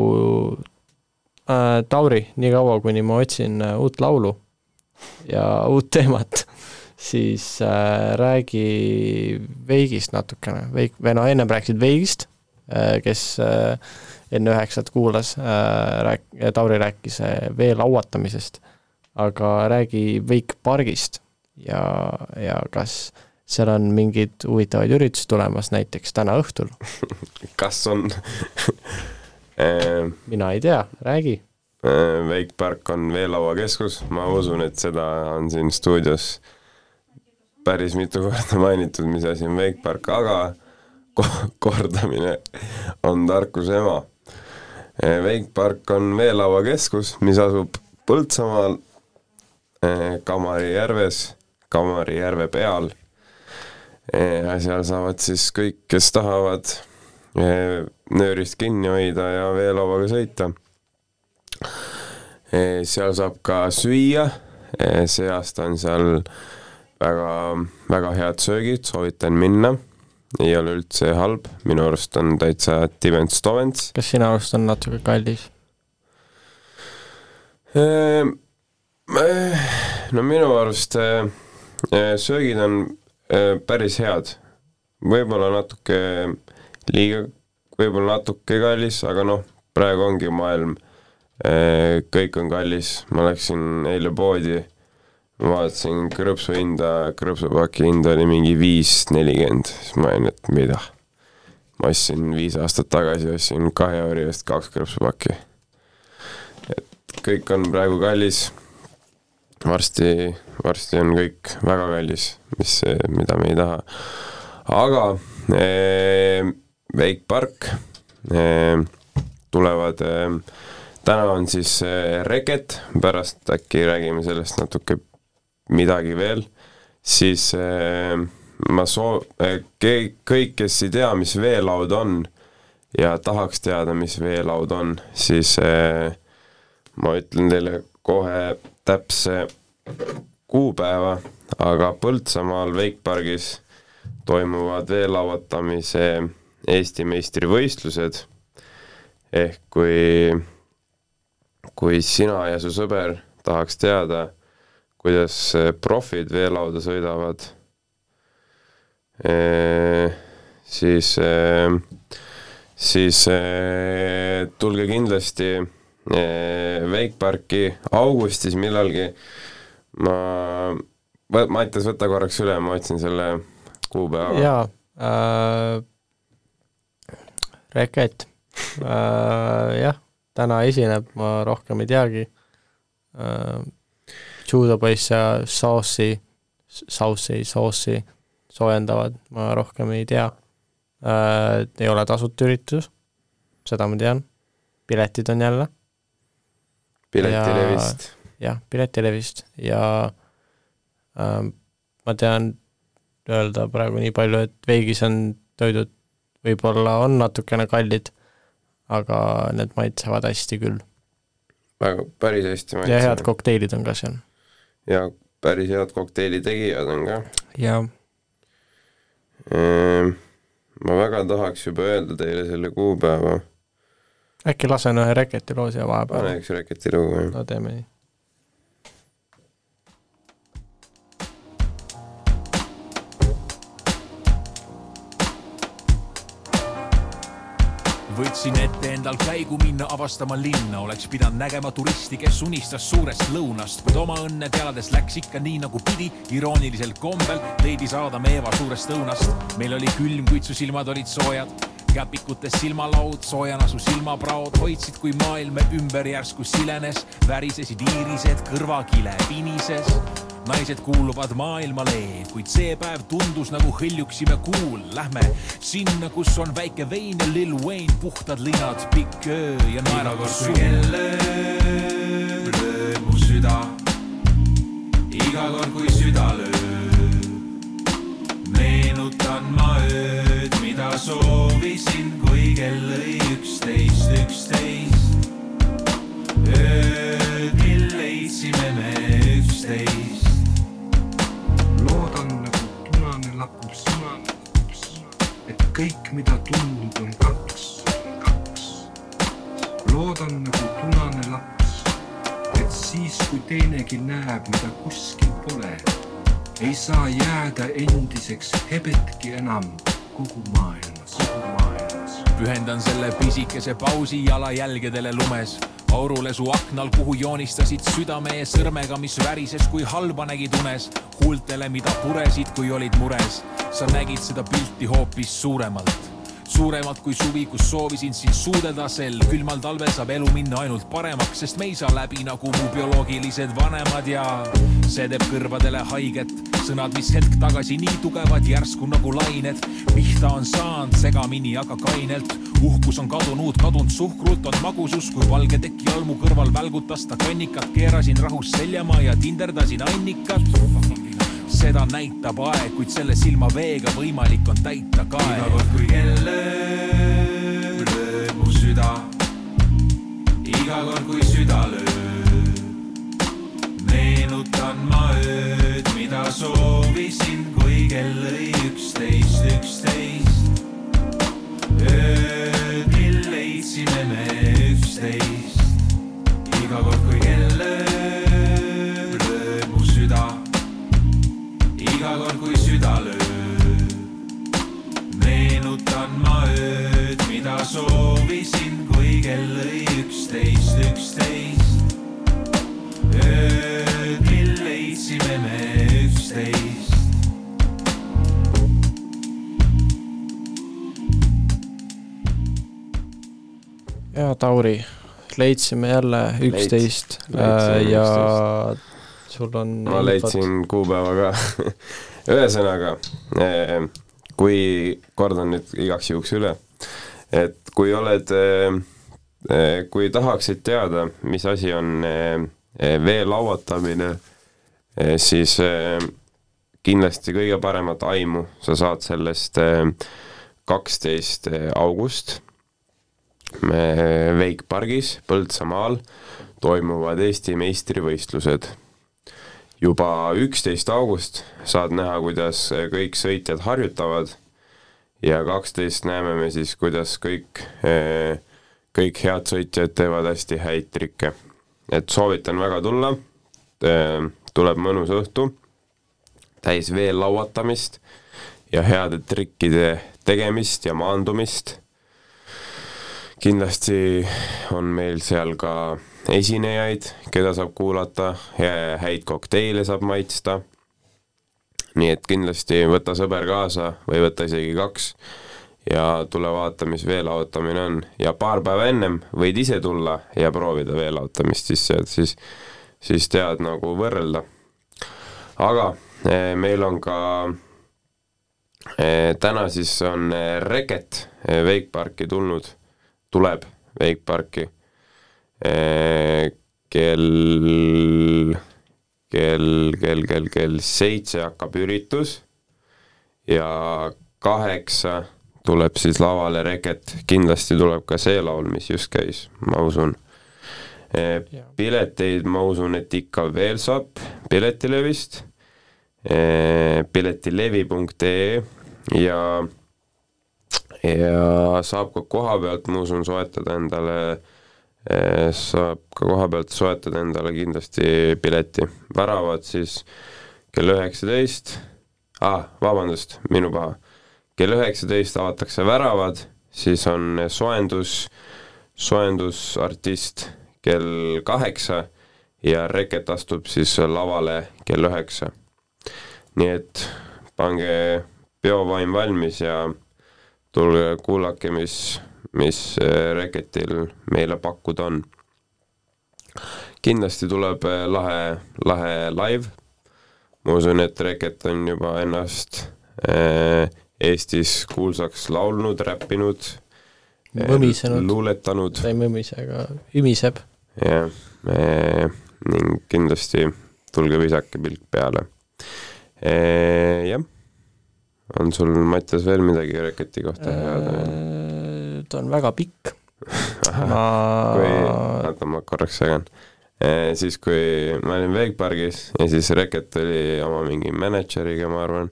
äh, Tauri, niikaua kuni ma otsin äh, uut laulu ja uut teemat, siis äh, räägi Veigist natukene, Veik, või no ennem rääkisid Veigist äh,, kes äh, enne üheksat kuulas äh,, rääk-, Tauri rääkis äh, vee lauatamisest, aga räägi Veik pargist ja, ja kas seal on mingeid huvitavaid üritusi tulemas, näiteks täna õhtul? Kas on? Mina ei tea, räägi. Veik Park on veelauakeskus, ma usun, et seda on siin stuudios päris mitu korda mainitud, mis asi on Veik Park, aga ko-, kordamine on tarkuse ema. Veik Park on veelauakeskus, mis asub Põltsamaal Kamari järves, Kamari järve peal ja seal saavad siis kõik, kes tahavad nöörist kinni hoida ja veelauaga sõita. seal saab ka süüa, see aasta on seal väga, väga head söögid, soovitan minna. Ei ole üldse halb, minu arust on täitsa Tivents Stovents. kas sinu arust on natuke kallis? Ehm, eh, no minu arust eh, eh, söögid on päris head, võib-olla natuke liiga, võib-olla natuke kallis, aga noh, praegu ongi maailm, kõik on kallis, ma läksin eile poodi ma vaatasin krõpsu hinda, krõpsupaki hind oli mingi viis nelikümmend, siis ma olin, et mida. ma ostsin viis aastat tagasi, ostsin kahe euri eest kaks krõpsupakki. et kõik on praegu kallis, varsti, varsti on kõik väga kallis, mis, mida me ei taha. aga ee, Wake Park ee, tulevad ee, täna on siis Reket, pärast äkki räägime sellest natuke midagi veel, siis äh, ma soo- äh,, kõik, kes ei tea, mis veelaud on ja tahaks teada, mis veelaud on, siis äh, ma ütlen teile kohe täpse kuupäeva, aga Põltsamaal Wakepargis toimuvad veelauatamise Eesti meistrivõistlused, ehk kui, kui sina ja su sõber tahaks teada, kuidas profid veelauda sõidavad, siis, siis tulge kindlasti Wakeparki augustis millalgi, ma, Mattias, võta korraks üle, ma otsin selle kuupäeva. jaa äh,, Reket. Äh,, jah, täna esineb, ma rohkem ei teagi. Äh, judopoiss ja Sauce'i, Sauce'i, Sauce'i soojendavad, ma rohkem ei tea äh,. ei ole tasuta üritus, seda ma tean, piletid on jälle. piletilevist. jah, piletilevist ja äh, ma tean öelda praegu nii palju, et Veigis on toidud võib-olla on natukene kallid, aga need maitsevad hästi küll. väga, päris hästi maitsevad. ja head kokteilid on ka seal ja päris head kokteili tegijad on ka. jaa. Ehm, ma väga tahaks juba öelda teile selle kuupäeva. äkki lasen ühe Reketi loo siia vahepeal? pane üks Reketi lugu, jah. no teeme nii võtsin ette endal käigu minna avastama linna, oleks pidanud nägema turisti, kes unistas suurest lõunast, kuid oma õnne teades läks ikka nii nagu pidi. iroonilisel kombel leidi saada Meeva suurest õunast. meil oli külm, kuid su silmad olid soojad. Käpikutes silmalaud, soojana su silmapraod. Hoidsid, kui maailm ümber järsku silenes, värisesid iirised, kõrvakile pinises naised kuuluvad maailmale, kuid see päev tundus nagu hõljuksime kuul. Lähme sinna, kus on väike vein ja Lil Wayne, puhtad linnad, pikk öö ja naeravas suu. kell lööb, lööb mu süda. iga kord, kui süda lööb, meenutan ma ööd, mida soovisin, kui kell lõi üksteist, üksteist. ööd, mil leidsime me üksteist laps, et kõik, mida tundnud on kaks, kaks. loodan nagu punane laps, et siis, kui teinegi näeb, mida kuskil pole, ei saa jääda endiseks hebetki enam kogu maailmas, kogu maailmas. pühendan selle pisikese pausi jalajälgedele lumes aurule su aknal, kuhu joonistasid südame ja sõrmega, mis värises, kui halba nägid unes. huultele, mida puresid, kui olid mures. sa nägid seda pilti hoopis suuremalt suuremalt kui suvi, kus soovisin sind suudelda, sel külmal talvel saab elu minna ainult paremaks, sest me ei saa läbi nagu mu bioloogilised vanemad ja see teeb kõrvadele haiget. Sõnad, mis hetk tagasi nii tugevad järsku nagu lained, pihta on saanud segamini, aga kainelt. uhkus on kadunud, kadunud suhkrult on magusus, kui valge teki jalmu kõrval välgutas ta kannikat, keerasin rahus seljamaa ja tinderdasin annikat seda näitab aeg, kuid selle silmaveega võimalik on täita iga kae. kord, kui kell lööb, lööb mu süda. iga kord, kui süda lööb, meenutan ma ööd, kell lõi üksteist, üksteist. ööd, mil leidsime me üksteist. iga kord, kui kell lööb, lööb mu süda. iga kord, kui süda lööb, meenutan ma ööd, mida soovisin, kui kell lõi üksteist, üksteist. ööd, mil leidsime me üksteist. Ja Tauri, leidsime jälle üksteist leidsime ja 11. sul on ma leidsin kuupäeva ka. ühesõnaga, kui kordan nüüd igaks juhuks üle, et kui oled, kui tahaksid teada, mis asi on vee lauatamine, siis kindlasti kõige paremat aimu sa saad sellest kaksteist august Veik pargis Põltsamaal toimuvad Eesti meistrivõistlused. Juba üksteist august saad näha, kuidas kõik sõitjad harjutavad. Ja kaksteist näeme me siis, kuidas kõik, kõik head sõitjad teevad hästi häid trikke. et soovitan väga tulla, tuleb mõnus õhtu, täis veel lauatamist ja heade trikkide tegemist ja maandumist kindlasti on meil seal ka esinejaid, keda saab kuulata, häid kokteile saab maitsta. nii et kindlasti võta sõber kaasa või võta isegi kaks ja tule vaata, mis veelautamine on ja paar päeva ennem võid ise tulla ja proovida veelautamist, siis, siis, siis tead nagu võrrelda. aga eh, meil on ka eh, täna siis on eh, Reket Wakeparki tulnud tuleb Wakeparki kell, kell, kell, kell, kell seitse hakkab üritus ja kaheksa tuleb siis lavale Reket, kindlasti tuleb ka see laul, mis just käis, ma usun. pileteid ma usun, et ikka veel saab Piletilevist, piletilevi.ee ja ja saab ka koha pealt, ma usun, soetada endale, saab ka koha pealt soetada endale kindlasti pileti. väravad siis kell üheksateist, ah, vabandust, minu paha, kell üheksateist avatakse väravad, siis on soojendus, soojendusartist kell kaheksa ja Reket astub siis lavale kell üheksa. nii et pange peovaim valmis ja tulge kuulake, mis, mis äh, Reketil meile pakkuda on. kindlasti tuleb äh, lahe, lahe live. ma usun, et Reket on juba ennast äh, Eestis kuulsaks laulnud, räppinud, luuletanud. ta ei mõmise, aga ümiseb. jah, ning kindlasti tulge visake pilk peale. jah, on sul, Mattias, veel midagi Reketi kohta head? ta on väga pikk. ma kui, oota ma korraks segan. siis, kui ma olin Wakepargis ja siis Reket oli oma mingi mänedžeriga, ma arvan,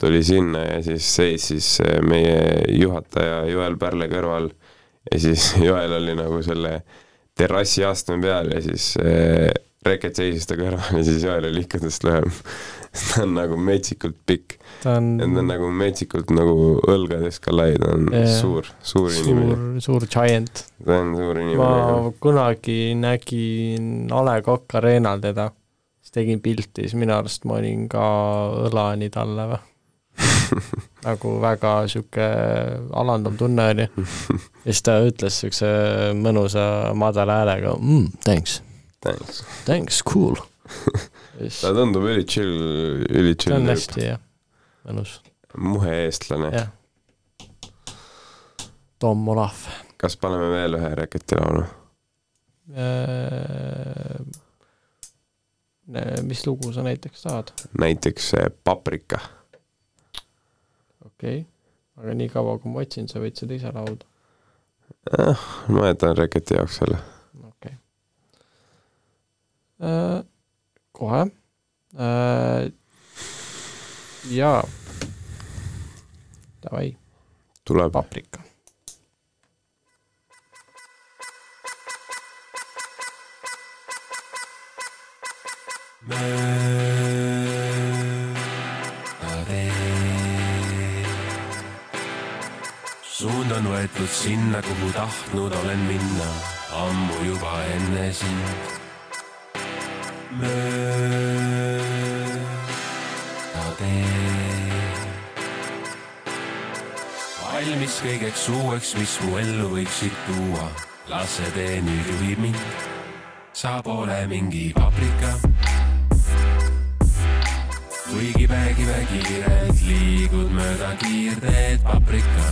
tuli sinna ja siis seisis meie juhataja Joel Pärle kõrval ja siis Joel oli nagu selle terrassi astme peal ja siis eh, Reket seisis ta kõrval ja siis Joel oli ikka tast lühem. ta on nagu metsikult pikk. Ta on ta on nagu metsikult nagu õlgadest ka lai, ta on Jaa. suur, suur inimene. suur, giant. ta on suur ma inimene. kunagi nägin A Le Coq Arena'l teda, siis tegin pilti, siis minu arust ma olin ka õlani talle või. nagu väga sihuke alandav tunne oli. ja siis ta ütles siukse mõnusa madala häälega mm,, thanks. Thanks. Thanks, cool. ta tundub üli chill, üli ta chill on hästi jah, mõnus. muhe eestlane. Tom Olav. kas paneme veel ühe Reketi laulu? mis lugu sa näiteks tahad? näiteks äh, Paprika. okei okay., aga nii kaua, kui ma otsin, sa võid seda ise laulda eh,. ma jätan Reketi jaoks selle. okei okay. äh,. kohe äh,. jaa. Davai. tuleb. paprika suund on võetud sinna, kuhu tahtnud olen minna ammu juba enne sind. mööda valmis kõigeks uueks, mis mu ellu võiksid tuua, las see tee nüüd juhib mind. sa pole mingi paprika kuigi vägive kiirelt liigud mööda kiirteed paprika.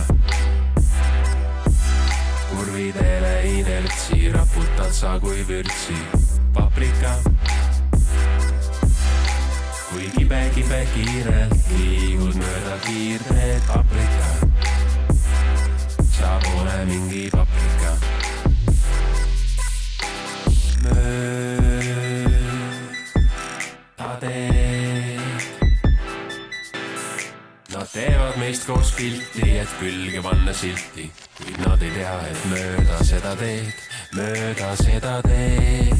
kurvidele inertsi raputad sa kui vürtsi paprika. kui kibe-kibe kiirelt liigud mööda kiirteed paprika. Mingi paprika. Nad teevad meist koos pilti, et külge panna silti, kuid nad ei tea, et mööda seda teed, mööda seda teed.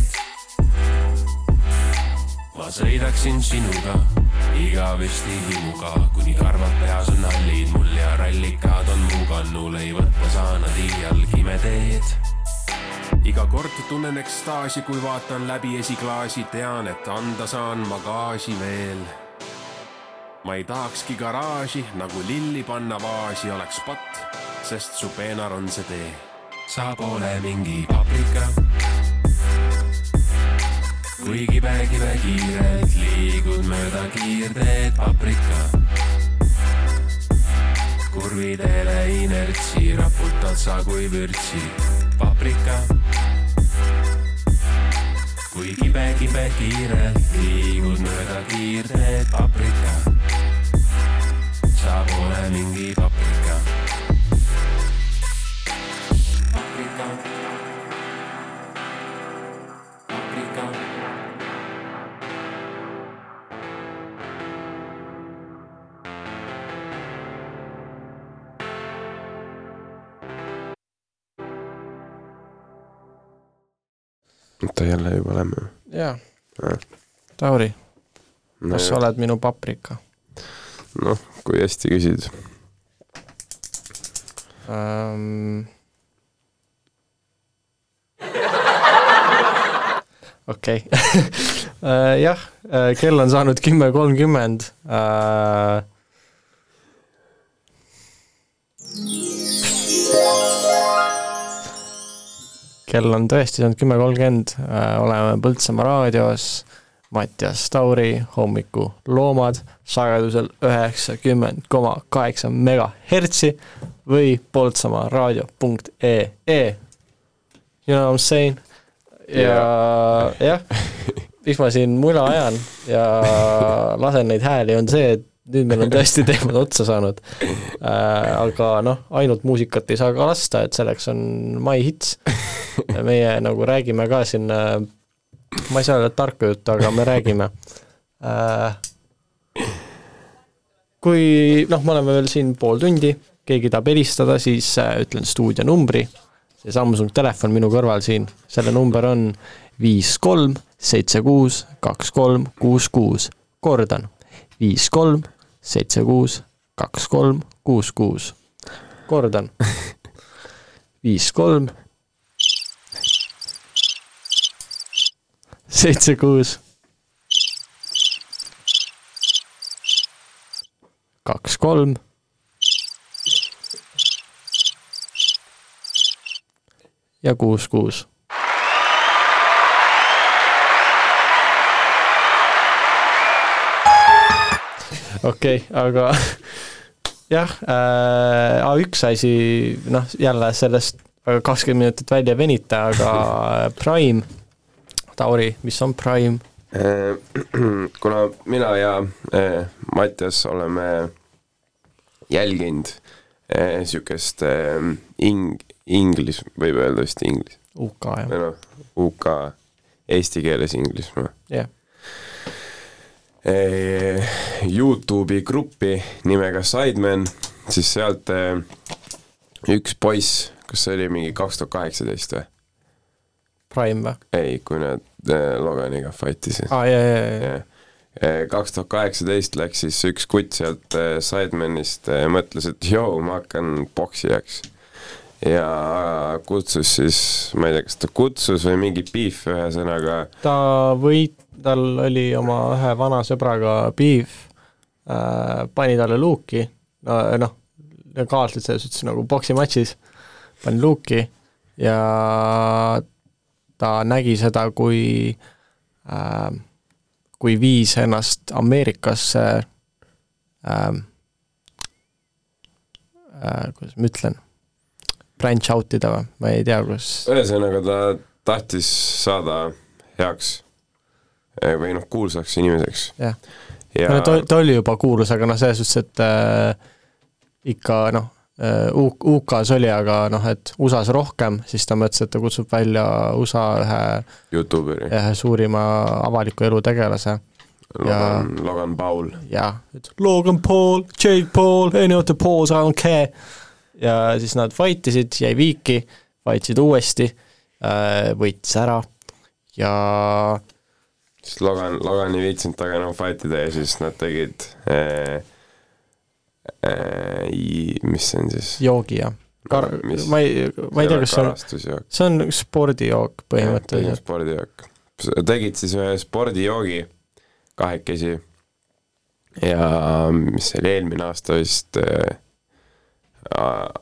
ma sõidaksin sinuga igavesti himuga, kuni karvad peas on hallid mul ja rallikad on mu kannul, ei võtta saa nad iialgi me teed iga kord tunnen ekstaasi, kui vaatan läbi esiklaasi, tean, et anda saan ma gaasi veel. ma ei tahakski garaaži nagu lilli panna vaasi oleks patt, sest su peenar on see tee. sa pole mingi paprika. Kui kibe-kibe kiirelt liigud mööda kiirteed paprika. kurvidele inertsi raputad sa kui vürtsi paprika kui kibe-kibe kiirelt liigud mööda kiirteed paprika. sa pole mingi paprika. Oota, jälle juba lähme? jaa. Tauri no, kas sa oled minu paprika? noh, kui hästi küsid um... okei okay. jah, kell on saanud kümme kolmkümmend. Kell on tõesti saanud kümme kolmkümmend, oleme Põltsamaa raadios, Mattias Tauri, hommikuloomad, sagedusel üheksakümmend koma kaheksa megahertsi või Põltsamaa raadio punkt ee. You know what I m saying? ja jah, miks ma siin mula ajan ja lasen neid hääli, on see, et nüüd meil on tõesti teemad otsa saanud äh,. aga noh, ainult muusikat ei saa ka lasta, et selleks on My Hits. meie nagu räägime ka siin äh,, ma ei saa öelda tarka juttu, aga me räägime äh,. kui noh, me oleme veel siin pool tundi, keegi tahab helistada, siis äh, ütlen stuudionumbri see Samsung telefon minu kõrval siin, selle number on viis kolm seitse kuus kaks kolm kuus kuus. kordan, viis kolm seitse kuus kaks kolm kuus kuus. kordan, viis kolm seitse kuus kaks kolm ja kuus, kuus. okei okay,, aga jah äh,, A1 asi, noh, jälle sellest kakskümmend minutit välja venita, aga Prime, Tauri, mis on Prime? kuna mina ja eh, Mattias oleme jälginud niisugust eh, ing-, inglis, võib öelda vist inglis. UK jah. noh, UK, eesti keeles Inglismaa. jah yeah. Youtube'i gruppi nimega Sidemen, siis sealt üks poiss, kas see oli mingi kaks tuhat kaheksateist või? Prime või? ei, kui nad äh, Loganiga fight isid. aa, jaa, jaa, jaa. kaks tuhat kaheksateist läks siis üks kutt sealt äh, Sidemenist äh,, mõtles, et joo, ma hakkan poksijaks. ja kutsus siis, ma ei tea, kas ta kutsus või mingi beef, ühesõnaga. ta võit-, tal oli oma ühe vana sõbraga beef äh,, pani talle luuki, no noh, legaalselt selles suhtes nagu poksimatšis, pani luuki ja ta nägi seda, kui äh, kui viis ennast Ameerikasse äh, äh, kuidas ma ütlen, branch out ida või, ma ei tea, kus. Ühesõnaga ta tahtis saada heaks või noh, kuulsaks inimeseks. jah. Ja... no, ta, ta oli juba kuulus, aga noh, selles suhtes, et äh, ikka noh äh,, UK-s oli, aga noh, et USA-s rohkem, siis ta mõtles, et ta kutsub välja USA ühe Youtuberi. ühe suurima avaliku elu tegelase. Logan, Logan Paul. jah, et Logan Paul, Jake Paul, any of the Pauls, I don't care. ja siis nad fight isid, jäi viiki, fight isid uuesti äh,, võitis ära ja siis Logan, Logan ei viitsinud temaga enam fight ida ja siis nad tegid äh, äh, mis see on siis? joogi, jah. Kar-, ma ei, ma ei tea, kas see on, see on spordijook põhimõtteliselt. spordijook. tegid siis ühe spordijoogi kahekesi ja mis see oli, eelmine aasta vist äh,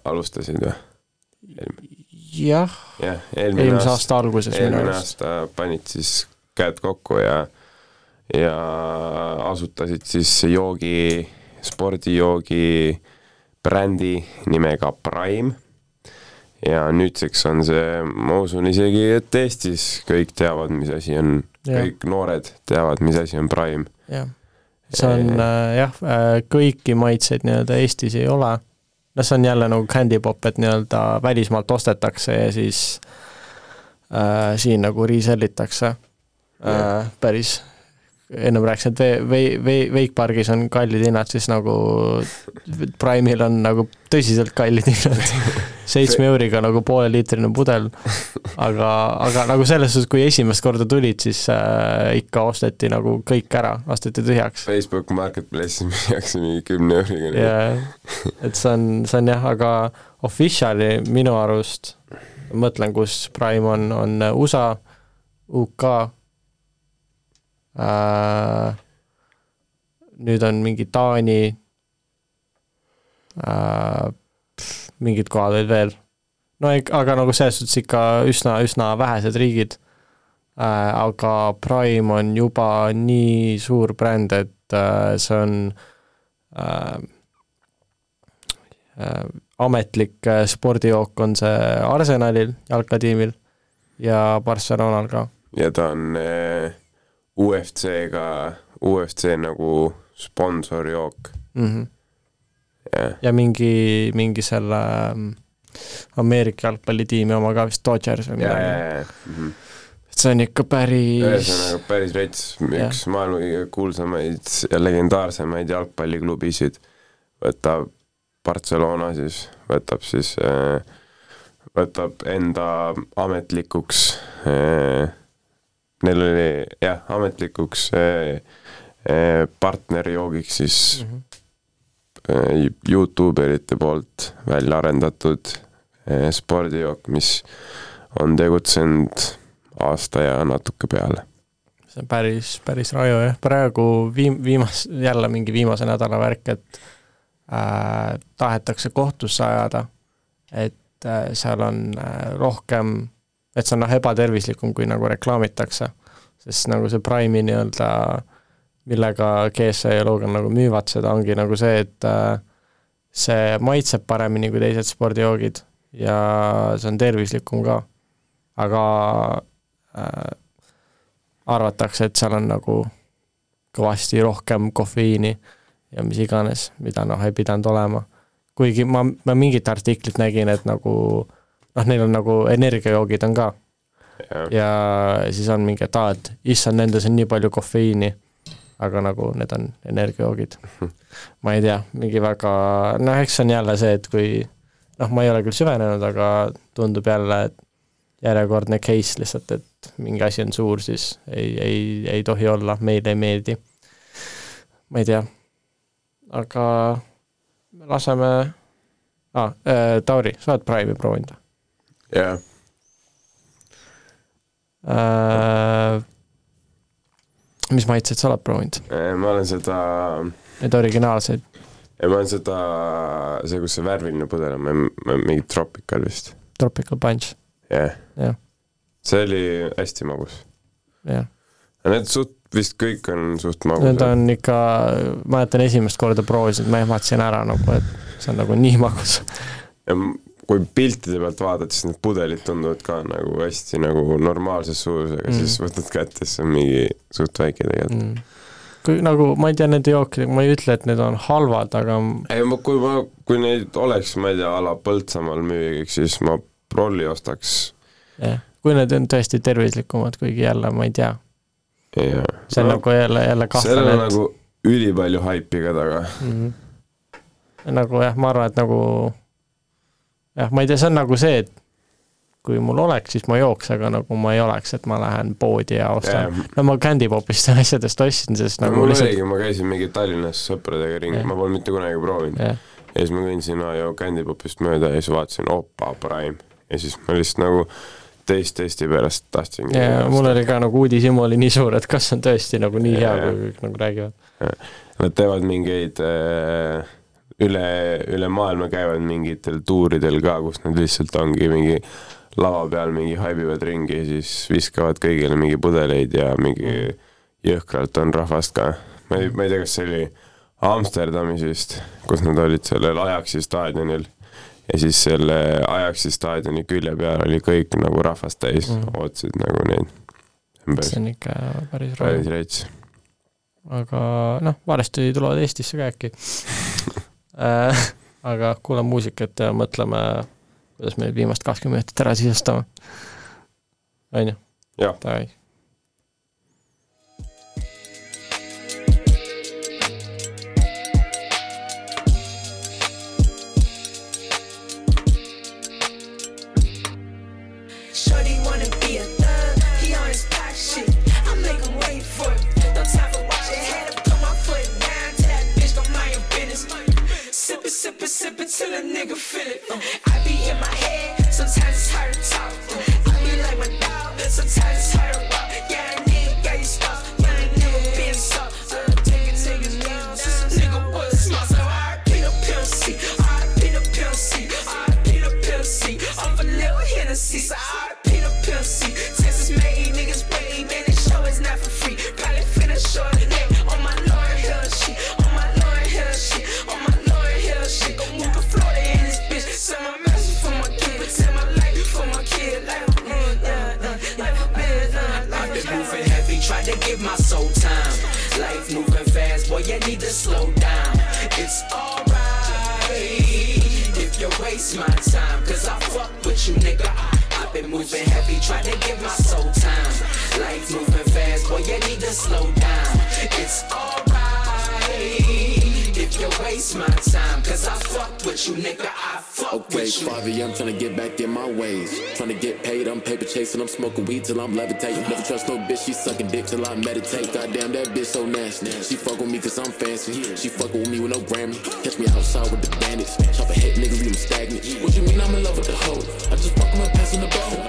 alustasid või? jah jah, eelmine aasta, aasta alguses eelmine aasta panid siis käed kokku ja ja asutasid siis joogi, spordijoogi brändi nimega Prime. Ja nüüdseks on see, ma usun isegi, et Eestis kõik teavad, mis asi on, kõik noored teavad, mis asi on Prime. jah, see on äh, jah, kõiki maitseid nii-öelda Eestis ei ole. Noh, see on jälle nagu candy pop, et nii-öelda välismaalt ostetakse ja siis äh, siin nagu resell itakse äh,. päris, ennem rääkisin, et vee, vee, vee, Wakepargis on kallid hinnad, siis nagu Prime'il on nagu tõsiselt kallid hinnad seitsme euriga nagu pooleliitrine pudel. aga, aga nagu selles suhtes, kui esimest korda tulid, siis äh, ikka osteti nagu kõik ära, osteti tühjaks. Facebook Marketplace'is müüakse mingi kümne euriga. jaa, et see on, see on jah, aga official'i minu arust, mõtlen, kus Prime on, on USA, UK nüüd on mingi Taani äh,, mingid kohad olid veel. no aga nagu selles suhtes ikka üsna, üsna vähesed riigid äh,, aga Prime on juba nii suur bränd, et äh, see on äh, äh, ametlik äh, spordijook on see Arsenalil, jalkatiimil, ja Barcelonal ka. ja ta on äh, UFC-ga, UFC nagu sponsorjook mm. -hmm. Yeah. ja mingi, mingi selle ähm, Ameerika jalgpallitiimi oma ka vist Dodgers või midagi yeah,. Yeah, mm -hmm. see on ikka päris ühesõnaga päris rets, üks yeah. maailma kõige kuulsamaid ja legendaarsemaid jalgpalliklubisid võtab Barcelona siis, võtab siis, äh, võtab enda ametlikuks äh, neil oli jah, ametlikuks äh, partnerjoogiks siis mm -hmm. Youtube erite poolt välja arendatud spordijook, mis on tegutsenud aasta ja natuke peale. see on päris, päris raju jah, praegu viim-, viimas-, jälle mingi viimase nädala värk, et äh, tahetakse kohtusse ajada, et äh, seal on äh, rohkem, et see on noh, ebatervislikum, kui nagu reklaamitakse. sest nagu see Prime'i nii-öelda, millega GSA ja Logan nagu müüvad seda, ongi nagu see, et äh, see maitseb paremini kui teised spordijoogid ja see on tervislikum ka. aga äh, arvatakse, et seal on nagu kõvasti rohkem kofeiini ja mis iganes, mida noh, ei pidanud olema. kuigi ma, ma mingit artiklit nägin, et nagu noh, neil on nagu energiajoogid on ka. ja siis on mingi, et aa, et issand, nendes on nii palju kofeiini. aga nagu need on energiajoogid. ma ei tea, mingi väga, noh, eks see on jälle see, et kui noh, ma ei ole küll süvenenud, aga tundub jälle, et järjekordne case lihtsalt, et mingi asi on suur, siis ei, ei, ei tohi olla, meile ei meeldi. ma ei tea, aga laseme ah,, Tauri, sa oled Prime'i proovinud või jah, äh,? mis maitseid sa oled proovinud? ma olen seda, Neid originaalseid, ma olen seda, see, kus see värviline pudel on, mingi Tropical vist, Tropical Punch, jah jah, see oli hästi magus. jah. Need suht, vist kõik on suht Need magusad. on ikka, mäletan esimest korda proovisin, ma ehmatasin ära nagu, et see on nagu nii magus. ja kui piltide pealt vaadata, siis need pudelid tunduvad ka nagu hästi nagu normaalses suurusega Mm. siis võtad kätte, siis on mingi suht väike tegelikult mm.. kui nagu, ma ei tea nende jookidega, ma ei ütle, et need on halvad, aga ei, ma, kui ma, kui neid oleks, ma ei tea, a la Põltsamaal müügiks, siis ma prolli ostaks. jah, kui need on tõesti tervislikumad, kuigi jälle ma ei tea. see on no, nagu jälle, jälle kahtlane on, nagu ülipalju haipi ka taga. mm -hmm. nagu jah, ma arvan, et nagu jah, ma ei tea, see on nagu see, et kui mul oleks, siis ma jooks, aga nagu ma ei oleks, et ma lähen poodi ja ostan Jah.. no ma Candy Popist ja asjadest ostsin, sest no nagu mul lihtsalt oligi, ma käisin mingi Tallinnas sõpradega ringi, Jah. ma pole mitte kunagi proovinud. Jah. ja siis ma kõndisin Ajo Candy Popist mööda ja siis vaatasin, opa, Prime. ja siis ma lihtsalt nagu teist testi pärast tahtsingi. ja mul oli ka nagu uudishimu oli nii suur, et kas on tõesti nagu nii hea, Jaa. kui kõik nagu räägivad. Nad teevad mingeid äh, üle, üle maailma käivad mingitel tuuridel ka, kus nad lihtsalt ongi mingi lava peal mingi haibivad ringi ja siis viskavad kõigile mingi pudeleid ja mingi jõhkralt on rahvast ka. ma ei, ma ei tea, kas see oli Amsterdamis vist, kus nad olid sellel Ajaxi staadionil ja siis selle Ajaxi staadioni külje peal oli kõik nagu rahvast täis mm., ootasid nagu neid. see on ikka päris päris rõõm. rets. aga noh, varsti tulevad Eestisse ka äkki. aga kuulame muusikat ja mõtleme, kuidas me viimast kakskümmend minutit ära sisustame. on ju? jah. Sippin' till a nigga feel it. Uh, I be in my head, sometimes it's hard to talk. Uh, I be like my dog, sometimes it's hard to walk. Yeah, to give my soul time. Life moving fast, boy, you need to slow down. It's alright if you waste my time, cause I fuck with you, nigga. I fuck Okay, with you. 5 a.m. trying to get back in my ways. Trying to get paid, I'm paper chasing, I'm smoking weed till I'm levitating. Never trust no bitch, she sucking dick till I meditate. Goddamn, that bitch so nasty. She fuck with me cause I'm fancy. She fuck with me with no Grammy. Catch me outside with the bandits. Chop a hit, nigga, leave them stagnant. What you mean I'm in love with the hoe? I just fuck and pass him the ball.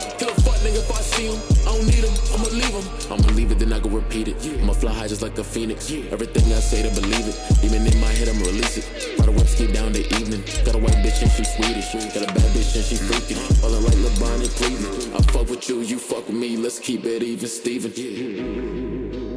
See him. I don't need him, I'ma leave him. I'ma leave it, then I go repeat it. I'ma fly high just like a phoenix. Everything I say to believe it. Even in my head, I'ma release it. Ride a whip, skip down the evening. Got a white bitch and she Swedish. Got a bad bitch and she freaking. All in like LeBron and Cleveland. I fuck with you, you fuck with me. Let's keep it even, Steven.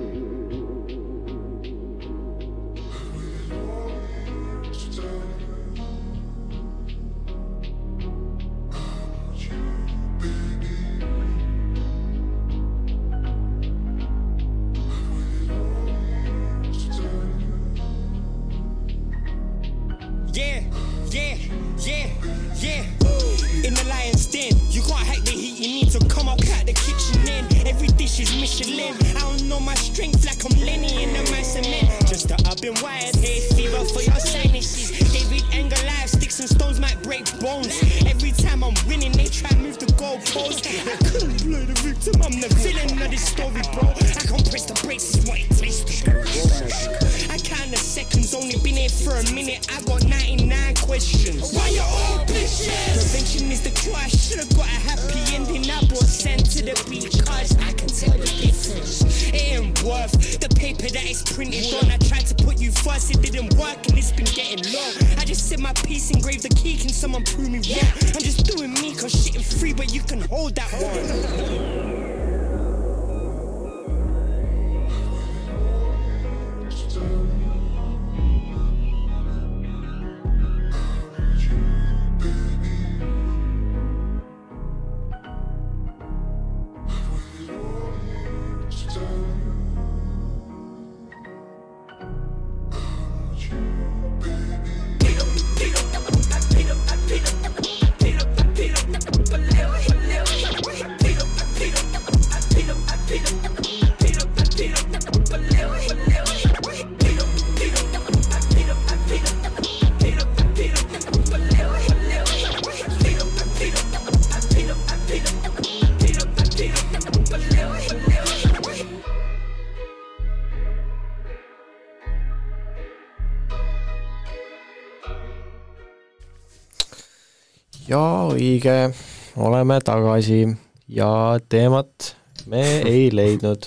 Ja õige, oleme tagasi ja teemat me ei leidnud.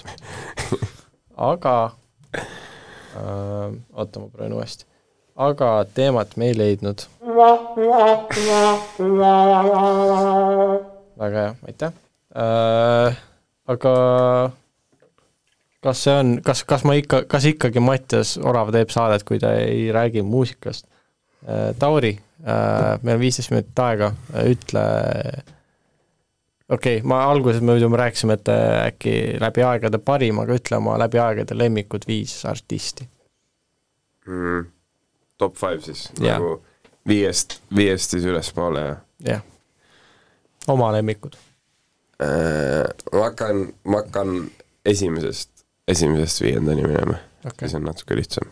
aga äh,, oota, ma proovin uuesti. aga teemat me ei leidnud. väga hea, aitäh äh,. aga kas see on, kas, kas ma ikka, kas ikkagi Mattias Orav teeb saadet, kui ta ei räägi muusikast äh,? Tauri meil on viisteist minutit aega, ütle okei okay,, ma alguses muidu me rääkisime, et äh, äkki läbi aegade parim, aga ütle oma läbi aegade lemmikud viis artisti. mm,. top five siis Jaa. nagu viiest, viiest siis ülespoole ja jah, oma lemmikud. äh,. ma hakkan, ma hakkan esimesest, esimesest viiendani minema Okei. siis on natuke lihtsam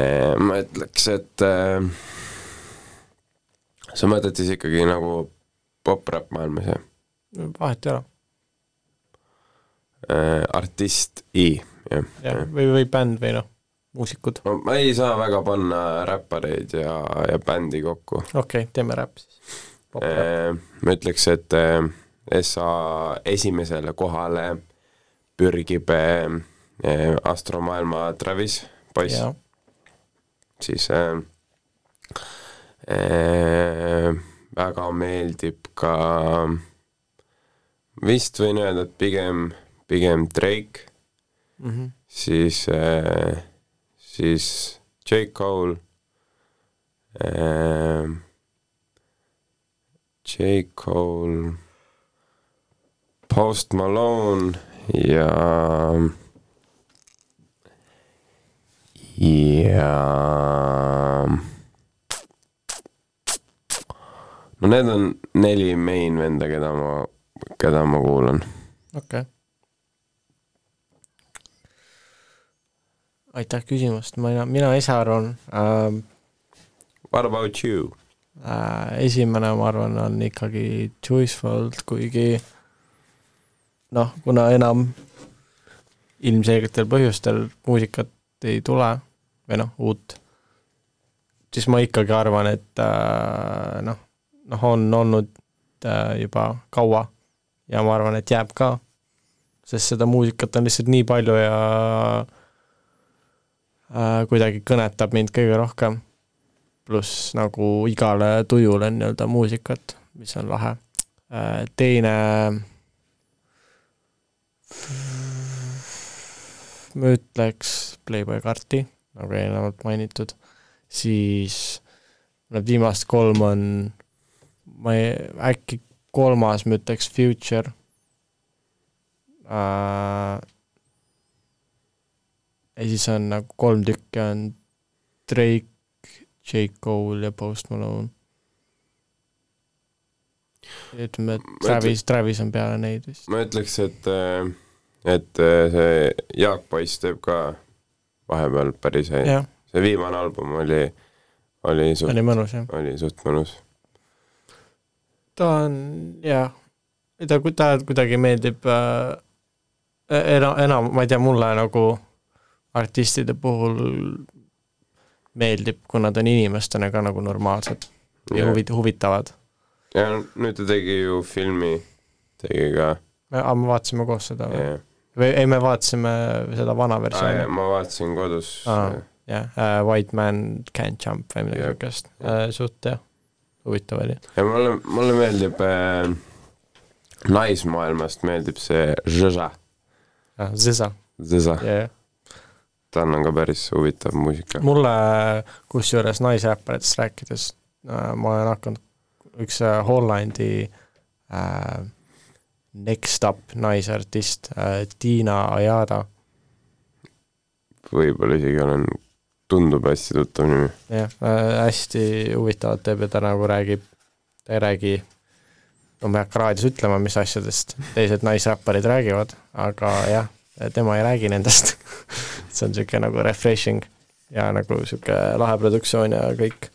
äh,. ma ütleks, et äh, sa mõtled siis ikkagi nagu pop-rap maailmas jah vahet ei ole, äh,? artist I, jah jah, või, või bänd või noh, muusikud. no ma ei saa väga panna räppareid ja, ja bändi kokku. okei okay,, teeme räpp siis. ma ütleks, et äh, SA esimesele kohale pürgib äh, äh, astromaailma Travis poiss siis äh, äh, väga meeldib ka, vist võin öelda, et pigem, pigem Drake. Mhm. siis äh,, siis J. Cole. J. Cole, Post Malone ja ja no need on neli main venda, keda ma, keda ma kuulan. okei okay.. aitäh küsimast, mina, mina ise arvan äh,. What about you? äh, esimene, ma arvan, on ikkagi Juice WRLD, kuigi noh, kuna enam ilmselgetel põhjustel muusikat ei tule või noh, uut, siis ma ikkagi arvan, et äh, noh, noh, on olnud äh, juba kaua. Ja ma arvan, et jääb ka, sest seda muusikat on lihtsalt nii palju ja äh, kuidagi kõnetab mind kõige rohkem. Pluss nagu igale tujule nii-öelda muusikat, mis on lahe. teine, ma ütleks Playboy Carti, nagu eelnevalt mainitud, siis need viimased kolm on, ma ei, äkki kolmas ma ütleks Future äh,. ja siis on nagu kolm tükki on Drake, J Cole ja Post Malone. ütleme, et Travis, Travis on peale neid vist. ma ütleks, et, et äh, see Jaak Poiss teeb ka vahepeal päris häid see viimane album oli, oli suht, oli mõnus oli suht mõnus. Ta on jah, ta, ta kuidagi meeldib äh, enam, enam, ma ei tea, mulle nagu artistide puhul meeldib, kui nad on inimestena ka nagu normaalsed ja Jah. huvit-, huvitavad. ja nüüd ta tegi ju filmi, tegi ka. aga me vaatasime koos seda või või ei, me vaatasime seda vana versiooni. ma vaatasin kodus. jah, White Man Can't Jump või midagi siukest, suht jah, huvitav oli. ja mulle, mulle meeldib äh,, naismaailmast meeldib see Zõza. Zõza. Zõza jah, tal on ka päris huvitav muusika. mulle kusjuures naisräpparitest rääkides äh, ma olen hakanud, üks äh, Hollandi äh, Next Up naisartist äh, Tiina Ajada, võib-olla isegi olen, tundub hästi tuttav nimi. jah äh,, hästi huvitavat teeb ja ta nagu räägib, ta ei räägi, no ma ei hakka raadios ütlema, mis asjadest teised naisräpparid räägivad, aga jah, tema ei räägi nendest. see on niisugune nagu refreshing ja nagu niisugune lahe produktsioon ja kõik.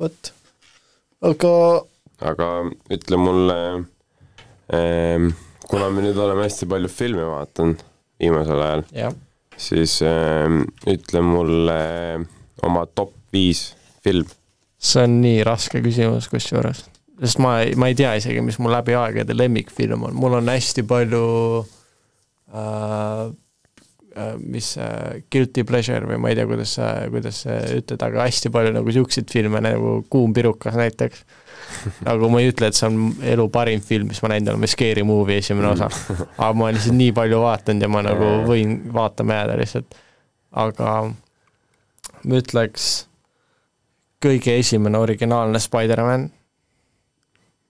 vot, aga aga ütle mulle ähm,, kuna me nüüd oleme hästi palju filme vaadanud viimasel ajal siis ähm, ütle mulle oma top viis film. see on nii raske küsimus kusjuures, sest ma ei, ma ei tea isegi, mis mu läbi aegade lemmikfilm on, mul on hästi palju äh, äh, mis äh, guilty pleasure või ma ei tea, kuidas, kuidas ütelda, aga hästi palju nagu siukseid filme nagu Kuum pirukas näiteks. nagu ma ei ütle, et see on elu parim film, mis ma näinud olen, või Scary Movie esimene osa. aga ma olen lihtsalt nii palju vaadanud ja ma nagu võin vaatama jääda lihtsalt. aga ma ütleks kõige esimene originaalne Spider-man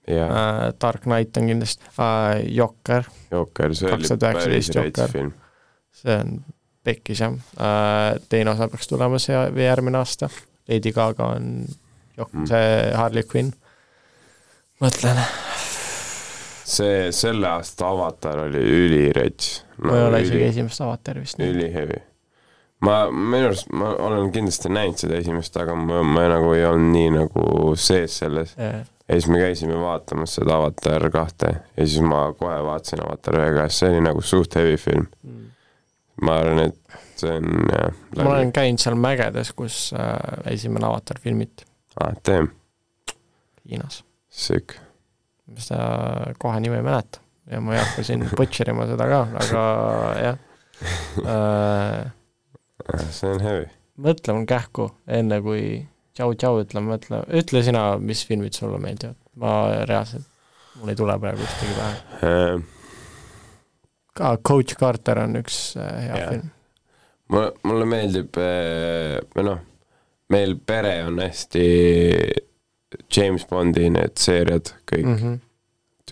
Jaa. äh,, Dark Knight on kindlasti äh,, Jokker. Jokker, see oli päris rets film. see on pekkis jah äh,, teine osa peaks tulema see või järgmine aasta. Lady Gaga on Jok- mm., see Harley Quinn. mõtlen, see, selle aasta Avatar oli ülirets. ma ei ole isegi esimest avatari vist näinud. ülihevi. ma, minu arust ma olen kindlasti näinud seda esimest, aga ma, ma nagu ei olnud nii nagu sees selles. Jaa. ja siis me käisime vaatamas seda Avatar kahte ja siis ma kohe vaatasin Avatar ühe ka, see oli nagu suht heavy film mm.. ma arvan, et see on jah. ma olen käinud seal mägedes, kus äh, esimene avatar filmiti aa, teem, Hiinas. sick. seda kohe nime ei mäleta ja ma ei hakka siin butcher ima seda ka, aga jah äh,. see on heavy. mõtle mul kähku, enne kui tšau-tšau ütleme, mõtle, ütle sina, mis filmid sulle meeldivad, ma reaalselt, mul ei tule praegu ühtegi pähe. Äh, ka Coach Carter on üks äh, hea yeah. film. mulle, mulle meeldib, või noh, meil pere on hästi James Bondi need seeriad kõik mm. -hmm.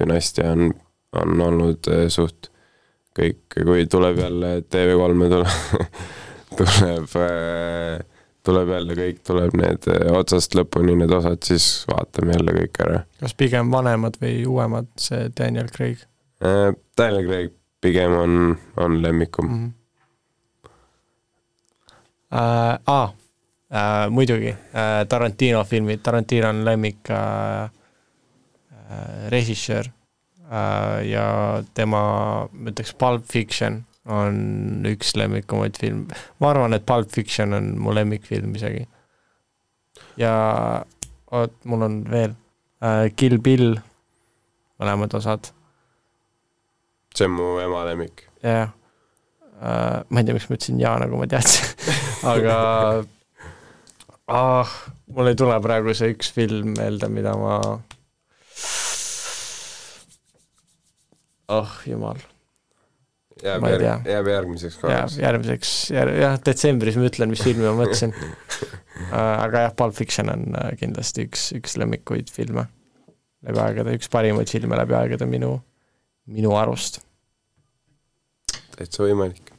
dünastia on, on olnud eh, suht kõik, kui tuleb jälle TV3-e tuleb, tuleb, tuleb jälle kõik, tuleb need eh, otsast lõpuni need osad, siis vaatame jälle kõik ära. kas pigem vanemad või uuemad, see Daniel Craig Daniel Craig pigem on, on lemmikum mm. -hmm. äh,. aa äh,, muidugi äh, Tarantino filmid, Tarantino on lemmik äh, äh, režissöör äh, ja tema, ma ütleks Pulp Fiction on üks lemmikumaid film, ma arvan, et Pulp Fiction on mu lemmikfilm isegi. ja oot, mul on veel äh, Kill Bill, mõlemad osad see on mu ema lemmik. jah uh,, ma ei tea, miks ma ütlesin jaa, nagu ma teadsin, aga ah, mul ei tule praegu see üks film meelde, mida ma oh jumal. jääb järg-, jääb järgmiseks korraks. järgmiseks, jah, detsembris ma ütlen, mis filmi ma mõtlesin uh. aga jah, Pulp Fiction on uh, kindlasti üks, üks lemmikuid filme läbi aegade, üks parimaid filme läbi aegade minu, minu arust täitsa võimalik.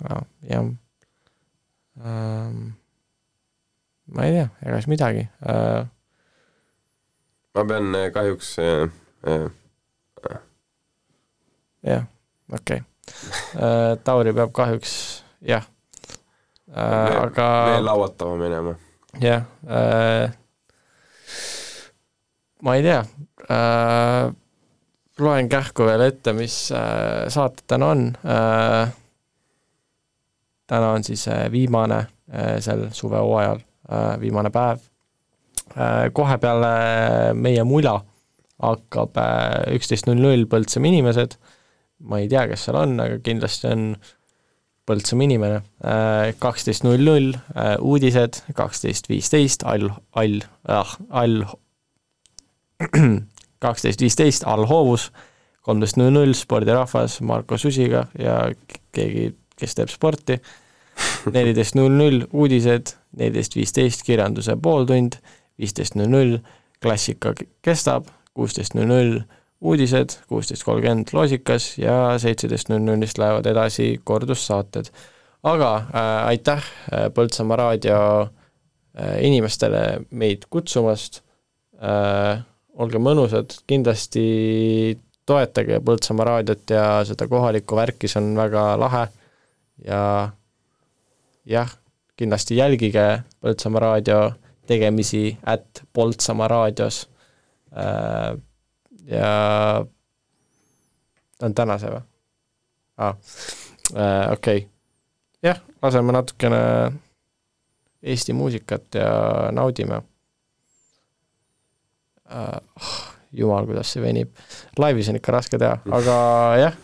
Ah, jah ähm,. Ma ei tea, ega siis midagi äh,. ma pean äh, kahjuks äh, äh, jah, okei okay.. Tauri peab kahjuks jah äh,, aga veel lauatama minema. jah äh,, ma ei tea äh,, loen kähku veel ette, mis äh, saated täna on äh,. täna on siis äh, viimane äh, sel suvehooajal äh,, viimane päev äh,. kohe peale meie mula hakkab äh, üksteist null null Põltsamaa inimesed. ma ei tea, kes seal on, aga kindlasti on Põltsamaa inimene. kaksteist null null uudised, kaksteist viisteist all, all, ah, all, kaksteist viisteist all hoovus, kolmteist null null spordirahvas Marko Susiga ja keegi, kes teeb sporti, neliteist null null uudised, neliteist viisteist kirjanduse pooltund, viisteist null null klassika kestab, kuusteist null null uudised, kuusteist kolmkümmend loosikas ja seitseteist null nullist lähevad edasi kordussaated. aga äh, aitäh äh, Põltsamaa raadio äh, inimestele meid kutsumast äh,, olge mõnusad, kindlasti toetage Põltsamaa raadiot ja seda kohalikku värki, see on väga lahe ja jah, kindlasti jälgige Põltsamaa raadio tegemisi at Poltsamaa raadios äh, ja ta on tänase või ah,? okei okay., jah, laseme natukene Eesti muusikat ja naudime uh,. jumal, kuidas see venib. laivis on ikka raske teha, aga jah,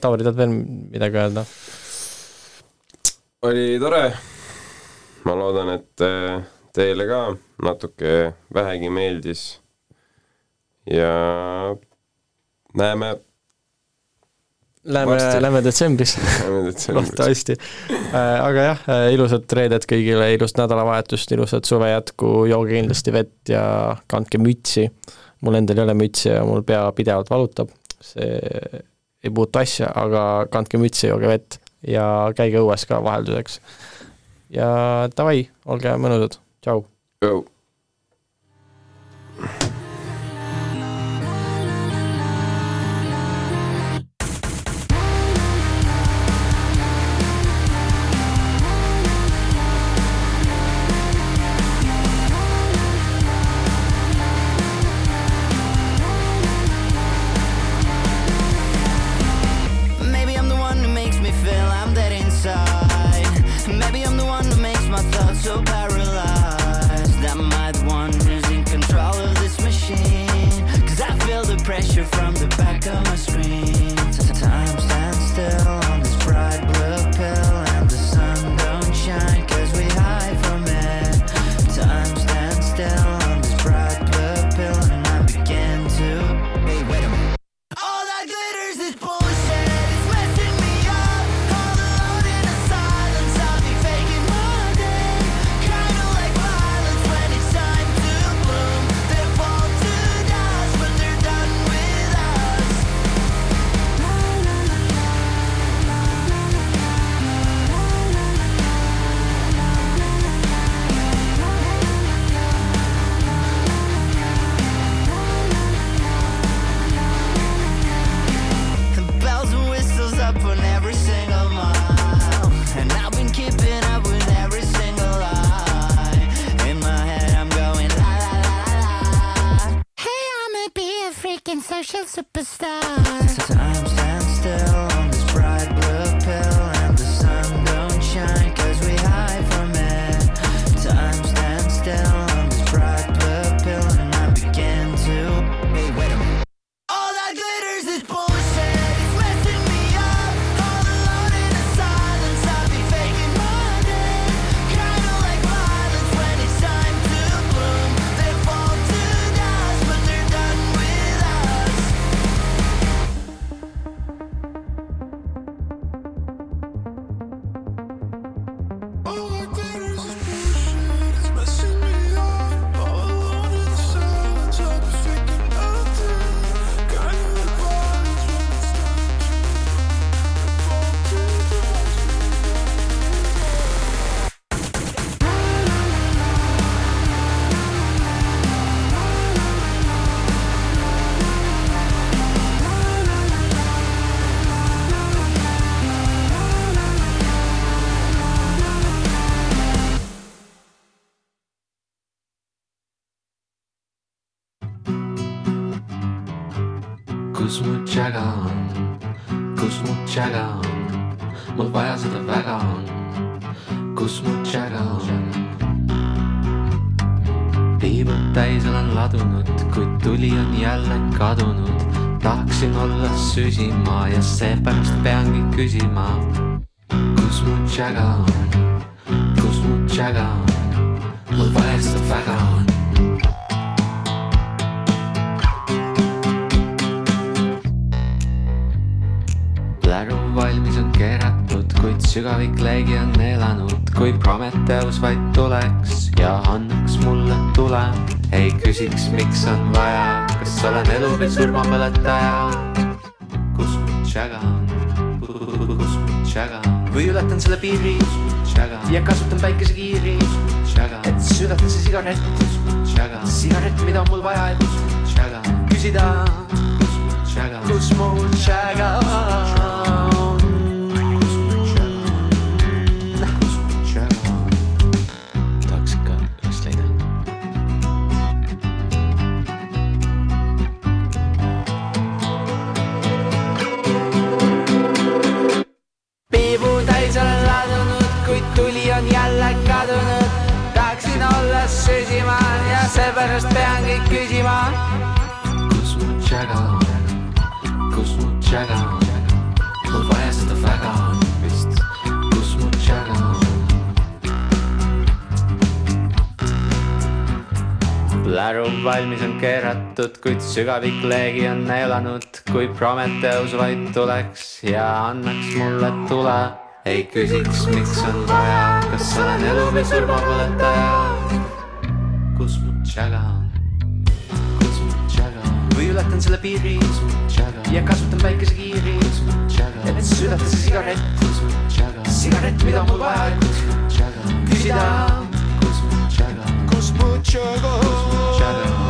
Tauri, tahad veel midagi öelda? oli tore. Ma loodan, et äh, teile ka natuke vähegi meeldis. ja näeme. Lähme, lähme detsembris. Lähme detsembris. loodetavasti. aga jah, ilusat reedet kõigile, ilusat nädalavahetust, ilusat suve jätku, jooge kindlasti vett ja kandke mütsi. mul endal ei ole mütsi ja mul pea pidevalt valutab. see ei puutu asja, aga kandke mütsi, jooge vett ja käige õues ka vahelduseks. Ja davai, olge mõnusad, tšau. Social superstar. sügavik leegion elanud, kui Prometheus vaid tuleks ja annaks mulle tule. ei küsiks, miks on vaja, kas olen elu või surmapõletaja. kus mu tšäga on? või ületan selle piiri ja kasutan päikesekiiri, et südata see sigaret, sigaret, mida mul vaja küsida. kus mu tšäga on?